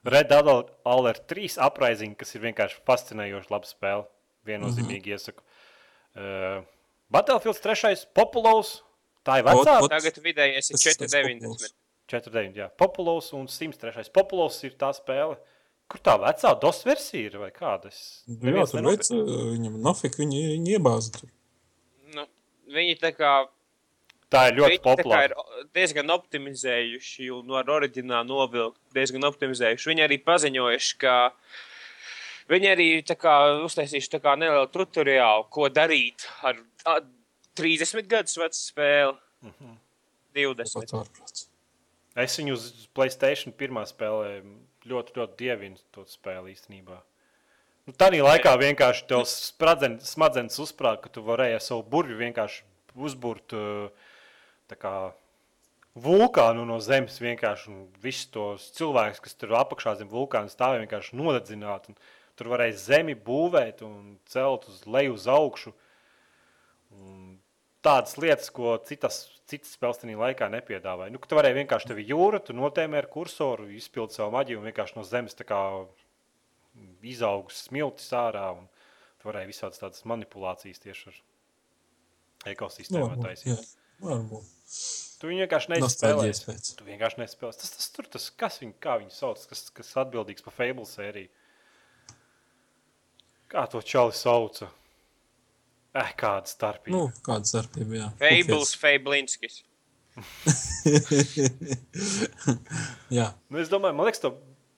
Red Dead Alert 3 uprising, kas ir vienkārši fascinējoši laba spēle. Viennozīmīgi iesaku. Uh, Battlefield 3. Populous. Tā ir vecā. Ot, ot. Tagad vidējais ir Tas ir tas 4,90. 4,9. Jā, Populous un 103. Populous ir tā spēle. Kur tā vecā DOS versija ir vai kāda? Es Jā, tur nenopirku. veic, eh, viņam nofik, viņi, viņi iebāza tur. Nu, viņi tā kā Tā ir ļoti populāra. ir diezgan optimizējuši, un no oriģināla novilkt diezgan optimizējuši. Viņi arī paziņojuši, ka viņi arī tā kā uztaisījuši tā kā nelielu tutoriālu, ko darīt ar a, 30 gadus vecu spēli. Mhm. 20. Tas ārprāts. Es viņu uz Playstation pirmā spēlē ļoti, ļoti dievinu to spēli īstenībā. Nu, tā laikā vienkārši tev spradzen- smadzenes uzsprāga, ka tu varēji ar savu burbuļu vienkārši uzbūrt uh, vulkānu no zemes. vienkārši, un Visus tos cilvēkus, kas tur apakšā zem vulkāna stāvēja, vienkārši nodedzināt. Tur varēja zemi būvēt un celt uz leju, uz augšu. Un tādas lietas, ko citas, citas spēles tajā laikā nepiedāvāja. Nu, tu varēji vienkārši tevi jūra, tu notēmē ar kursoru, izpildi savu maģiju un vienkārši no zemes izaugs smiltis ārā. Un tu varēji visādas tādas manipulācijas tieši ar ekosistēmu Varbūt, taisīt. jā, varbūt. Tu vienkārši nespēlēji. Nostalģijas pēc. Tu vienkārši nespēlēji. Tas, tas tur tas, kas viņu, kā viņu sauc, kas, kas atbildīgs par Fable sēriju. Kā to čali sauca? Eh, kāda starpība. Nu, kāda starpība, jā. Fables, Fablinskis. [LAUGHS] jā, Nu, es domāju, man liekas, to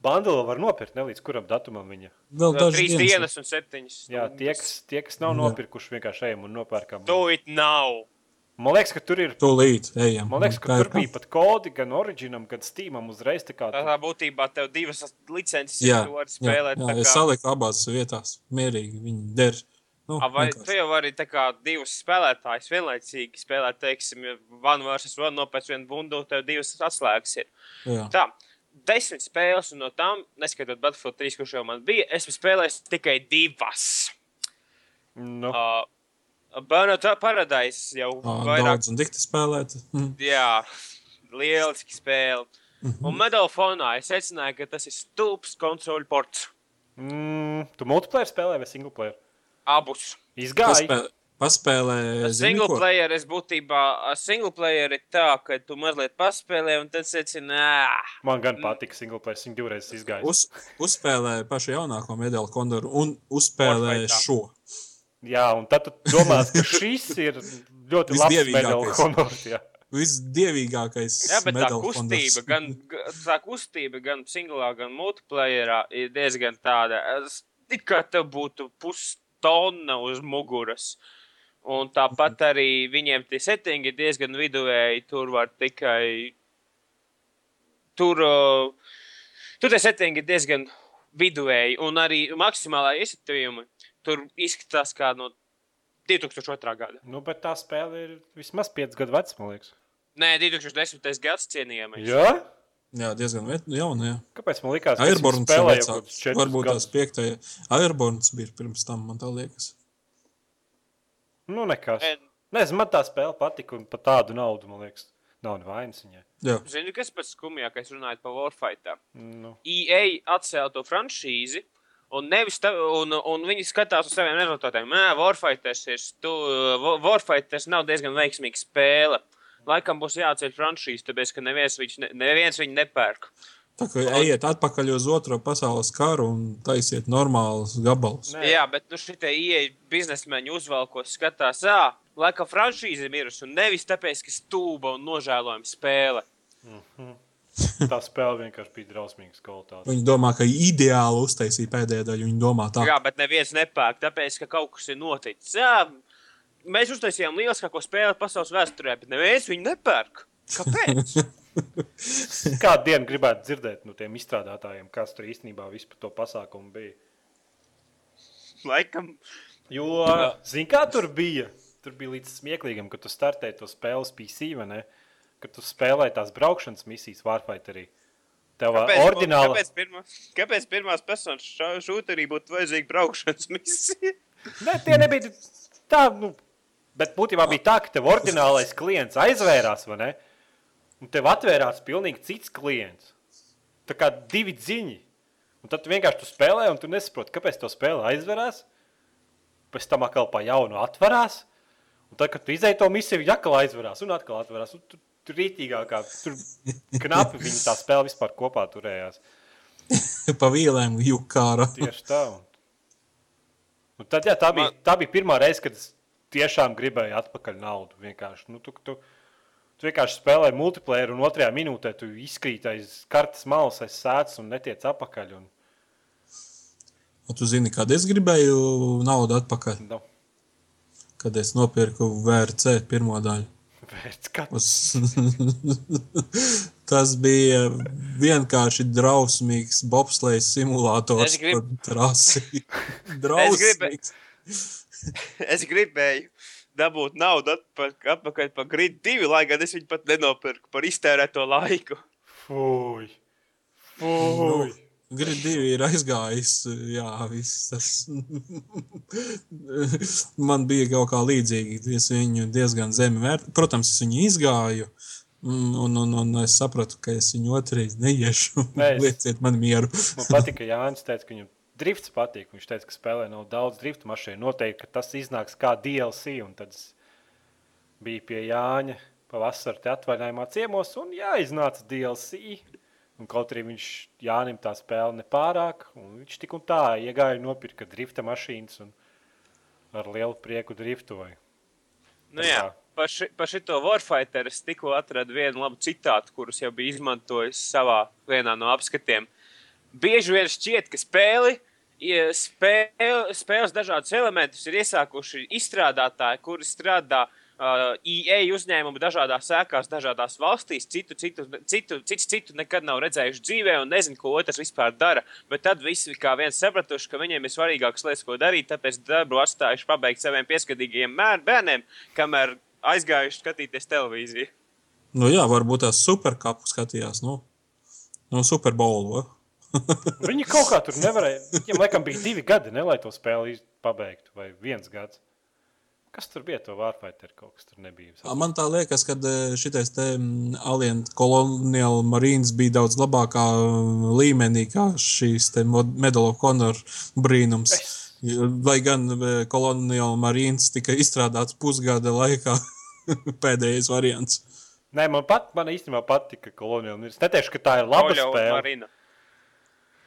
bandulu var nopirkt ne līdz kuram datumam viņa. vēl dažas trīs dienas. dienas un septiņas. Jā, tie, kas, tie, kas nav Jā. nopirkuši, vienkārši ejam un nopērkam. Do it now! Man liekas, ka tur ir. Tūlīt, ejam. Man liekas, ka tur bija pat kodi gan Originam, gan Steamam uzreiz. tā kā Tā, tā būtībā tev divas licences, Jā, tu vari jā, spēlēt. jā, tā es kā- saliku abās vietās. Mierīgi viņi der. Nu, A, Vai vienkārši. tu jau vari tā kā divus spēlētājus vienlaicīgi spēlēt, teiksim, One vs. One nopēc vienu bundu, tev divas atslēgas ir. Jā. Tā, desmit spēles, un no tām, neskaitot Battlefield 3, kurš jau man bija, esmu spēlējis tikai divas. Nu, Uh, Burnout Paradise jau Ā, vairāk Daudz un dikti spēlēt. Mm. Jā, lieliski spēle. Un medalfonā es secināju, ka tas ir stulbs konsoļu ports. mm, tu multiplayer spēlē vai single player? Abus. Izgāja. Paspēlē, paspēlē Single ko? player es būtībā, a, single player ir tā, ka tu mazliet paspēlē un tad secini, nē, Man gan patika single player, viņa divreiz izgāja. Uz, uzspēlē pašu jaunāko medaļu kondoru un uzspēlē šo. Jā, un tad tu domā, ka šis ir ļoti labs medaļu honors. jā. Visdievīgākais. Jā, bet tā kustība, gan, ga- tā kustība, gan singlā, gan multiplayerā ir diezgan tāda, es- it kā tev būtu pustonna uz muguras. Un tāpat arī viņiem tie settingi ir diezgan viduvēji. Tur var tikai. Tur, tur tie settingi ir diezgan viduvēji. Un arī maksimālā iesitījuma tur izskatās kā no 2002. gada. Nu, bet tā spēle ir vismaz 5 gadu veca, man liekas. Nē, 2010. gads cienījamais. Jā? Jā, diezgan jauna. Jā. Kāpēc man likās, ka Airborns ir vecāks. Varbūt tās piektajā. Airborns bija pirms tam, man tā liekas. Nu, nekas. En- Nezinu, man tā spēle patika un par tādu naudu, man liekas, nav nevainas viņai. Jā, Zini, kas pats skumjākais runājot par Warfighter? Nu, EA atcēla to franšīzi. Un, nevis tā, un, un viņi skatās uz saviem rezultātiem. Nē, Warfighters, ir stu, Wa- Warfighters nav diezgan veiksmīga spēle. Laikam būs jāatceļ franšīze, tāpēc ka neviens, viņš, ne, neviens viņu nepērk. tā kā ejiet atpakaļ uz otro pasaules karu un taisiet normālus gabalus. Nē. Jā, bet nu, šitie EA biznesmeņi uzvalkos, skatās, ah, laikam franšīze ir mirusi. Un nevis tāpēc, ka stūba un nožēlojama spēle. [LAUGHS] tā spēle vienkārši bija drausmīga kvalitāte. Viņi domā, ka ideāli uztaisīja pēdējā daļu. Viņi domā tā, Jā, bet neviens nepērk, tāpēc, ka kaut kas ir noticis. Jā, mēs uztaisījām lieliskāko spēli pasaules vēsturē, bet neviens viņu nepērk. Kāpēc? [LAUGHS] Kādu dienu gribētu dzirdēt no tiem izstrādātājiem, kas tur īstenībā vispār par to pasākumu bija? Laikam, Jo, zini, kā tur bija? Tur bija līdz smieklīgam, ka tu startēji to spēli uz PC, vai ne? Kad tu spēlēji tās braukšanas misijas Warfighterī. Tev kāpēc, ordināli. kāpēc, pirmā, kāpēc pirmās personas šūterī būtu vajadzīga braukšanas [LAUGHS] misija? Nē, tie nebija tā, nu, bet būtībā bija tā, ka tev ordinālais klients aizvērās, vai ne? Un tev atvērās pilnīgi cits klients. Tā kā divi dziņi. Un tad tu vienkārši tu spēlē, un tu nesaproti, kāpēc to spēle aizverās. Pēc tam atkal pa jaunu atverās. Un tad, kad tu izdeji to misiju, viņa atkal aizverās un atkal atverās. Un tur rītīgākā, tur knapi viņi tā spēle vispār kopā turējās. [LAUGHS] pa vielēm jukāra. Tieši tā. Un, un tad, jā, tā, bija, tā bija pirmā reize, kad es tiešām gribēju atpakaļ naudu. Vienkārši. Nu, tu, tu, tu vienkārši spēlēji multiplayer, un otrajā minūtē tu izkrīt aiz kartes malas, aiz sēdes un netiec atpakaļ. Un, Un tu zini, kad es gribēju naudu atpakaļ, nu, kad es nopirku VRC pirmo daļu. Vērts, kā, Uz... Tas bija vienkārši drausmīgs bobslejas simulators. Es grib- par trasi. [LAUGHS] drausmīgs. Es gribēju dabūt naudu atpakaļ, atpakaļ par grid divi, lai gan es viņu pat nenopirku par iztērēto laiku. fuj! Nu, Fuj! Grid divi ir aizgājis. Jā, viss tas. Man bija kaut kā līdzīgi. Es viņu diezgan zemi vērtēju. Protams, es viņu izgāju. Un, un, un, es sapratu, ka es viņu otrreiz neiešu. [LAUGHS] Lieciet man mieru. Man patīk, ka Jānis teica, ka viņam drifts patīk. Viņš teica, ka spēlē nav daudz drifta mašīnu. Noteikti, ka tas iznāks kā DLC. Un tad es biju pie Jāņa pavasarī atvaļinājumā ciemos, un jā, iznāca DLC. Un kaut arī viņš Jānim tā spēle nepārāk, un viņš tik un tā iegāja nopirka drifta mašīnas un ar lielu prieku driftoja. Nu, jā, par, ši, par šito Warfighter es tikko atradu vienu labu citātu, kurus jau biju izmantojis savā vienā no apskatiem. Bieži vien šķiet, ka spēli, spēle, spēles dažādus elementus ir iesākuši izstrādātāji, kuri strādā uh, EA uzņēmumu dažādās sēkās, dažādās valstīs. Citu, citu, citu, citu, citu nekad nav redzējuši dzīvē un nezinu, ko otrs vispār dara. Bet tad visi kā viens sapratuši, ka viņiem ir svarīgākas lietas, ko darīt, tāpēc darbu atstājuši pabeigt saviem pieskatīgajiem mēr- bērniem, kamēr aizgājuši skatīties televīziju. Nu, jā, varbūt tās superkapu skatījās. Nu, nu Super Bowl. va? Viņi kaut kā tur nevarēja. Viņam laikam bija divi gadi, ne, lai to spēli pabeigtu, vai viens gads. Kas tur bija? To Warfighter kaut kas tur nebija. Man tā liekas, ka šis te mm, Alien Colonial Marines bija daudz labākā līmenī kā šīs te Medal of Honor brīnums. Lai gan eh, Colonial Marines tika izstrādāts pusgada laikā, [LAUGHS] pēdējais variants. Nē, man, pat, man īstenībā patika kolonija. Es neteikšu, ka tā ir laba Oļa spēle. Marina.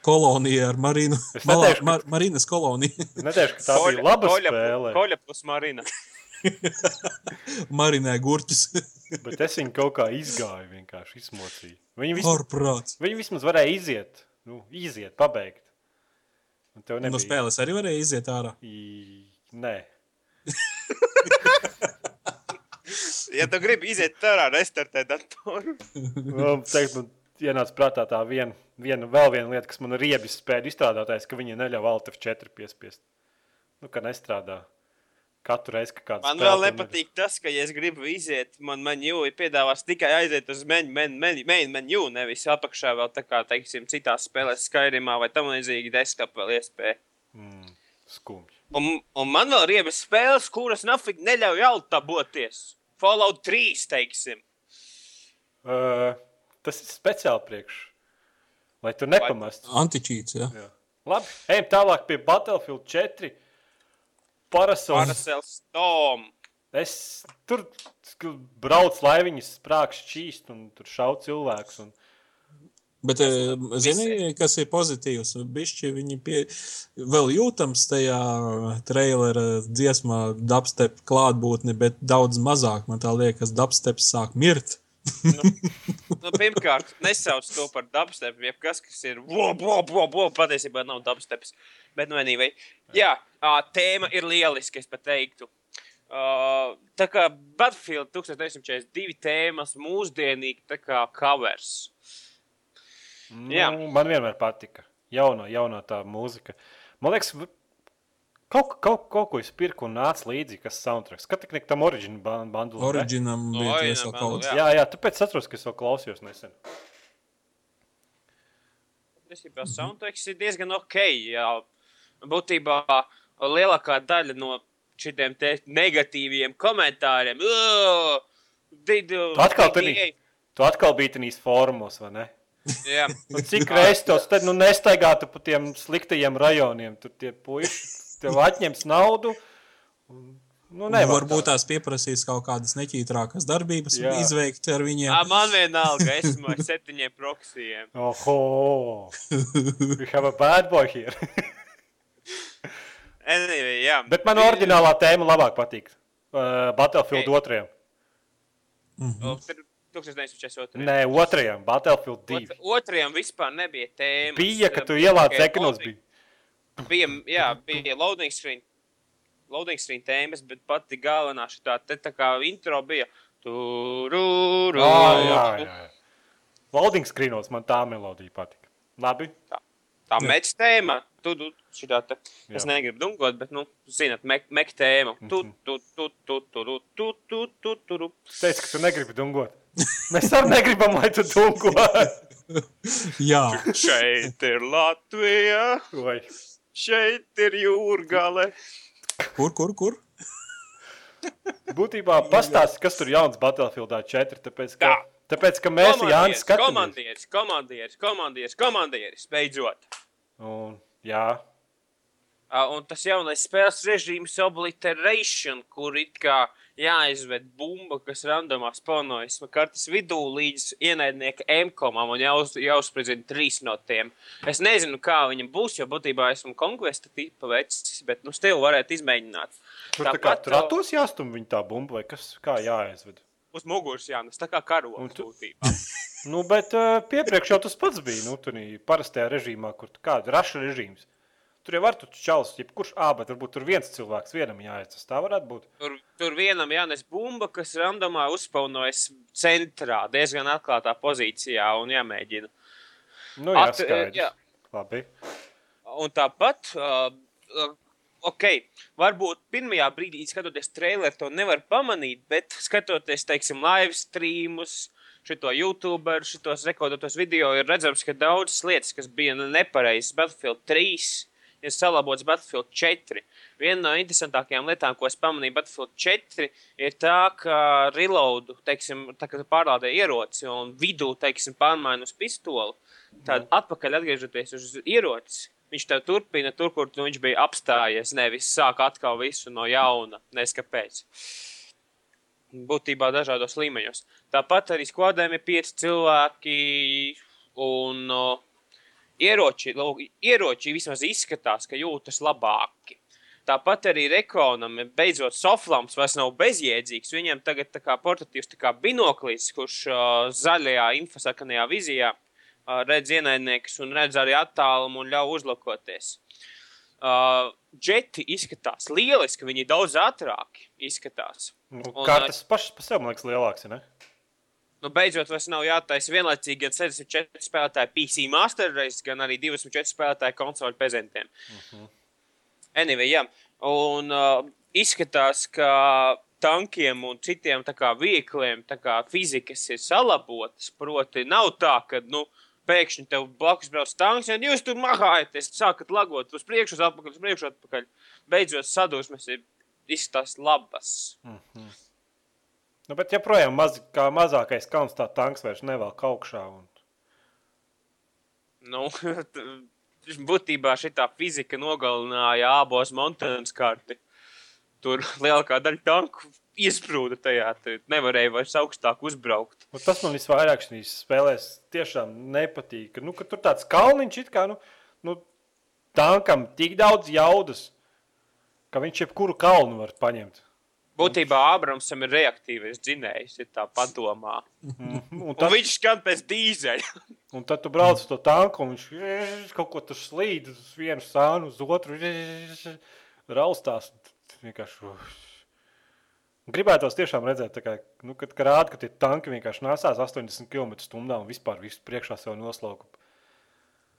Kolonija ar Marinu. Malā, neteikšu, ka- Mar Marinas kolonija. Neteikšu, ka tā bija laba spēle. Koļa plus Marina. [LAUGHS] Marinē gurķus. [LAUGHS] Bet es viņu kaut kā izgāju, vienkārši izmocīju. Viņi vismaz, viņi vismaz varēja iziet, nu, iziet, pabeigt. Un tev No nebija. spēles arī varēja iziet ārā. I... Nē, [LAUGHS] Ja tu gribi iziet ārā, restartē datoru. nu, teikt, man ienāca prātā tā viena, viena, vēl viena lieta, kas man ir riebis spēļu izstrādātājs, ka viņi neļauj Alt F4 piespiest. Nu, ka nestrādā. Katru reizi, kad kāds Man vēl nepatīk tas, ka, ja es gribu iziet, man menu ir piedāvāts tikai aiziet uz menu, menu, menu, menu, menu nevis apakšā vēl tā kā, teiksim, citās spēlēs, Skyrimā vai tam līdzīgi desktop vēl iespēja. Mm, skumji. Un, un man vēl ir iebas spēles, kuras nafig neļauj altaboties. Fallout 3, teiksim. Uh, tas ir speciāli priekš, lai tu nepamestu. Antičīts, jā. Jā. Labi, ejam tālāk pie Battlefield 4. Parasels. Tom. Es tur braucu laiviņas, sprāgstu šķīst un tur šauju cilvēkus. Un... Bet, eh, zini, kas ir pozitīvs? Bišķi viņi pie, vēl jūtams tajā trailera dziesmā dubstep klātbūtne, bet daudz mazāk. Man tā liekas, dubsteps sāk mirt. Nu, pirmkārt, nesauc to par dubstep, jeb kas, kas ir bo, patiesībā nav dubsteps. Bet, nu, anyway, jā, tēma ir lieliska, es pat teiktu. Uh, tā kā Battlefield 1942 tēmas mūsdienīgi tā kā covers. Jā. Nu, man vienmēr patika. Jaunā, jaunā tā mūzika. Man liekas, kaut, kaut, kaut ko es pirku un nāca līdzi, kas soundtracks. Kad tik tam oriģinālam bandam. Oriģinam bija Originam tiesa vēl, kaut jā. Jā, jā, tāpēc es atceros, ka es to klausījos nesen. Principā soundtracks ir diezgan ok. Jā. Būtībā lielākā daļa no šiem negatīviem komentāriem. "Ugh, did, Tu atkal tur GTA." Tu atkal biji tenīs formos, vai ne? Jā, Nu, cik reizes tos te nu nestaigātu pa tiem sliktajiem rajoniem? Tur tie puiši tev atņems naudu. un, Nu, Nu, nevar varbūt tā. tās pieprasīs kaut kādas neķītrākas darbības, Jā. izveikt ar viņiem. Ā, man vienalga, esmu ar septiņiem proksijiem. Oho! We have a bad boy here. [LAUGHS] Anyway, jā. Bet man oriģinālā tēma labāk patīk. Uh, Battlefield Ok. 2. O, tur 1942. Nē, 2. Battlefield 2. Ot- Otrajam vispār nebija tēma. Bija, ka tu ielāc ekonos. Bija. Bija, jā, bija loading screen. Loading screen tēmas, bet pati galvenā šī tā, te tā kā intro bija. Tururu. Ah, jā, jā, jā. Loading screenos man tā melodija patika. Labi. Tā meča tēma. Tu, tu, šitā te. Es negribu dungot, bet, nu, zināt, mek, mek tēma. Tu, Mhm. tu, tu, tu, tu, tu, tu, tu, tu, tu, tu. Es teicu, ka tu negribi dungot. Mēs arī negribam, lai tu dungo. [LAUGHS] Jā, Šeit ir Latvija, Vai. Šeit ir jūrgale. kur, kur, kur? Būtībā pastāsti, kas tur jauns Battlefieldā 4. Tāpēc, ka, Tā. tāpēc, ka mēs Jānis skatāmies. komandieris, komandieris, komandieris, komandieris, beidzot. Un, jā, Uh, un tas jaunais spēles režīms Obliteration, kur it kā jāizved bumba, kas randomā spawnojas kartes vidū līdz ienaidnieka M-komam un jāuz, jāuzspridzina trīs no tiem. Es nezinu, kā viņam būs, jo būtībā esmu konquesta tipa vecs, bet nu stil varētu izmēģināt. tur tā kā tur ratos jāstum viņa tā bumba vai kas, kā jāaizved. Uz muguras jānes, tā kā karogs Un tu- būtībā. [LAUGHS] Nu, bet uh, piepriekš jau tas pats bija. Nu, tur parastajā režīmā, kur kāda raša režīms. Tur jau var tur čalis, jebkurš, ā, bet varbūt tur viens cilvēks vienam. Tas tā varētu būt. Tur, tur vienam jānes bumba, kas randomā uzspaunojas centrā, diezgan atklātā pozīcijā un jāmēģina. Nu, jā, At- skaidrs. jā. Labi. Un tāpat, uh, uh, ok, varbūt pirmajā brīdī, skatoties traileru, to nevar pamanīt, bet skatoties, teiksim, live streamus, šito YouTuberu, šitos rekordotos video, ir redzams, ka daudzas lietas, kas bija nepareizas Battlefield 3, ir salabots Battlefield 4. Viena no interesantākajām lietām, ko es pamanīju Battlefield 4, ir tā, ka reloadu, teiksim, tā kā pārlādē ieroci un vidū, teiksim, pārmaina uz pistoli, tad atpakaļ atgriežoties uz ieroci, viņš tev turpina tur, kur nu, viņš bija apstājies, nevis sāk atkal visu no jauna, neskapēc. Būtībā dažādos līmeņos. Tāpat arī skvadēm ir pieci cilvēki un uh, ieroči, lūk, ieroči vismaz izskatās, ka jūtas labāki. Tāpat arī rekonam, beidzot, soflams vairs nav bezjēdzīgs. Viņam tagad kā portatīvs kā binoklis, kurš uh, zaļajā infosarkanajā vizijā uh, redz ienaidniekus un redz arī attālumu un ļauj uzlakoties. Uh, džeti izskatās lieliski, viņi daudz ātrāki izskatās. Nu, Un, kartes pašas par sevi, man liekas, lielāks, ne? Nu, beidzot, vairs nav jātaisa vienlaicīgi gan 64 spēlētāju PC Master Race, gan arī 24 spēlētāju konsoli prezentiem. Uh -huh. Anyway, jā. Un uh, izskatās, ka tankiem un citiem tā kā viegliem tā kā fizikas ir salabotas. Proti, nav tā, ka, nu, pēkšņi tev blakus brauc tanks, un jūs tur mahājaties, sākat lagot uz priekšu, uz atpakaļ, uz priekšu, atpakaļ. Beidzot, sadursmes ir izskatās labas. Nu, bet joprojām maz, kā mazākais kalns tā tanks vairs nevelk augšā. Un... Nu, [LAUGHS] būtībā šī fizika nogalināja abos monētas karti. Tur lielākā daļa tanku iesprūda tajā. Nevarēja vairs augstāk uzbraukt. Un tas man visvairāk šīs spēlēs tiešām nepatīk. Nu, tur tāds kalniņš it kā nu, nu, tankam tik daudz jaudas, ka viņš jebkuru kalnu var paņemt. Būtībā Ābramsam ir reaktīvais dzinējs, ja tā padomā. Un, Un tad, viņš skan pēc dīzeļa. [LAUGHS] un tad tu brauc uz to tanku, un viņš [LAUGHS] kaut ko tur slīd uz vienu sānu, uz otru [LAUGHS] raustās. Vienkārši. Gribētos tiešām redzēt, kā, nu, kad rāda, ka tie tanki vienkārši nesās 80 km/h un vispār visu priekšā sev noslauka.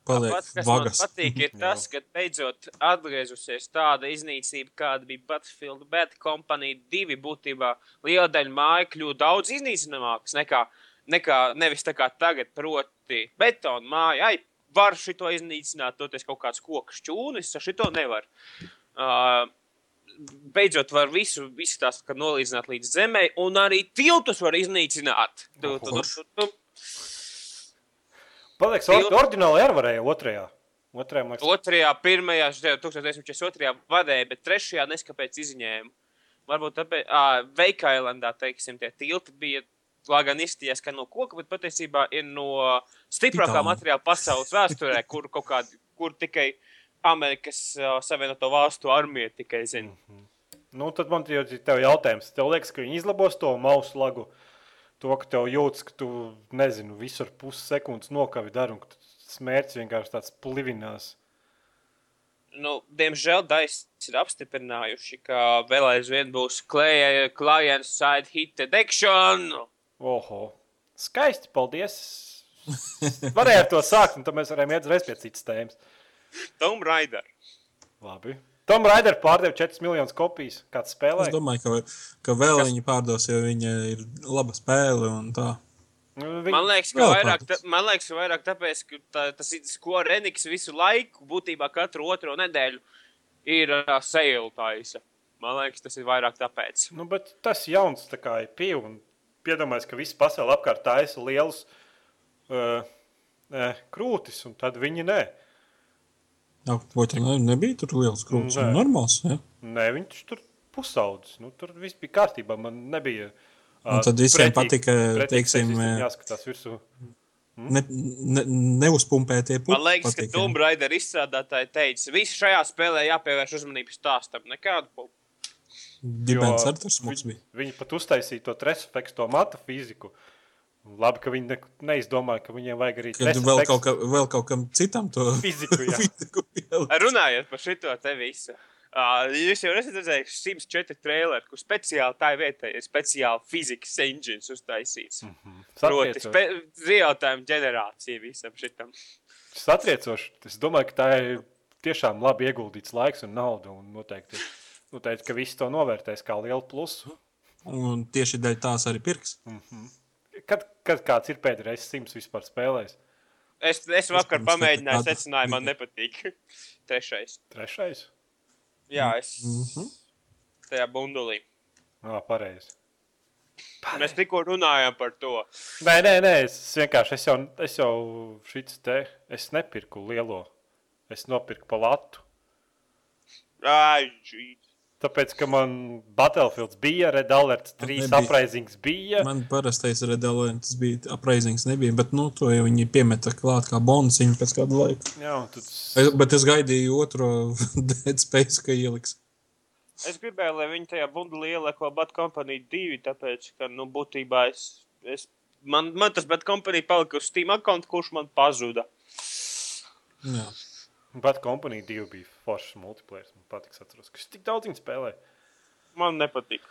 Paliek Pats, kas vagas. man patīk, ir [LAUGHS] tas, ka beidzot atgriezusies tāda iznīcība, kāda bija Battlefield Bad Company 2. Būtībā liela daļa māju kļūst daudz iznīcināmākas nekā, nekā nevis tā kā tagad, proti, betona māja. Ai, var šito iznīcināt, toties kaut kāds koks šķūnis, ar šito nevar. Uh, beidzot var visu izskatās, ka nolīdzināt līdz zemē, un arī tiltus var iznīcināt. Tu, tu, tu, tu, tu. Paliekas, or, oriģināli arī varēja otrajā. Otrajā, man liekas, Otrajā, pirmajā, 1942. vadēja, bet trešajā neskapēc izņēma. Varbūt tāpēc, ah, Veikailandā, teiksim, tie tilti bija, lai gan izstījās, ka no koka, bet patiesībā ir no stiprākā Titāna. materiāla pasaules vēsturē, kur kaut kādi, kur tikai Amerikas uh, Savienoto Valstu armija tikai zina. Nu, tad man ir tev jautājums. Tev liekas, ka viņi izlabos to mausu lagu. To, ka tev jūtas, ka tu, nezinu, visu ar pusi sekundes nokavi dari, un ka smērķis vienkārši tāds plivinās. Nu, diemžēl Dais ir apstiprinājuši, ka vēl aizvien būs cli- client side hit detection. Oho, skaisti, paldies! Varēja ar to sākt, un tad mēs varējām iet uzreiz pie citas tēmas. Tomb Raider. Labi. Tom Raider pārdeva 4 miljonus kopijas. Kāds Es spēlē? domāju, ka, ka vēl Kas- viņi pārdos, jo viņa ir laba spēle un tā. Viņi... Man liekas, ka vairāk, ta, man liekas, ka vairāk tāpēc, ka tā, tas ir ko Reniks visu laiku, būtībā katru otro nedēļu ir uh, taisa. Man liekas, tas ir vairāk tāpēc. Nu, bet tas jauns tā kā ir pieejams. un Piedomājies, ka visi pasaule apkārt taisa lielus uh, uh, krūtis, un tad viņi nē. Vai ne, nebija tur liels krūtis? Nē. Normāls, ja? Nē, viņš tur pusaudzis. Nu, tur viss bija kārtībā. Man nebija. Un ā, tad visiem pretīgi- patika, pretīgi teiksim, jāskatās virsū. ne, ne, neuzpumpētie putekļi. Man liekas, ka Tomb Raider izstrādātāji teica, visi šajā spēlē jāpievērš uzmanību stāstam. Nekādu pu- Dibens ar tur smuks viņi, bija. viņi pat uztaisīja to trešo to matu fiziku. Labi, ka viņi ne, neizdomāja, ka viņiem vajag arī tres vēl kaut, ka, vēl kaut kam citam to [LAUGHS] fiziku. Fiziku. Runājot par šo te visu. Uh, jūs jau esat redzējuši 104 traileri, kur speciāli tā vietā ir speciāli fizikas engines uztaisīts. Mm. Proti, Satriecoši. spe- real-time ģenerācija visam šitam. Satriecoši. Es domāju, ka tā ir tiešām labi ieguldīts laiks un nauda. Un noteikti, noteikti, ka visi to novērtēs kā lielu plusu. Un tieši dēļ tās arī pirks. Kad, kad kāds ir pēdējais simts vispār spēlējis? Es, es vakar pirms pamēģināju, secināju, man nepatīk. [LAUGHS] Trešais. Trešais? Jā, es Mhm. tajā bundulī. Jā, pareizi. Mēs tikko runājām par to. Nē, nē, nē, es vienkārši, es jau, es jau šits te, es nepirku lielo. Es nopirku pa latu. Ai, džī. Tāpēc, ka man Battlefields bija, Red Alert 3 nebija. apraizings bija. Man parastais redakcijas bija apraizings, nebija, bet nu, to jau viņi piemeta klāt kā bonusiņu pēc kāda laika. Jā, un tad Es, bet es gaidīju otro [LAUGHS] Dead Space, ka ieliks. Es gribēju, lai viņi tajā bundulī ieliek vēl Bad Company 2, tāpēc, ka, nu, būtībā es, es man, man tas Bad Company palika uz Steam account, kurš man pazuda. Jā. Bad Company 2 bija foršs multiplayer. Man patīk, atceros, ka tik daudz viņu spēlēju. Man nepatīk.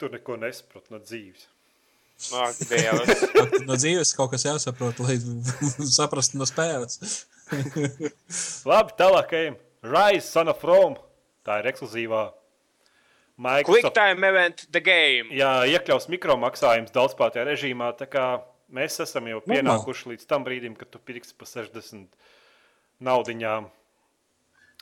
Tur neko nesaprotu no dzīves. Dievs. [LAUGHS] No dzīves kaut kas jāsaprot, lai [LAUGHS] saprastu no spēles. [LAUGHS] Labi, tālāk ejam. Rise, Son of Rome. Tā ir ekskluzīvā. Quick Microsoft, time event, the game. jā, iekļaus mikromaksājums daudzspēlētajā režīmā. Tā kā mēs esam jau pienākuši līdz tam brīdim, kad tu pirksi pa 60 naudiņām.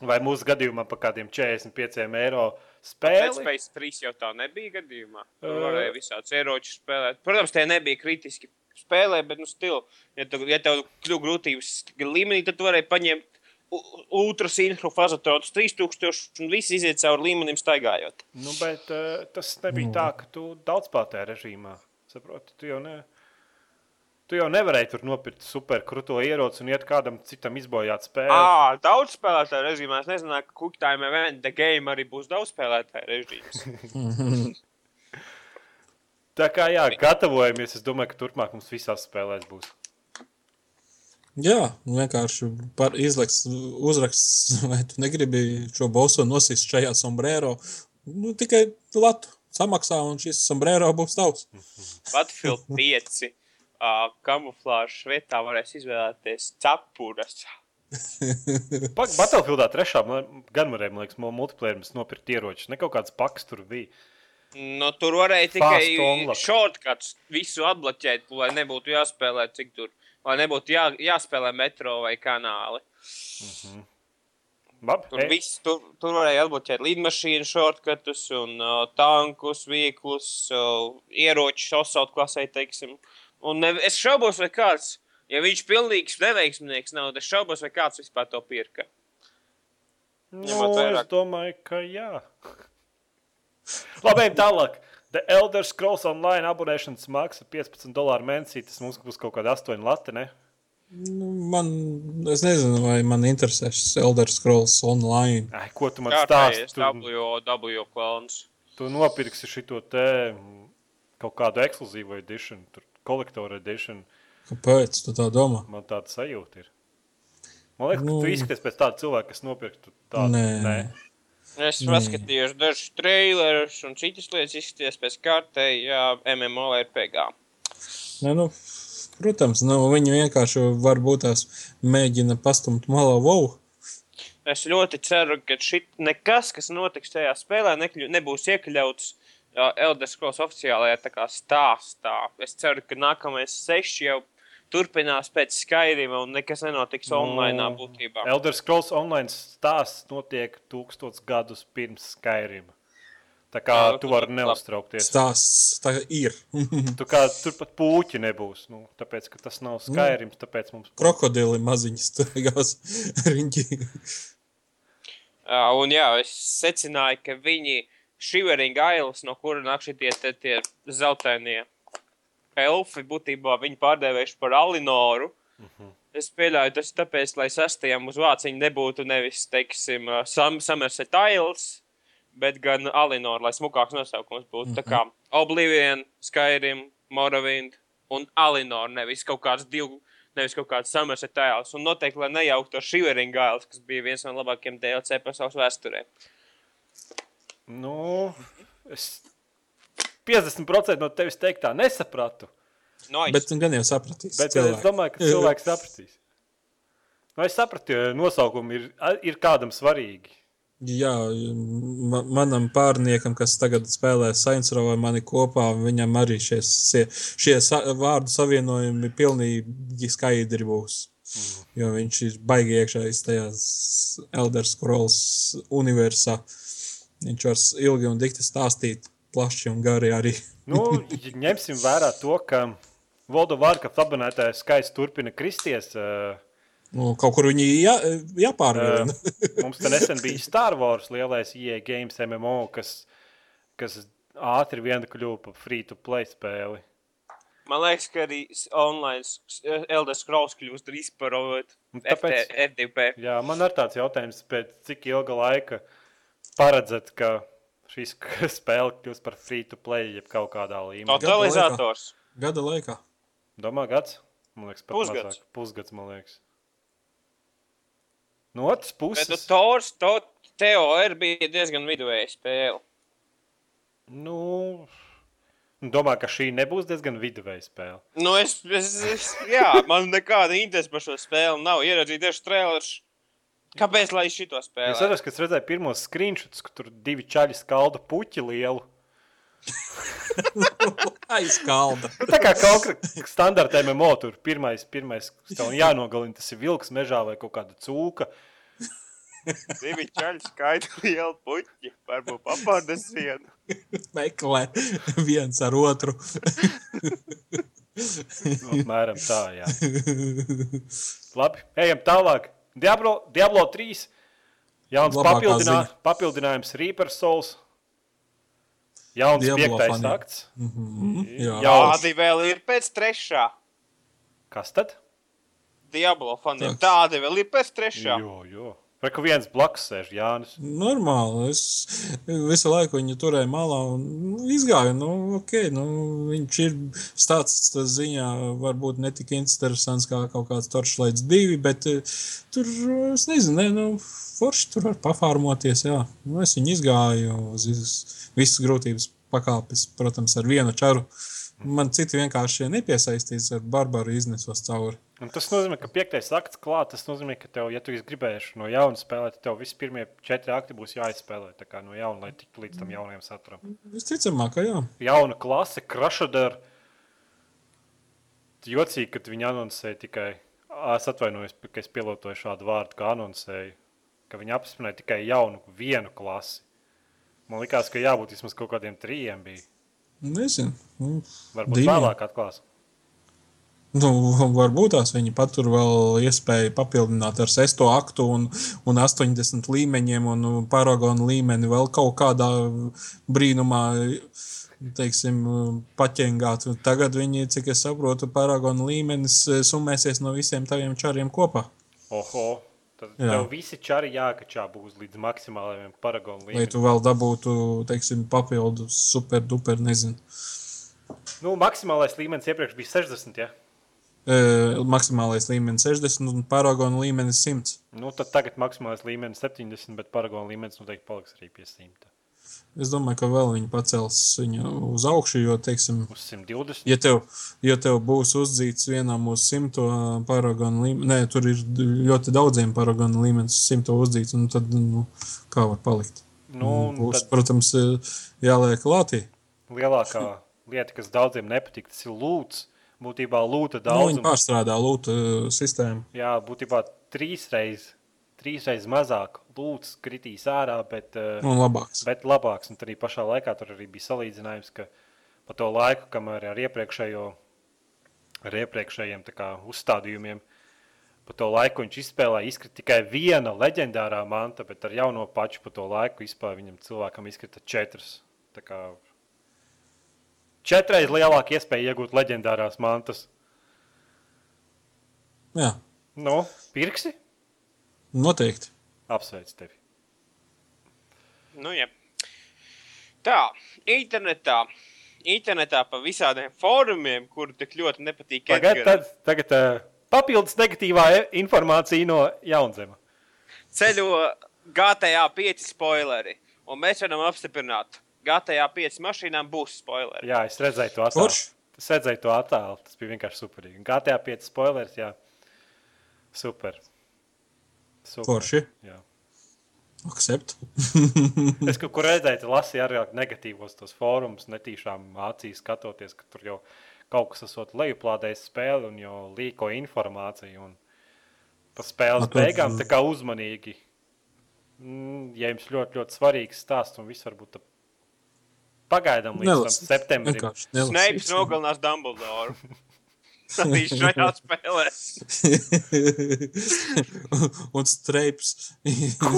Vai mūsu gadījumā par kādiem 45 eiro spēli. Space 3 jau tā nebija gadījumā. Tur varēja visādus ieročus spēlēt. Protams, tie nebija kritiski spēlē, bet, nu, stila. Ja tev, ja tev kļuva grūtības līmenī, tad tu varēji paņemt ultrasinhrofazatorus 3000 un viss iziet cauri līmenim staigājot. Nu, bet uh, tas nebija tā, ka tu daudzspēlētajā režīmā saproti. Tu jau, ne, tu jau nevarēji tur nopirkt superkruto ieroci un iet kādam citam izbojāt spēli. Ah, daudz spēlētāju režīmā. Es nezināju, ka Quick time event, the game arī būs daudz spēlētāju režīms. [LAUGHS] [LAUGHS] Tā kā jā, gatavojamies. Es domāju, ka turpmāk mums visās spēlēs būs. Jā, vienkārši par izliks uzraksts, vai tu negribi šo bosu nosist šajā sombrero. Nu, tikai latu samaksā, un šis sombrero būs tavs. Battlefield 5. Uh, kamuflāžas vietā varēs izvēlēties cepures. [LAUGHS] Battlefieldā trešā gan varēja, man liekas, multiplayer nopirkt ieročus. Ne kaut kāds paks tur bija. Nu, tur varēja tikai shortcuts visu atbloķēt, lai nebūtu jāspēlē, cik tur, lai nebūtu jā, jāspēlē metro vai kanāli. Labi, Tur, ej. viss, tur, tur varēja atbloķēt lidmašīnu shortcutus un uh, tankus, vīklus, uh, ieročus, osaukt klasē, teiksim. Un ne, es šaubos, vai kāds, ja viņš pilnīgs neveiksminieks nav, tad es šaubos, vai kāds vispār to pirka. Nu, es domāju, ka jā. Labi, tālāk. The Elder Scrolls Online abonēšanas maksa 15 dolāru mēnesī. Tas mums būs kaut kāda 8 lati, ne? Nu, man, es nezinu, vai man interesē šis Elder Scrolls online. Ai, ko tu man stāsti? Tu, WW klons. tu nopirksi šo te kaut kādu ekskluzīvu edition, kolektoru edition. Kāpēc tu tā domā? Man tāda sajūta ir. Man liekas, ka Nu. tu izskaties pēc tāda cilvēka, kas nopirktu tādu. Nē. Nē. Es paskatījos dažus trailerus un citas lietas, izskaties pēc kārtējā MMO RPG. Nē, nu, protams, nu, viņi vienkārši varbūt tās mēģina pastumt malā wow. Es ļoti ceru, ka šit nekas, kas notiks šajā spēlē, nekļu, nebūs iekļauts uh, Elder Scrolls oficiālajā tā kā stāstā. Es ceru, ka nākamais seši jau turpinās pēc skaidriem un nekas nenotiks online Nu, būtībā. Elder Scrolls Online stāsts notiek tūkstots gadus pirms Skyrim. Tā kā Jā, nu, tu vari neuztraukties. Stāsts tā ir. [LAUGHS] Tu kā tur pat puķi nebūs. Nu, tāpēc, ka tas nav Skyrim, tāpēc mums Krokodili maziņas turēgās [LAUGHS] riņķī. Uh, un jā, es secināju, ka viņi Shivering Isles, no kura nāk šie tie, tie zeltainie elfi, būtībā viņi pārdēvējuši par Alinoru. Es pieļauju, tas ir tāpēc, lai sastajam uz vāciņu nebūtu nevis, teiksim, uh, Sam Somerset Isles, bet gan Alinor, lai smukāks nosaukums būtu. Tā kā Oblivion, Skyrim, Morrowind un Alinor, nevis kaut kāds divu, nevis kaut kāds Somerset Isles. Un noteikti, lai nejauktu ar Shivering Isles, kas bija viens no labākajiem DLC pasaules vēsturē. Nu, es 50% no tevis teiktā nesapratu. Nice. Bet nu, gan jau sapratīs. Bet cilvēki. es domāju, ka cilvēks sapratīs. Nu, es sapratu, ka nosaukumi ir, ir kādam svarīgi. Jā, ma manam pārniekam, kas tagad spēlē Saints Row, mani kopā, viņam arī šie, šie, šie sa vārdu savienojumi pilnīgi skaidri būs. Mm. Jo viņš ir baigi iekšējis tajās Elder Scrolls universā. Viņš var ilgi un dikti stāstīt, plaši un gari arī. [LAUGHS] nu, ņemsim vērā to, ka Voldo Vārkafta abonētājs skaits turpina kristies. Uh, Nu, kaut kur viņi jā, jāpārvērtē. uh, mums te nesen bija Star Wars lielais IE Games MMO, kas, kas ātri vien kļuva par free to play spēli. Man liekas, ka arī online Elder Scrolls kļūst drīz par Tāpēc, FTP. Jā, man ir tāds jautājums, pēc cik ilga laika paredzat, ka šīs [LAUGHS] spēle kļūs par free to play, jeb kaut kādā līmenī. Totalizators. Gada laikā. Domā, gads? Man liekas, pat Pusgads. mazāk. Pusgads, man liekas. No otras Bet nu, puses, Tors, to TOR bija diezgan viduvēja spēle. nu, domāju, ka šī nebūs diezgan viduvēja spēle. Nu, es, es, es, jā, man nekāda interese par šo spēli nav. Ieraudzīju tieši trailerus. Kāpēc lai es šito Es spēlētu? saprotu, ka es redzēju pirmos screenshots, ka tur divi čaļi skalda puķi lielu. [LAUGHS] Aizkalda. Nu, tā kā kaut kā standarta MMO tur pirmais, pirmais kas tev [LAUGHS] jānogalina, tas ir vilks mežā vai kaut kāda cūka. Divi čaļi skaita lielu puķi. Varbūt papārdes vienu. Meklē viens ar otru. Nu, Apmēram tā, jā. Labi, ejam tālāk. Diablo, Diablo 3. Jauns papildinā, papildinājums Reaper Souls. Jauns Diablo piektais faniem. akts. Jā, Jā. Tādi vēl ir pēc trešā. Kas tad? Diablo faniem. Tādi vēl ir pēc trešā. Jo, jo. Vai ka viens blakus sēž Jānis? normāli. Es visu laiku viņu turēju malā un izgāju. Nu, okay, nu, viņš ir stāsts ziņā, varbūt ne tik interesants kā kaut kāds Torchlight 2, bet eh, tur, es nezinu, ne, nu, forši tur var pafārmoties. Jā. Nu, es viņu izgāju uz visas, grūtības pakāpes, protams, ar vienu čaru. Man citi vienkārši nepiesaistīs ar barbaru iznesos cauri. Un tas nozīmē, ka piektais akts klāt. Tas nozīmē, ka tev, ja tu gribēsi no jauna spēlēt, tad tev visi pirmie četri akti būs jāizspēlē. Tā kā no jauna, lai tiktu līdz tam jaunajam saturam. Visticamāk, ka jā. Jauna klase, Crusader. Jocīgi, ka viņi anoncēja tikai. Es atvainojos, ka es pielietoju šādu vārdu, kā anoncēju, ka viņi apstiprināja tikai jaunu, vienu klasi. Man liekas, ka jābūt vismaz kaut kādiem trījiem. Bija. Nezinu. Nu, Varbūt Diviem. vēlāk atklās. Nu, varbūt tās viņi patur vēl iespēju papildināt ar sesto aktu un, un 80 līmeņiem un paragonu līmeni vēl kaut kādā brīnumā, teiksim, paķengāt. Tagad viņi, cik es saprotu, paragonu līmenis summēsies no visiem taviem čariem kopā. Oho! Tad Jā. tev visi čari jākačā būs līdz maksimālajiem paragonu Lai līmenim. tu vēl dabūtu, teiksim, papildus super duper, nezinu. Nu, maksimālais līmenis iepriekš bija 60. Ja? E, maksimālais līmenis 60 un paragonu līmenis 100. Nu, tad tagad maksimālais līmenis 70, bet paragonu līmenis noteikti paliks arī pie 100. Es domāju, ka vēl viņi pacels viņu uz augšu, jo, teiksim, Uz 120. Ja tev, ja tev būs uzdzīts vienam uz simto paragonu līmeni, nē, tur ir ļoti daudziem paragonu līmenis, uz simto uzdzīts, un tad, nu, kā var palikt? Nu, būs, tad protams, jāliek klātī. lielākā lieta, kas daudziem nepatīk, tas ir lūts. Būtībā lūta Nu, viņi pārstrādā lūtu sistēmu. Jā, būtībā trīsreiz, trīsreiz mazāk lūts kritīs ārā, bet, uh, Un labāks. bet labāks. Un arī pašā laikā tur arī bija salīdzinājums, ka pa to laiku, kamēr ar iepriekšējo, ar iepriekšējiem kā, uzstādījumiem, pa to laiku viņš izspēlēja, izkrita tikai viena leģendārā manta, bet ar jauno paču pa to laiku vispār viņam cilvēkam izkrita četras. Tā kā Četreiz lielāka iespēja iegūt leģendārās mantas. Jā, Nu, pirksi? Noteikti. Apsveic tevi. Nu, jā. Tā, internetā. Internetā pa visādiem fórumiem, kur tik ļoti nepatīk. Tagad, tad, tagad uh, papildus negatīvā e- informācija no Jaunzēma. Ceļo GTA 5 spoileri. Un mēs varam apstiprināt, GTA 5 mašīnām būs spoileri. Jā, es redzēju to attēlu. Es redzēju to attēlu. Tas bija vienkārši superīgi. GTA 5 spoilers, jā. Super. Super. Forši. Jā. Accept. [LAUGHS] Es kaut kur redzēju, lasīju arī negatīvos tos fórumus, netīšām acīs skatoties, ka tur jau kaut kas esot lejuplādējis spēli un jau līko informāciju. Un par spēles A, tad- beigām tā kā uzmanīgi. Mm, Ja jums ļoti, ļoti svarīgs stāsts un viss varbūt tā pagaidām līdz tam Nelasīt. septembrim. Nelasīt. nogalinās Dumbledoru. [LAUGHS] Arī šajā spēlē. [LAUGHS] un streips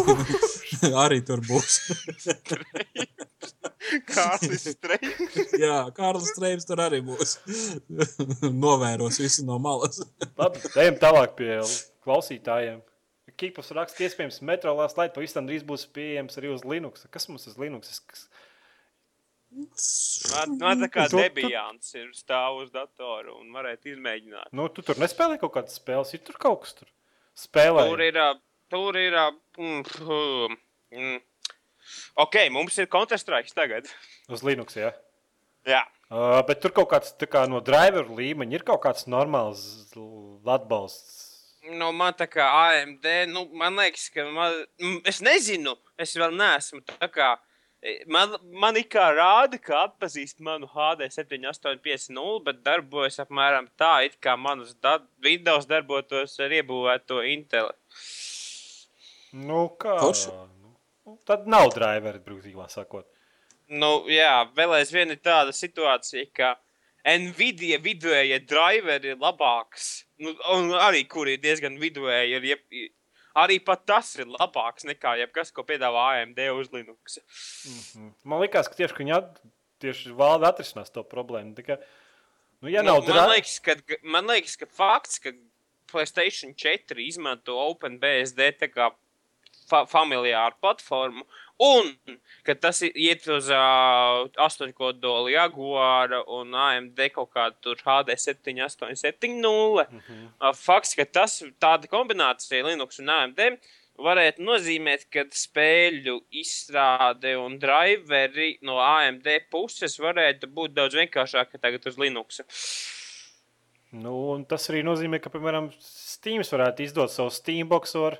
[LAUGHS] arī tur būs. Kārlis Streips. Jā, Kārlis Streips tur arī būs. [LAUGHS] Novēros visu no malas. Labi, ejam tālāk pie klausītājiem. Kipus raksta, iespējams metrolās laid pavisam drīz būs pieejams arī uz Linux. Kas mums uz Linux? Kas... Man, man tā kā debijāns ir stāv uz datoru un varētu izmēģināt. Nu, tu tur nespēlē kaut kādas spēles, ir tur kaut kas tur. Spēlē. Tur ir, tur ir, mm, mm, ok, mums ir Counter-Strike tagad. Uz Linux, jā. Jā. Uh, bet tur kaut kāds kā no driveru līmeņa ir kaut kāds normāls atbalsts. Nu, man tā kā AMD, nu, man liekas, ka man, mm, es nezinu, es vēl neesmu tā kā. E, Man, man it kā rāda, ka atpazīst manu HD 7850, bet darbojas apmēram tā, it kā manas da Windows darbotos ar iebūvēto Intel. Nu, kā? Forši. Nu, tad nav driveri, brūzīgā sakot. Nu, jā, vēl aizvien ir tāda situācija, ka Nvidia vidējie driveri ir labāks. Nu, un arī, kur ir diezgan vidēji, ir jeb, arī tas ir labāks nekā jebkas, ko piedāvā AMD uz Linux. Man liekas, ka tieši, viņi at, tieši valde atrisinās to problēmu. Tikai, nu, ja nu, nav man, driveri, liekas, ka, man liekas, ka fakts, ka Playstation 4 izmanto OpenBSD kā fa familiāru platformu, un ka tas iet uz uh, 8 kodolu Jaguara un AMD kaut kādu tur HD 7870. Mm -hmm. uh, fakts, ka tas tāda kombinācija Linux un AMD varētu nozīmēt, ka spēļu izstrāde un driveri no AMD puses varētu būt daudz vienkāršāka tagad uz Linux. nu, un tas arī nozīmē, ka, piemēram, Steams varētu izdot savu Steambox ar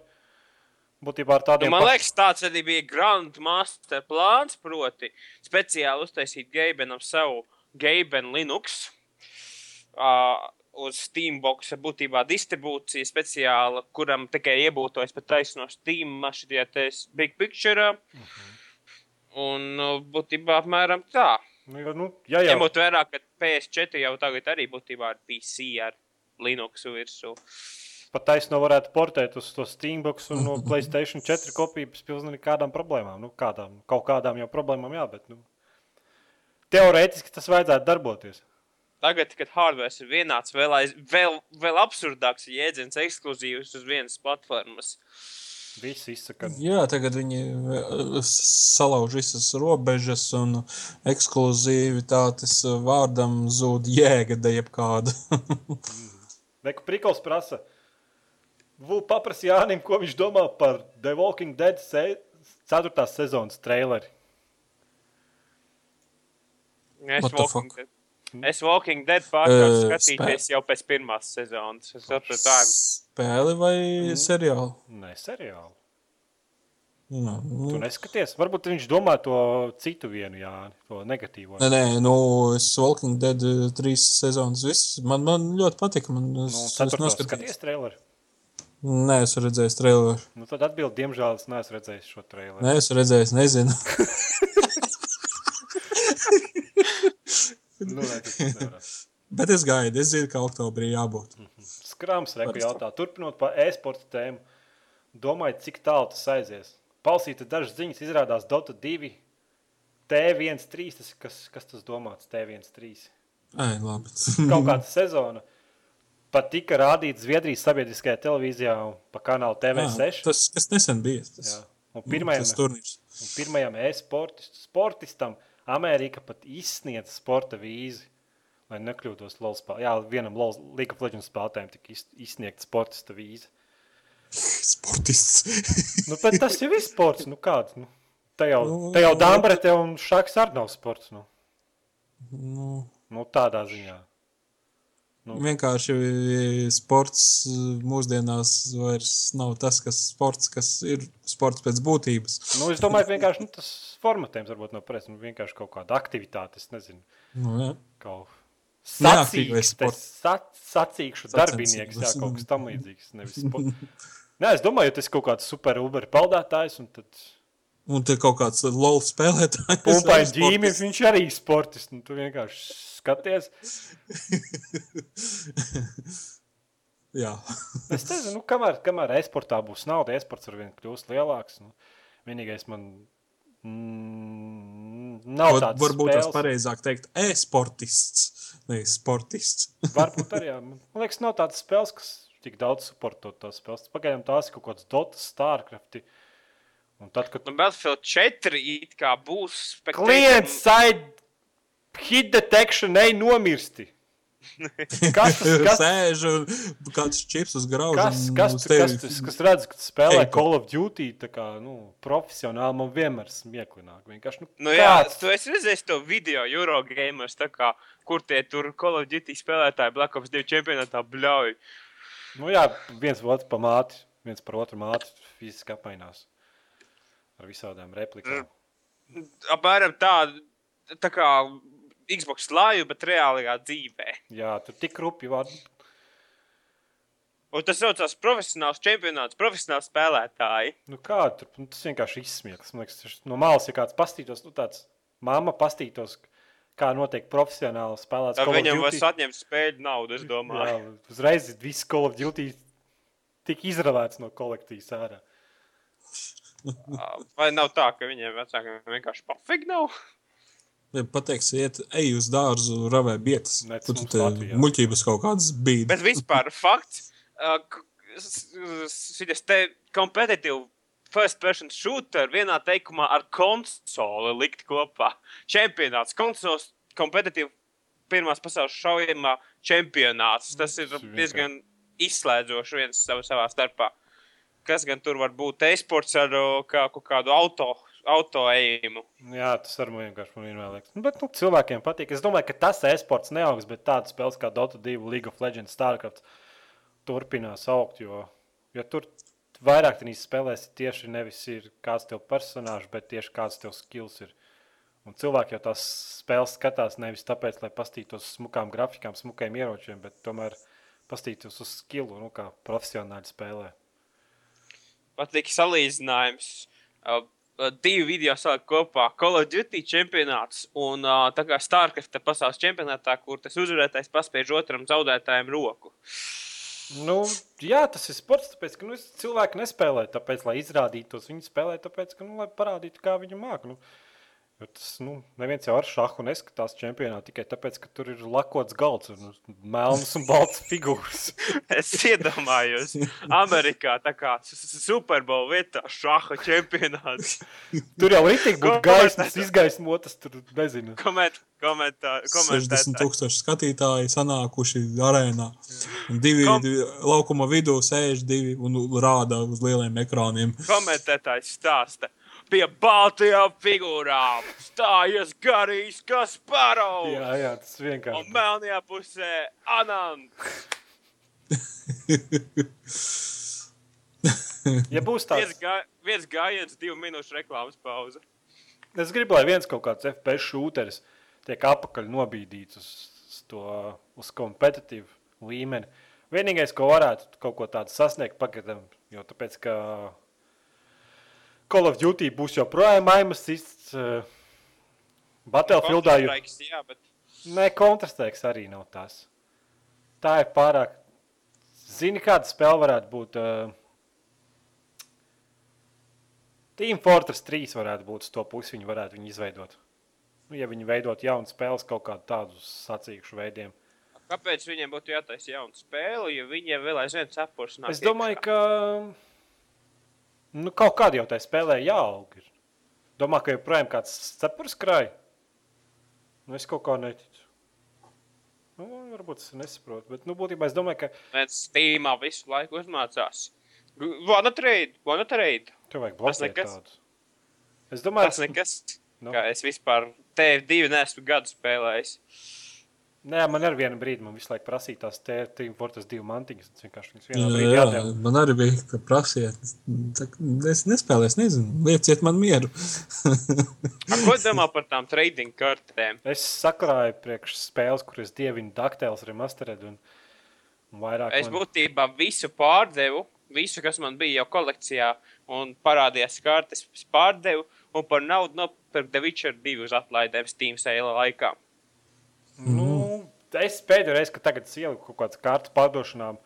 būtībā ar Nu, tādiem man liekas, tāds arī bija Grandmaster plāns, proti, speciāli uztaisīt Geibenam savu Geiben Linux. Uh, uz Steambox būtībā distribūcija speciāla, kuram tikai iebūtojas pat taisno Steam mašīnā, Big Picture. Un nu, būtībā apmēram tā. Nu, jo, nu, ja jau Ņemot vērā, ka PS4 jau tagad arī būtībā ir PC ar Linux virsū. Pat taisno varētu portēt uz to Steambox un no [LAUGHS] Playstation 4 kopiju bez pilnīgi nekādām problēmām. Nu, kādām, kaut kādām jau problēmām, jā, bet nu, teorētiski tas vajadzētu darboties. Tagad, kad hardware ir vienāds, vēl, aiz, vēl, vēl absurdāks jēdziens, ekskluzīvs uz vienas platformas. Viss izsaka, Jā, tagad viņi eh, salauž visas robežas un ekskluzivitātes vārdam zūd jēga de jebkāda. [LAUGHS] Neku Prikls prasa. Vu paprasti Jānim, ko viņš domā par The Walking Dead se 4. sezonas traileri. Es What the Walking, fuck? Dead, es Walking Dead pārtraucu Eh, skatīties jau pēc pirmās sezonas. Es saprotu, tā ir. Spēli vai seriāli? Nē, seriāli. Nu, Tu neskaties. Varbūt viņš domā to citu vienu, jā, to negatīvo. Nē, nē, nu, es Walking Dead eh, trīs sezonas. Viss, man, man ļoti patika. Man, es, Nu, es noskatījos. skaties traileri. Nē, es redzēju traileru. Nu, tad atbild, diemžēl es neesmu redzējis šo traileri. Nē, es redzēju, nezinu. [LAUGHS] Nu, nevarētu. Bet es gaidu, es zinu, ka oktobrī jābūt. Skrams, reku jautā. Turpinot par e-sporta tēmu, domāju, cik tālu tas aizies. Palsīta dažas ziņas izrādās Dota 2, T13, tas, kas, kas tas domāts, T13. Ai, labi. Kaut kāda sezona pat tika rādīta Zviedrijas sabiedriskajā televīzijā pa kanālu TV6. Jā, tas, kas nesen bija. Tas, Jā. Un pirmajam, tas turnīrs. un pirmajam e-sportistam sportistam Amerika pat izsniedz sporta vīzi. Lai nekļūtos LOL spēlē. Jā, vienam LOL League of Legends spēlētājiem tika iz- izsniegta sportista vīza. [LAUGHS] Sportists. Nu, bet tas jau ir sports. Nu, kāds? Nu, te jau, Nu, te jau nu, Dāmbrete un Šaks arī nav sports. Nu. nu, Nu, tādā ziņā. Nu. Vienkārši sports mūsdienās vairs nav tas, kas, sports, kas ir sports pēc būtības. Nu, es domāju, vienkārši nu, tas formatējums varbūt nav pareizs. Nu, vienkārši kaut kāda aktivitāte, es nezinu. Nu, jā. Kaut sports. sac, sacīkšu darbinieks, jā, kaut kas tam līdzīgs. Nevis [LAUGHS] sports. Nē, es domāju, tas ir kaut kāds super uber peldētājs, un tad Un te kaut kāds LOL spēlētājs. Pumpai arī ģīmi, sportists. viņš arī ir sportists. Nu, tu vienkārši skaties. [LAUGHS] Jā, Es nezinu, nu, kamēr, kamēr e-sportā būs nauda, e-sports ar vien kļūst lielāks. Nu, vienīgais man mm, nav tāds varbūt tas spēles. pareizāk teikt, e-sportists, nevis sportists. [LAUGHS] Varbūt arī. Jā. Man liekas, nav tādas spēles, kas tik daudz supporto tās spēles. Pagaidām tās ir kaut kādas Dota, Starcraft. Un tad, kad Nu, Battlefield 4 it kā būs. klients side hit detection ej nomirsti. [LAUGHS] Kas tas kas, Sēž un kāds čips uz graudu. kas, kas, kas, kas, tas, kas redz, ka tu spēlē Heito. Call of Duty kā, nu, profesionāli, man vienmēr smieklināk. Vienkārši, nu, Nu, jā, kāds- tu esi redzējis to video, Eurogamers, kā, kur tie tur Call of Duty spēlētāji Black Ops 2 čempionātā bļauj. Nu, jā, viens otrs pa māti, viens par otru māti fiziski apmainās ar visādām replikām. Apmēram tā, tā kā Xbox laju, bet reālajā dzīvē. Jā, tur tik rupi vārdi. Un tas saucās profesionāls čempionāts, profesionāls spēlētāji. Nu, kā tur, nu, tas vienkārši izsmiegs. Man liekas, tas no malas, ja kāds pastītos, nu, tāds mamma pastītos, kā notiek profesionāli spēlēts. Of viņam vairs atņemt spēļu naudu, es domāju. Jā, uzreiz viss Call of Duty tika izravēts no kolektīvas ārā. [LAUGHS] Vai nav tā, ka viņiem vecākiem vienkārši pafīgi nav? Pateiks, iet, ej uz dārzu, ravē bietas. Tur tu muļķības kaut kādas bija. Bet vispār fakts, šis te kompetitīvu first person shooter vienā teikumā ar konsoli likt kopā. Čempionāts, konsoles kompetitīvu pirmās pasaules šaujamā čempionāts. Tas ir diezgan izslēdzoši viens savā starpā. Kas gan tur var būt? E-sports ar o, kā, kaut kādu auto, auto ejimu. Jā, tas arī vienkārši man vienmēr liekas. Nu, Bet nu, cilvēkiem patīk. Es domāju, ka tas e-sports neaugs, bet tādas spēles kā Dota 2, League of Legends, Starcraft turpinās augt. Jo, jo tur vairāk tenīs spēlēs tieši nevis ir kāds tev personāžs, bet tieši kāds tev skills ir. Un cilvēki jau tās spēles skatās nevis tāpēc, lai pastītos uz smukām grafikām, smukiem ieročiem, bet tomēr pastītos uz skilu, nu, kā profesionāli spēlē. Patīk salīdzinājums. Uh, divi video salikt kopā - Call of Duty čempionāts un uh, tā kā Starcraft pasaules čempionātā, kur tas uzvarētājs paspiež otram zaudētājam roku. Nu, jā, tas ir sports, tāpēc, ka nu, cilvēki nespēlē tāpēc, lai izrādītos. Viņi spēlē tāpēc, ka, nu, lai parādītu, kā viņi māca. Nu, jo tas, nu, neviens jau ar šāhu neskatās čempionātā tikai tāpēc, ka tur ir lakots galds un melnas un balts [LAUGHS] figūras. [LAUGHS] Es iedomājos, Amerikā tā kā Superbowl vietā šāda čempionāts. [LAUGHS] Tur jau ir tik būtu gaismas, izgaismotas, tur nezinu. Koment, komentā, 60 komentētāji. tūkstoši skatītāji sanākuši arēnā. Un divi, Kom- divi laukuma vidū sēž divi un rāda uz lieliem ekrāniem. Komentētājs stāsta. Pie baltajām figūrām stājas garīgs Kasparovs. Jā, jā, tas Un vienkārši. melnajā pusē Anants. [LAUGHS] Ja būs Viens, tāds, gā, viens gājiens, divu minūšu reklāmas pauze. es gribu, lai viens kaut kāds FPS šūteris tiek apakaļ nobīdīts uz, uz to uz kompetitīvu līmeni. Vienīgais, ko varētu kaut ko tādu sasniegt pagaidām, jo tāpēc, ka Call of Duty būs joprojām aimasists. Uh, Battlefieldā jau Jā, bet Nē, kontrastēks arī nav tas. Tā ir pārāk. Zini, kāda spēle varētu būt? Uh, Team Fortress 3 varētu būt uz to pusi, viņi varētu viņu izveidot. Nu, ja viņi veidot jaunu spēles kaut kādu tādu sacīkšu veidiem. kāpēc viņiem būtu jātaisa jauna spēle, ja viņiem vēl aizvien nav? Es domāju, ka nu, kaut kādā jau tajā spēlē jāaug. Ir. Domā, ka joprojām kāds cepurs krāj. Nu, es kaut kā neticu. Nu, varbūt es nesaprotu, bet nu, būtībā es domāju, ka Viens Steamā visu laiku uzmācās. Vana trade, vana trade. Tev vajag Tas bloķēt nekas. tādu. Es domāju, Tas nekas. Nu. Kā es vispār TF2 neesmu gadu spēlējis. Nē, man ar vienu brīdi man visu laiku prasīja tās Team Fortress 2 mantiņas. Es vienkārši viņas vienā brīdī Jā, atdevu. man arī bija tā prasīja. Es nespēlēju, es nezinu, lieciet man mieru. [LAUGHS] A, ko domā par tām trading kartēm? Es sakrāju priekš spēles, kuras dievinu Dakteils remastered un, un vairāk. Es man- būtībā visu pārdevu, visu, kas man bija jau kolekcijā, un parādījās kartes, es pārdevu, un par naudu nopirku The Witcher 2 uz atlaidēm Steam sale laikā. Nu, es pēdējo reizi, kad tagad ieliku kaut kādas kārtas pārdošanām,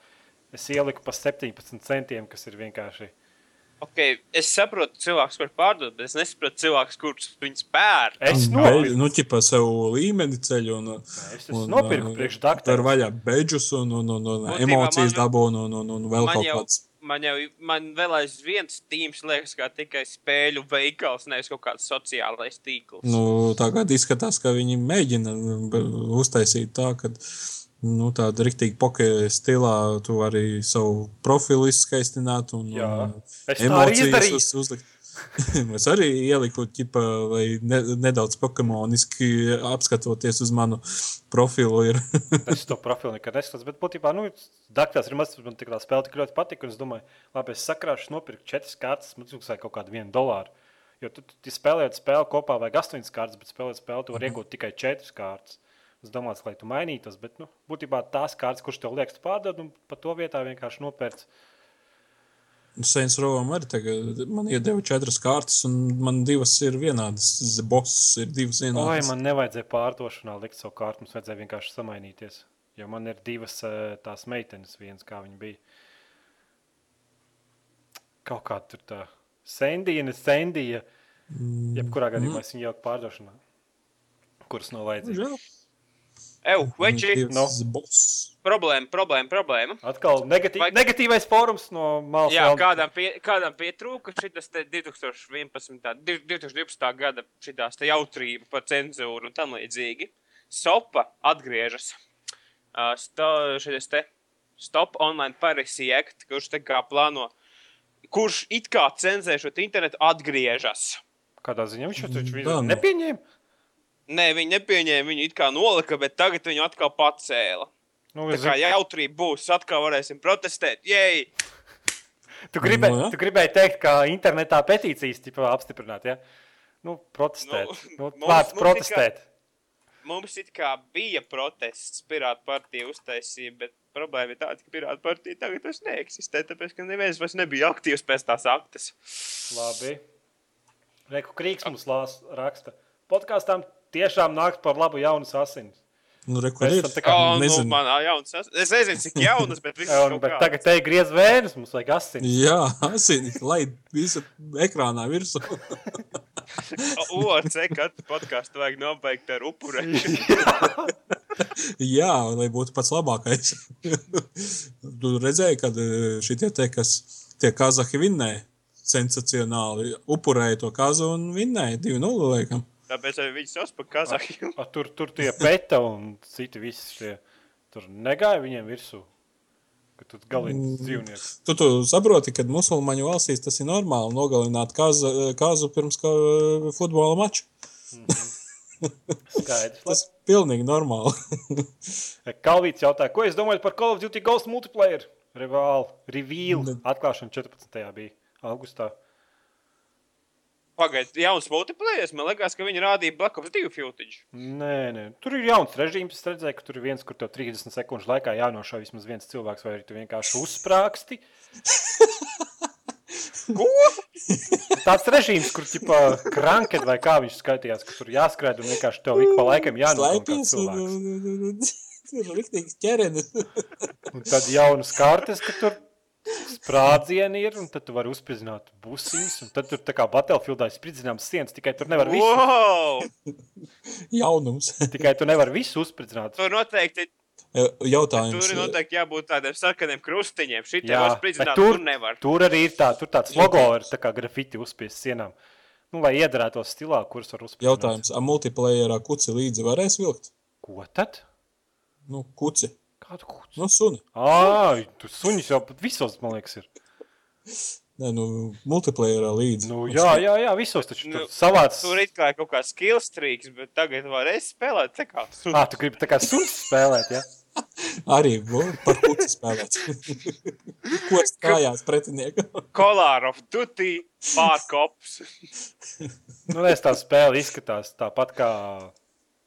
es ieliku pa 17 centiem, kas ir vienkārši. Okay, es saprotu, cilvēks var pārdot, bet es nesaprotu cilvēks, kurš viņus pēr. Es Beļ- nopirku. Nu, ķipā sev līmeni ceļu un, Es esmu nopirku priekš Tur vaļā beidžus un, un, un, un Būtībā emocijas dabū un, un, un, un vēl kaut jau, kāds. Man jau man vēl aizvien Steams liekas kā tikai spēļu veikals, nevis kaut kāds sociālais tīkls. Nu, tagad izskatās, ka viņi mēģina b- uztaisīt tā, ka nu, tāda rīktīgi pokēja stilā tu arī savu profilu izskaistināt un, un arī izdarīju. uz, uzlikt. [LAUGHS] es arī ieliku, ķipa, lai ne, nedaudz pokemoniski apskatoties uz manu profilu. Ir. [LAUGHS] Es to profilu nekad neskatos, bet būtībā, nu, Dakteils remastered man tik tā spēle tik ļoti patika, es domāju, labi, es sakrāšu, nopirku četras kārtas, man maksāja kaut kādu vienu dolāru. Jo tu, tu, tu spēlējot spēli kopā vajag astoņas kārtas, bet spēlējot spēli tu vari iegūt tikai četras kārtas. Es domāju, lai tu mainītos, bet, nu, būtībā tās kārtas, kurš tev liekas, pārdod, un pa to vietā vienkārši nopērts. Saints Rovam arī tagad man iedeva četras kārtas, un man divas ir vienādas. Boss ir divas Oi, vienādas. man nevajadzēja pārdošanā likt savu kārtu, mums vajadzēja vienkārši samainīties. Jo man ir divas eh, tās meitenes, viens kā viņa bija. Kaut kā tur tā Sandija, ne Sandija. Jebkurā gadījumā es viņu jau pārdošanā. Kuras nav vajadzīgas? Ew, veči, No. Problēma, problēma, problēma. Atkal negatīv, Vai- negatīvais fórums no malas. Jā, kādam, pie, kādam pietrūka šis 2011. div- 2012. gada šitās te jautrība par cenzūru un tam līdzīgi. Sopa atgriežas. Uh, sto, šis te Stop Online Piracy Act, kurš te kā plāno, kurš it kā cenzē šo te internetu, atgriežas. Kādā ziņā viņš to Tā, nu. nepieņēma? Nē, viņi nepieņēma, viņu it kā nolika, bet tagad viņu atkal pacēla. Nu, Tā kā jautrība būs, atkal varēsim protestēt. Jej! tu, gribēji, Nu, jā. tu gribēji teikt, ka internetā petīcijas tipā apstiprināt, ja? Nu, protestēt. Nu, Nu, mums- Vārds mums protestēt. Mums it kā bija protests, Pirāta partija uztaisīja, bet problēma ir tāda, ka Pirāta partija tagad vairs neeksistē, tāpēc, ka neviens vairs nebija aktīvs pēc tās aktas. Labi. Reku Krīgs mums lās, raksta. Podkāstām tiešām nāks par labu jaunas asinis. Nu, re, ir? esam tā kā- Oh, nu, nezinu. man ā, jauns, es nezinu, cik jaunas, bet viss un, bet tagad te ir griez vēnes, mums vajag asinis. Jā, asini, lai visu ekrānā virsū. [LAUGHS] OC katru podkāstu vajag nobeigt ar upurēšanu. [LAUGHS] Jā, lai būtu pats labākais. tu redzēji, kad šie te, kas tie kazahi vinnēja, sensacionāli upurēja to kazu un vinnēja 2-0 laikam. Tāpēc viņi sauc par Kazahiju. A, tur, tur tie peta un citi visi šie. Tur negāja viņiem virsū. Ka tu galīgi dzīvnieks. Tu, tu saproti, ka musulmaņu valstīs tas ir normāli nogalināt kazu, kazu pirms ka, futbola mača. [LAUGHS] Skaidrs. Tas ir pilnīgi normāli. [LAUGHS] Kalvīts jautāja, ko es domāju par Call of Duty Ghost multiplayer? Reveal, reveal. Atklāšana 14. bija augustā. Pagaidiet, jauns multiplayer. Man liekas, ka viņi rādīja Black Ops 2 footage. Nē, nē, tur ir jauns režīms. Es redzēju, ka tur ir viens, kur tev 30 sekundžu laikā jānošauj vismaz viens cilvēks, vai arī tu vienkārši uzsprāgsti. [LAUGHS] Ko? Tāds režīms, kur tipā kranket vai kā viņš skaitījās, ka tur jāskrēj un vienkārši tev ik pa laikam jānošauj [LAUGHS] tur ir rīktīgi ķerenis. Un tad jaunas kartes, ka tur sprādzieni ir, un tad tu vari uzspridzināt busiņus, un tad tur tā kā Battlefieldā ir spridzināms sienas, tikai tur nevar visu, Wow! [LAUGHS] Jaunums. [LAUGHS] tikai tu nevar visu uzspridzināt. Tur noteikti, Jautājums. tur ir noteikti jābūt tādiem sarkaniem krustiņiem. Šī te var spridzināt, tur- tur nevar. Tur arī ir tā, tur tāds logo ir tā kā grafiti uzspiest sienām. Nu, lai iedarētos stilā, kurus var uzspridzināt. Jautājums, a multiplayerā kuci līdzi varēs vilkt? Ko tad? Nu, kuci. Kādu kūci? Nu, suni. Ā, tu suņus jau pat visos, man liekas, ir. Nē, nu, multiplayerā līdzi. Nu, jā, jā, jā, visos taču Nu, tur savāds. Tur it kā ir kaut kāds skills trīks, bet tagad varēs spēlēt tā kā suns. Ā, tu gribi tā kā suns spēlēt, ja? [LAUGHS] Arī bu, par puci spēlēt. [LAUGHS] Ko stājās pretiniekam? [LAUGHS] Color of Duty pārkops. Nu, es tā spēle izskatās tāpat kā,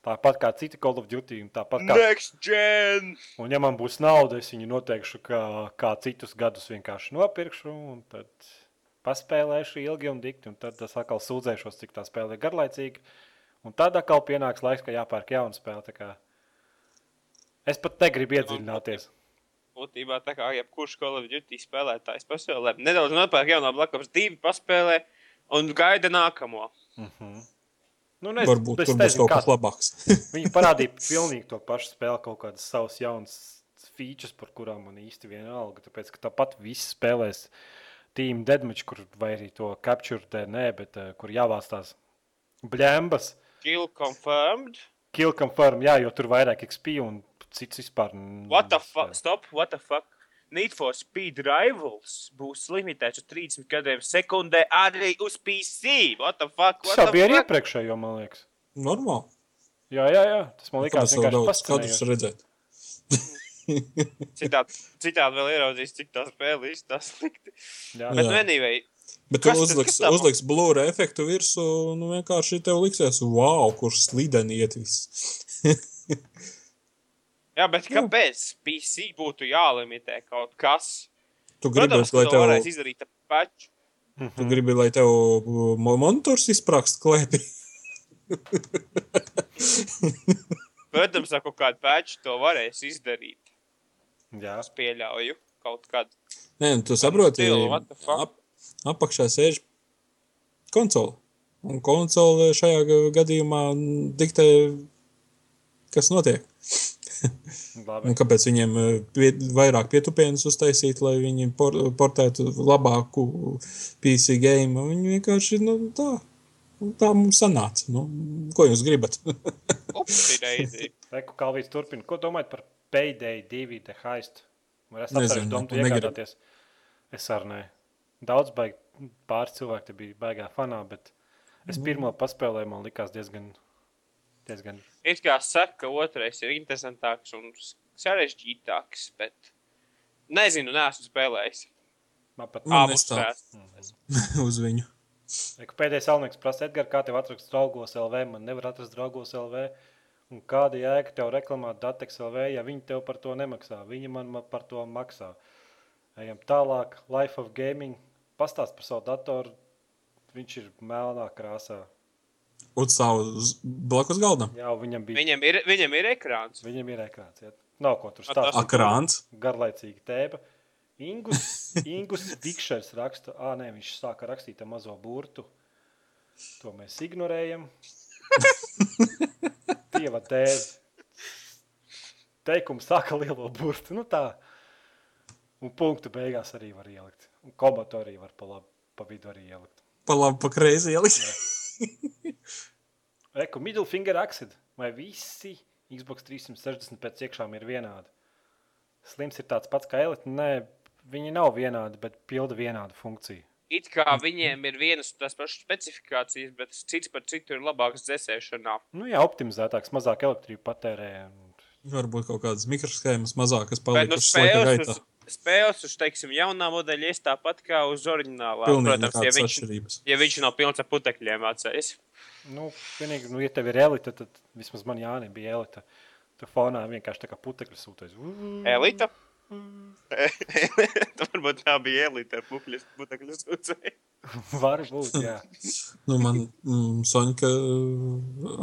tāpat kā citi Call of Duty. un Tāpat kā, Next gen! un, ja man būs nauda, es viņu noteikšu, kā, kā citus gadus vienkārši nopirkšu. Un tad paspēlēšu ilgi un dikti. Un tad es atkal sūdzēšos, cik tā spēle ir garlaicīga. Un tad atkal pienāks laiks, ka jāpērk jauna spēle. tā kā Es pat negribu iedziļināties. Būtībā tā kā jebkurš Call of Duty spēlētājs pasaulē nedaudz nopērk Black Ops 2 paspēlē un gaida nākamo. Nu, nezinu, Varbūt tur būs kaut kas labāks. [LAUGHS] Viņi parādīja pilnīgi to pašu spēli, kaut kādas savas jaunas features, par kurām man īsti vienalga. Tāpēc, ka tāpat viss spēlēs Team Deadmatch, kur vai arī to Capture DNE, bet uh, kur jāvāc tās bļembas, Kill confirmed. kill confirm, jā, jo tur vairāk XP un cits vispār. What the fuck? Stop, what the fuck? Need for Speed Rivals būs limitēts uz 30 gadiem sekundē arī uz PC. What the fuck? Tas What jau the bija arī fuck? iepriekšējo, man liekas. Normāli. Jā, jā, jā. Tas man es vēl vienkārši daudz skatus fascinējoši. redzēt. Citādi, citādi vēl ieraudzīs, cik tā spēle īsti tā slikti. Jā, Bet, Jā. nu, anyway, Bet tu Kas tas- uzliks, kas uzliks blūra efektu virsū, nu vienkārši tev liksies, wow, kurš slideni iet viss. [LAUGHS] jā, bet kāpēc PC būtu jālimitē kaut kas? Tu gribi, Protams, lai tev, varēs izdarīt ar paču. tu gribi, lai tev mo- monitors izprakst klēpī. Protams, ar kaut kādu paču to varēs izdarīt. jā. Es pieļauju kaut kādu. Nē, nu, tu saproti, ap, apakšā sēž konsole. Un konsole šajā ga- gadījumā diktē, kas notiek. [LAUGHS] Kāpēc viņiem eh, pie, vairāk pietupienus uztaisīt, lai viņi por, portētu labāku PC game? Viņi vienkārši, nu, tā, nu, tā mums sanāca. Nu, ko jūs gribat? [LAUGHS] Reku Kalvīts turpina. Ko domājat par Payday 2 The Heist? Es Nezinu, atceros, domu tu iegādāties? Es arī nē. Daudz baigi, pāris cilvēki te bija baigā fanā, bet es Mhm. pirmo paspēlēju, man likās diezgan, diezgan It kā saka, ka otrais ir interesantāks un sarežģītāks, bet nezinu, neesmu spēlējis. man pat Abus spēlēs. [LAUGHS] Uz viņu. Pēdējais salnieks prasa, Edgar, kā tev atrast draugos LV? Man nevar atrast draugos LV. Un kāda jēga tev reklamēt Datex LV, ja viņi tev par to nemaksā? Viņi man ma- par to maksā. Ejam tālāk. Life of Gaming. Pastāst par savu datoru. Viņš ir melnā krāsā. Un savu uz- blakus galdam. Jā, viņam bija. Viņam ir, viņam ir ekrāns. Viņam ir ekrāns. Jā. Nav ko tur stāstīt. Akrāns. Garlaicīgi tēba. Ingus, Ingus Vikšers raksta, ah, nē, viņš sāka rakstīt ar mazo burtu. To mēs ignorējam. [LAUGHS] Dieva tēvs. Teikums sāka lielo burtu. Nu tā. Un punktu beigās arī var ielikt. Un komatu arī var pa labi, pa vidu arī ielikt. Pa labi, pa kreisi ielikt. [LAUGHS] Reku, middle finger acid. Vai visi Xbox 360 pēc iekšām ir vienādi? Slims ir tāds pats kā Elite. Nē, viņi nav vienādi, bet pilda vienādu funkciju. It kā viņiem ir vienas un tās pašas specifikācijas, bet cits par citu ir labāks dzēsēšanā. Nu, jā, optimizētāks, mazāk elektrību patērē. un- Varbūt kaut kādas mikroshēmas mazākas nu, palikušas laika spēles, gaitā. uz, spēles uz, teiksim, jaunā modeļa ies tāpat kā uz oriģinālā. Pilnīgi Protams, ja viņš, ja viņš nav pilns ar putekļiem atceries. Nu, vienīgi, nu, ja tev ir elite, tad vismaz man Jānis bija elite. Tur fonā vienkārši tā kā putekļi sūtais. Elita? Tā [LAUGHS] varbūt tā bija elite ar pupļus putekļus uzcēju. [LAUGHS] Var būt, jā. Nu, man mm, Soņka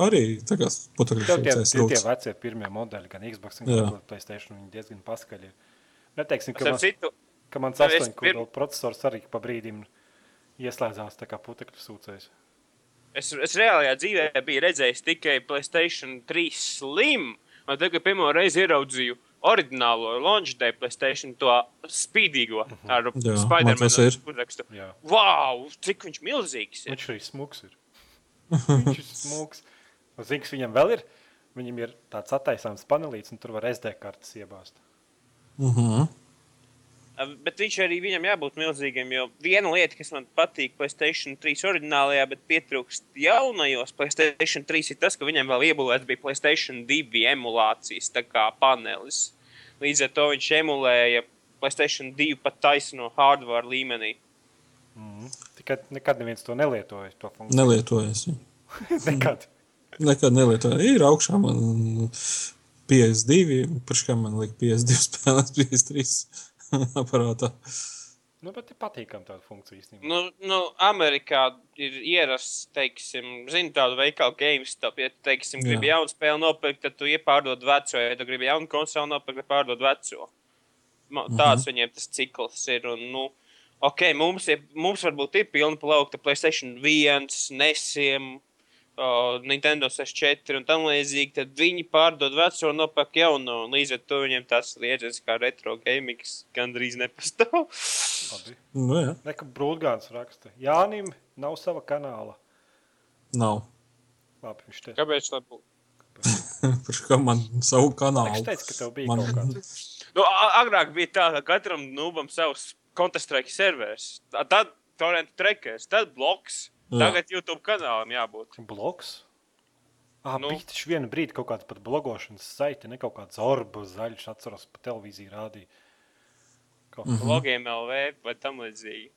arī tā kā putekļi Tev tie, tie, tie vecie pirmie modeļi, gan Xbox, Jā. gan Playstation, viņi diezgan paskaļi. ir. Neteiksim, ka, Starp man, citu, ka mans nu, es 8 pir- kodolu processors arī pa brīdim ieslēdzās tā kā putekļu sūcējs. es, es reālajā dzīvē biju redzējis tikai Playstation 3 Slim. Un tagad pirmo reizi ieraudzīju oriģinālo launch day Playstation to spīdīgo ar Jā, man tas ir. Spidermanu putekstu. Jā. Wow, cik viņš milzīgs ir! Viņš arī smuks ir. Viņš ir smuks. Un Zini, kas viņam vēl ir? Viņam ir tāds attaisāms panelīts, un tur var SD kartes iebāzt. Mhm. Bet viņš arī viņam jābūt milzīgam, jo viena lieta, kas man patīk Playstation 3 oriģinālajā, bet pietrūkst jaunajos Playstation 3, ir tas, ka viņam vēl iebūvēts bija Playstation 2 emulācijas panelis. Līdz ar to viņš emulēja Playstation 2 pat taisno hardware līmenī. Mm. Tikai nekad neviens to nelietoja. To funkciju. Nelietojas. ja. [LAUGHS] nekad. Nekad nelietoju. Ir augšā man 52, pirms kā man liek 52 spēlēs, 53 aparātā. Nu, bet ir patīkami tāda funkcija īstenībā. Nu, nu, Amerikā ir ierasts, teiksim, zini, tādu veikalu GameStop. Ja tu, teiksim, gribi Jā. jaunu spēli nopirkt, tad tu iepārdod veco. Ja tu gribi jaunu konsoli nopirkt, tad pārdod veco. Ma- Tāds viņiem tas cikls ir. Un, nu, ok, mums, ir, mums varbūt ir pilna plaukta PlayStation 1, Nesiem. Uh, Nintendo 64 un tam līdzīgi, tad viņi pārdod veco un nopērk jaunu. un Līdz ar to viņiem tas liedzas kā retro gaming gandrīz nepastāv. Labi. Nu, jā, Neka Brūdgāns raksta. Jānim nav sava kanāla. nav. Labi, viņš te. Kāpēc? tā būtu? [LAUGHS] Pirms kā man savu kanālu. Viņš teica, ka tev bija Man- kaut kāds. [LAUGHS] Nu, a- agrāk bija tā, ka katram nubam savs Counter-Strike serveris. Tad torrent trekers, tad bloks. Jā. Tagad YouTube kanālam jābūt. Bloks. Ah, Nu. bija taču vienu brīdi kaut kāda pat blogošanas saite, ne kaut kāds orbu zaļš, atceros, pa televīziju rādīja. Kaut Mhm. kā. Blogiem LV vai tam līdzīgi.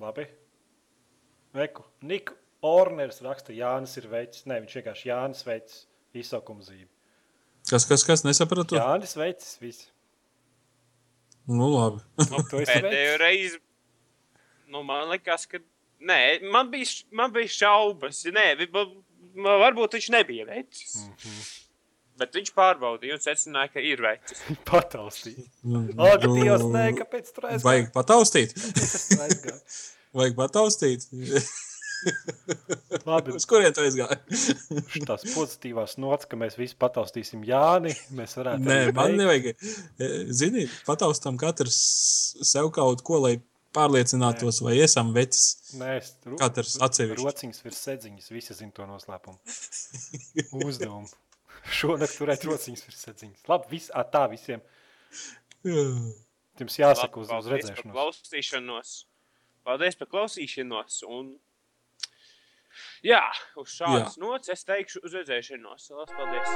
Labi. Veku. Nika Orners raksta, Jānis ir veids. Nē, viņš vienkārši Jānis veids izsaukuma zīmi. Kas, kas, kas nesapratu? Jānis veids visu. Nu, labi. Nu, [LAUGHS] pēdējo reizi, nu, man liekas, ka. Nē, man bija, man bija šaubas. Nē, varbūt viņš nebija vecs. Mm Mhm. -hmm. Bet viņš pārbaudīja un secināja, ka ir vecs. [LAUGHS] Pataustīt. Ak, Dievs, nē, kāpēc tur aizgāja? Vajag pataustīt. [LAUGHS] Vajag pataustīt. [LAUGHS] Labi, Uz kurien tu aizgāji? tās pozitīvās nots, ka mēs visi pataustīsim Jāni. Mēs varētu. Nē, man nevajag. E, Zini, pataustam katrs sev kaut ko, lai pārliecinātos, vai esam vecis. Nē, es tur Katrs atsevišķi. Rociņas virs sedziņas, visi zina to noslēpumu. Uzdevumu. [LAUGHS] Šonakt turēt rociņas virs sedziņas. Labi, vis, ā, tā visiem. Jums jāsaka uz, uz Paldies par redzēšanos. klausīšanos. Paldies par klausīšanos. Un... Jā, uz šādas nots es teikšu uz redzēšanos. Lielas Paldies!